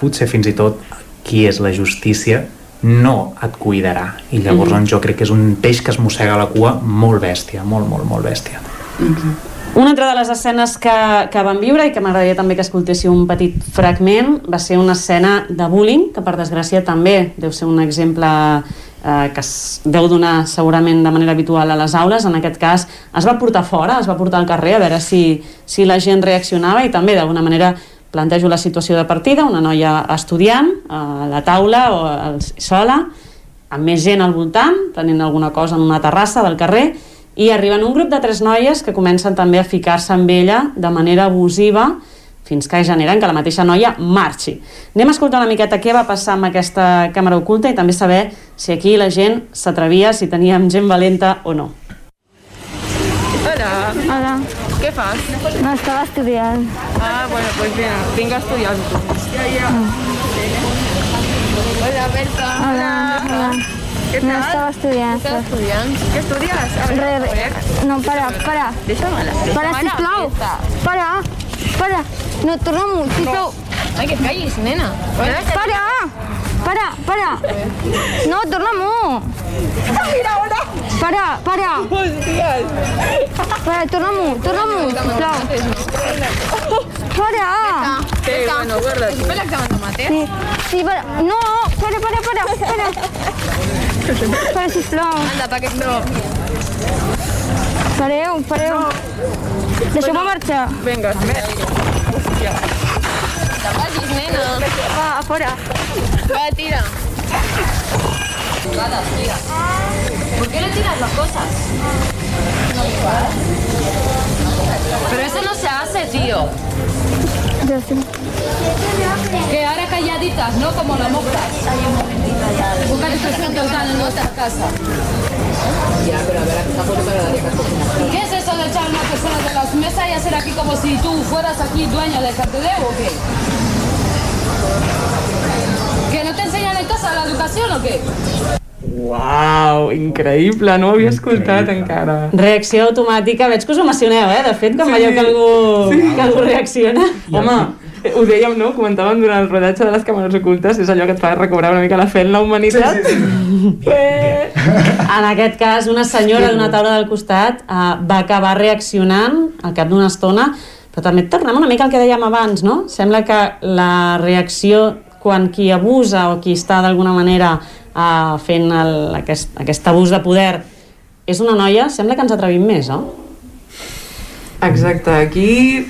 potser fins i tot qui és la justícia no et cuidarà i llavors mm -hmm. jo crec que és un peix que es mossega la cua molt bèstia, molt, molt, molt bèstia mm -hmm. Una altra de les escenes que, que vam viure i que m'agradaria també que escoltéssiu un petit fragment va ser una escena de bullying, que per desgràcia també deu ser un exemple eh, que es deu donar segurament de manera habitual a les aules. En aquest cas es va portar fora, es va portar al carrer a veure si, si la gent reaccionava i també d'alguna manera plantejo la situació de partida, una noia estudiant a la taula o sola, amb més gent al voltant, tenint alguna cosa en una terrassa del carrer, i arriben un grup de tres noies que comencen també a ficar-se amb ella de manera abusiva fins que generen que la mateixa noia marxi. Anem a escoltar una miqueta què va passar amb aquesta càmera oculta i també saber si aquí la gent s'atrevia, si teníem gent valenta o no. Hola. Hola. Què fas? No, estava estudiant. Ah, bueno, pues bien, vinc a estudiar ja. Hola, Berta. Hola. Hola. Què No tal? estava estudiant. Estava estudiant? Què estudies? A Re, veure, re. No, para, para. Deixa'm la. Para, sisplau. Para, para. No, torna-m'ho, sisplau. Ai, que et callis, nena. Para, para, para. No, torna-m'ho. Mira, ara. Para, para. Hòsties. Para, torna-m'ho, torna-m'ho, sisplau. Para. Sí, bueno, guarda. ¿Has fet l'examen de mates? Sí, sí, para. No, para, para, para, para. Para, sisplau. Anda, pa que no. Pareu, pareu. Deixeu-me marxar. Vinga, Hòstia. Te vagis, nena. Va, a fora. Va, tira. Va, tira. ¿Por qué le tiras las cosas? Pero eso no se hace, tío. Que ahora calladitas, ¿no? Como la mosca. Busca que se siente en nuestra casa. Ya, pero a ver, tampoco agradaría que cocina. ¿Qué es eso de echar una persona de las mesas y hacer aquí como si tú fueras aquí dueña del cartelero o qué? ¿Que no te enseñan en casa la educación o qué? Uau, increïble, no ho havia escoltat encara. Reacció automàtica, veig que us emocioneu, eh? De fet, quan sí. veieu que algú, sí. que algú reacciona. Home, ho dèiem, no? Comentàvem durant el rodatge de les càmeres ocultes, és allò que et fa recobrar una mica la fe en la humanitat. Sí, sí, sí. Eh. En aquest cas, una senyora d'una taula del costat uh, va acabar reaccionant al cap d'una estona, però també tornem una mica al que dèiem abans, no? Sembla que la reacció quan qui abusa o qui està d'alguna manera uh, fent el, aquest, aquest abús de poder. És una noia, sembla que ens atrevim més, no? Exacte, aquí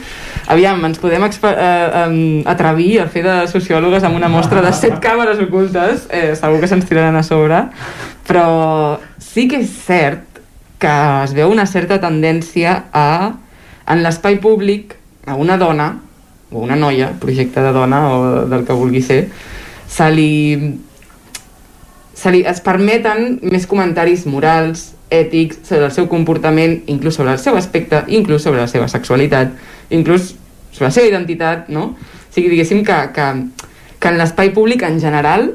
aviam, ens podem eh, atrevir a fer de sociòlogues amb una mostra de set càmeres ocultes, eh, segur que se'ns tiraran a sobre, però sí que és cert que es veu una certa tendència a, en l'espai públic, a una dona, o una noia, projecte de dona o del que vulgui ser, se li se li es permeten més comentaris morals, ètics, sobre el seu comportament, inclús sobre el seu aspecte, inclús sobre la seva sexualitat, inclús sobre la seva identitat, no? O sigui, diguéssim que, que, que en l'espai públic en general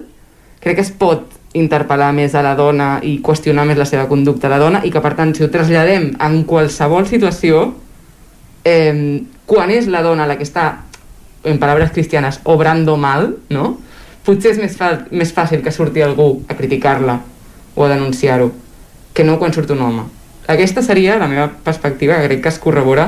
crec que es pot interpel·lar més a la dona i qüestionar més la seva conducta a la dona i que per tant si ho traslladem en qualsevol situació eh, quan és la dona la que està en paraules cristianes obrando mal no? Potser és més, fa més fàcil que surti algú a criticar-la o a denunciar-ho que no quan surt un home. Aquesta seria la meva perspectiva, que crec que es corrobora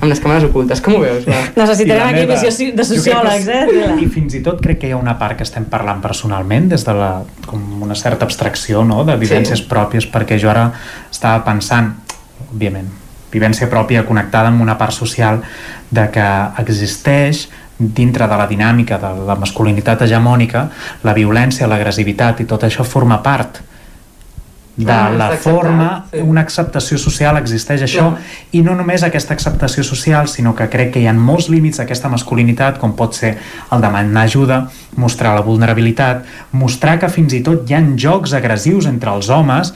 amb les càmeres ocultes. Com ho veus? Va? Necessitarem aquí meva, visió de sociòlegs, eh? I fins i tot crec que hi ha una part que estem parlant personalment, des de la, com una certa abstracció no? de vivències sí. pròpies, perquè jo ara estava pensant, òbviament, vivència pròpia connectada amb una part social de que existeix dintre de la dinàmica de la masculinitat hegemònica, la violència, l'agressivitat i tot això forma part de ah, la forma, sí. una acceptació social existeix això, ja. i no només aquesta acceptació social, sinó que crec que hi ha molts límits d'aquesta masculinitat, com pot ser el demanar ajuda, mostrar la vulnerabilitat, mostrar que fins i tot hi han jocs agressius entre els homes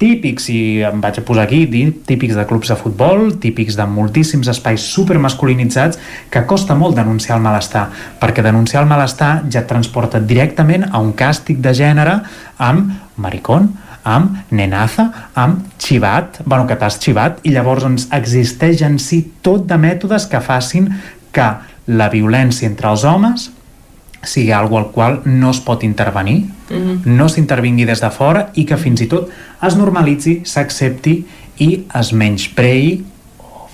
típics, i em vaig a posar aquí, típics de clubs de futbol, típics de moltíssims espais supermasculinitzats, que costa molt denunciar el malestar, perquè denunciar el malestar ja et transporta directament a un càstig de gènere amb maricón, amb nenaza, amb xivat, bueno, que t'has xivat, i llavors doncs, existeix en si tot de mètodes que facin que la violència entre els homes sigui algo al qual no es pot intervenir, mm -hmm. no s'intervingui des de fora i que fins i tot es normalitzi, s'accepti i es menysprei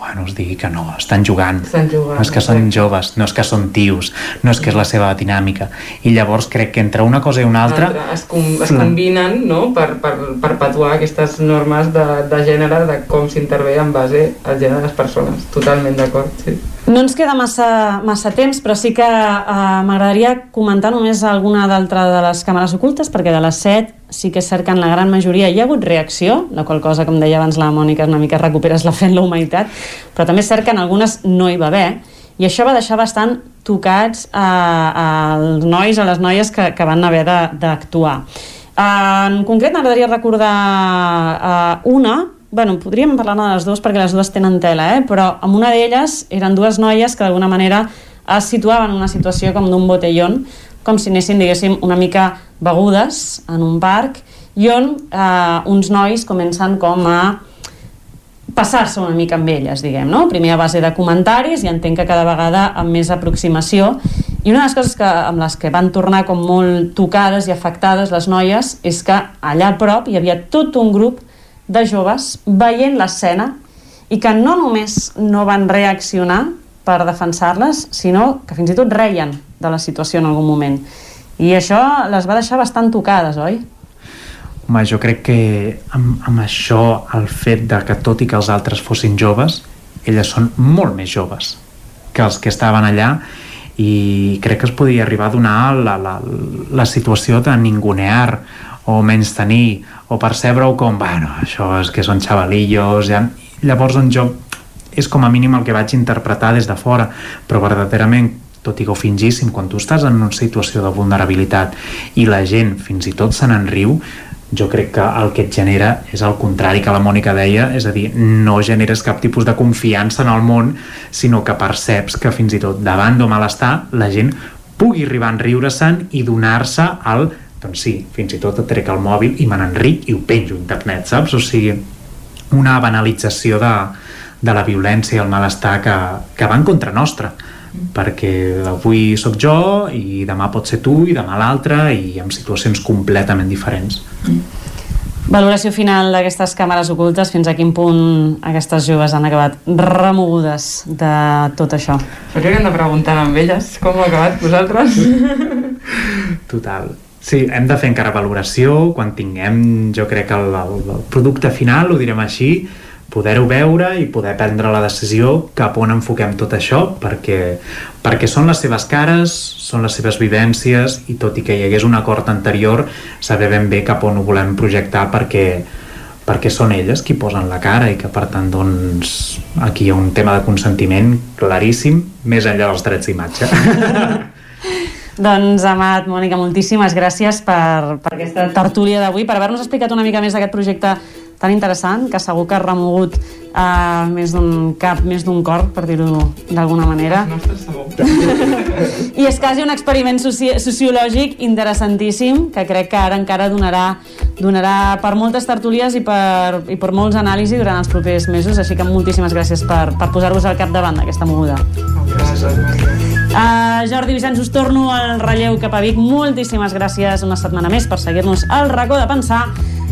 bueno, es digui que no, estan jugant. Estan jugant. No és que són joves, no és que són tios, no és que és la seva dinàmica. I llavors crec que entre una cosa i una altra... Es, com, es combinen no? per, per perpetuar aquestes normes de, de gènere, de com s'intervé en base al gènere de les persones. Totalment d'acord, sí. No ens queda massa, massa temps, però sí que eh, m'agradaria comentar només alguna d'altra de les càmeres ocultes, perquè de les set sí que és cert que en la gran majoria hi ha hagut reacció, la qual cosa, com deia abans la Mònica, una mica recuperes la fe en la humanitat, però també és cert que en algunes no hi va haver, i això va deixar bastant tocats eh, als nois, a les noies que, que van haver d'actuar. En concret m'agradaria recordar eh, una bueno, podríem parlar de les dues perquè les dues tenen tela, eh? però amb una d'elles eren dues noies que d'alguna manera es situaven en una situació com d'un botellón, com si anessin, diguéssim, una mica begudes en un parc, i on eh, uns nois comencen com a passar-se una mica amb elles, diguem, no? Primer a base de comentaris i entenc que cada vegada amb més aproximació i una de les coses que, amb les que van tornar com molt tocades i afectades les noies és que allà a prop hi havia tot un grup de joves veient l'escena i que no només no van reaccionar per defensar-les, sinó que fins i tot reien de la situació en algun moment. I això les va deixar bastant tocades, oi? Home, jo crec que amb, amb això, el fet de que tot i que els altres fossin joves, elles són molt més joves que els que estaven allà i crec que es podia arribar a donar la, la, la situació de ningunear o menys tenir o percebre-ho com, bueno, això és que són xavalillos, ja... llavors on jo és com a mínim el que vaig interpretar des de fora, però verdaderament tot i que ho fingíssim, quan tu estàs en una situació de vulnerabilitat i la gent fins i tot se n'enriu, jo crec que el que et genera és el contrari que la Mònica deia, és a dir, no generes cap tipus de confiança en el món, sinó que perceps que fins i tot davant d'un malestar la gent pugui arribar a enriure-se'n i donar-se al doncs sí, fins i tot et trec el mòbil i me n'enric i ho penjo a internet, saps? O sigui, una banalització de, de la violència i el malestar que, que va en contra nostra perquè avui sóc jo i demà pot ser tu i demà l'altre i en situacions completament diferents Valoració final d'aquestes càmeres ocultes, fins a quin punt aquestes joves han acabat remogudes de tot això? Però hem de preguntar amb elles com ho ha acabat vosaltres. Total. Sí, hem de fer encara valoració. Quan tinguem, jo crec, el, el, el producte final, ho direm així, poder-ho veure i poder prendre la decisió cap on enfoquem tot això perquè, perquè són les seves cares, són les seves vivències i tot i que hi hagués un acord anterior saber ben bé cap on ho volem projectar perquè, perquè són elles qui posen la cara i que per tant doncs aquí hi ha un tema de consentiment claríssim més enllà dels drets d'imatge Doncs, Amat, Mònica, moltíssimes gràcies per, per aquesta tertúlia d'avui, per haver-nos explicat una mica més d'aquest projecte tan interessant, que segur que ha remogut uh, més d'un cap, més d'un cor, per dir-ho d'alguna manera. I és quasi un experiment soci sociològic interessantíssim, que crec que ara encara donarà, donarà per moltes tertúlies i per, i per molts anàlisis durant els propers mesos, així que moltíssimes gràcies per, per posar-vos al capdavant d'aquesta moguda. Gràcies. Uh, Jordi Vicenç, us torno al relleu cap a Vic. Moltíssimes gràcies una setmana més per seguir-nos al racó de pensar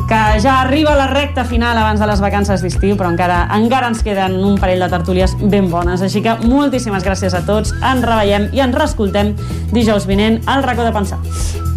que ja arriba la recta final abans de les vacances d'estiu, però encara encara ens queden un parell de tertúlies ben bones. Així que moltíssimes gràcies a tots, ens reveiem i ens reescoltem dijous vinent al racó de pensar.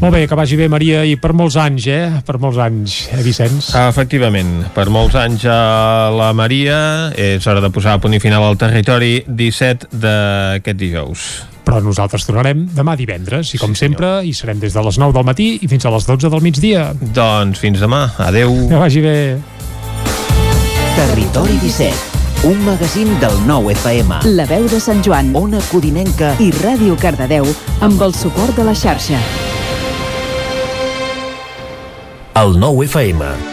Molt bé, que vagi bé, Maria, i per molts anys, eh? Per molts anys, eh, Vicenç? Efectivament, per molts anys a la Maria és hora de posar a punt i final al territori 17 d'aquest dijous. Però nosaltres tornarem demà divendres, i com sí, sempre, hi serem des de les 9 del matí i fins a les 12 del migdia. Doncs fins demà, adeu. Que vagi bé. Territori 17, un magazín del nou FM. La veu de Sant Joan, Ona Codinenca i Ràdio Cardedeu amb el suport de la xarxa. El nou FM.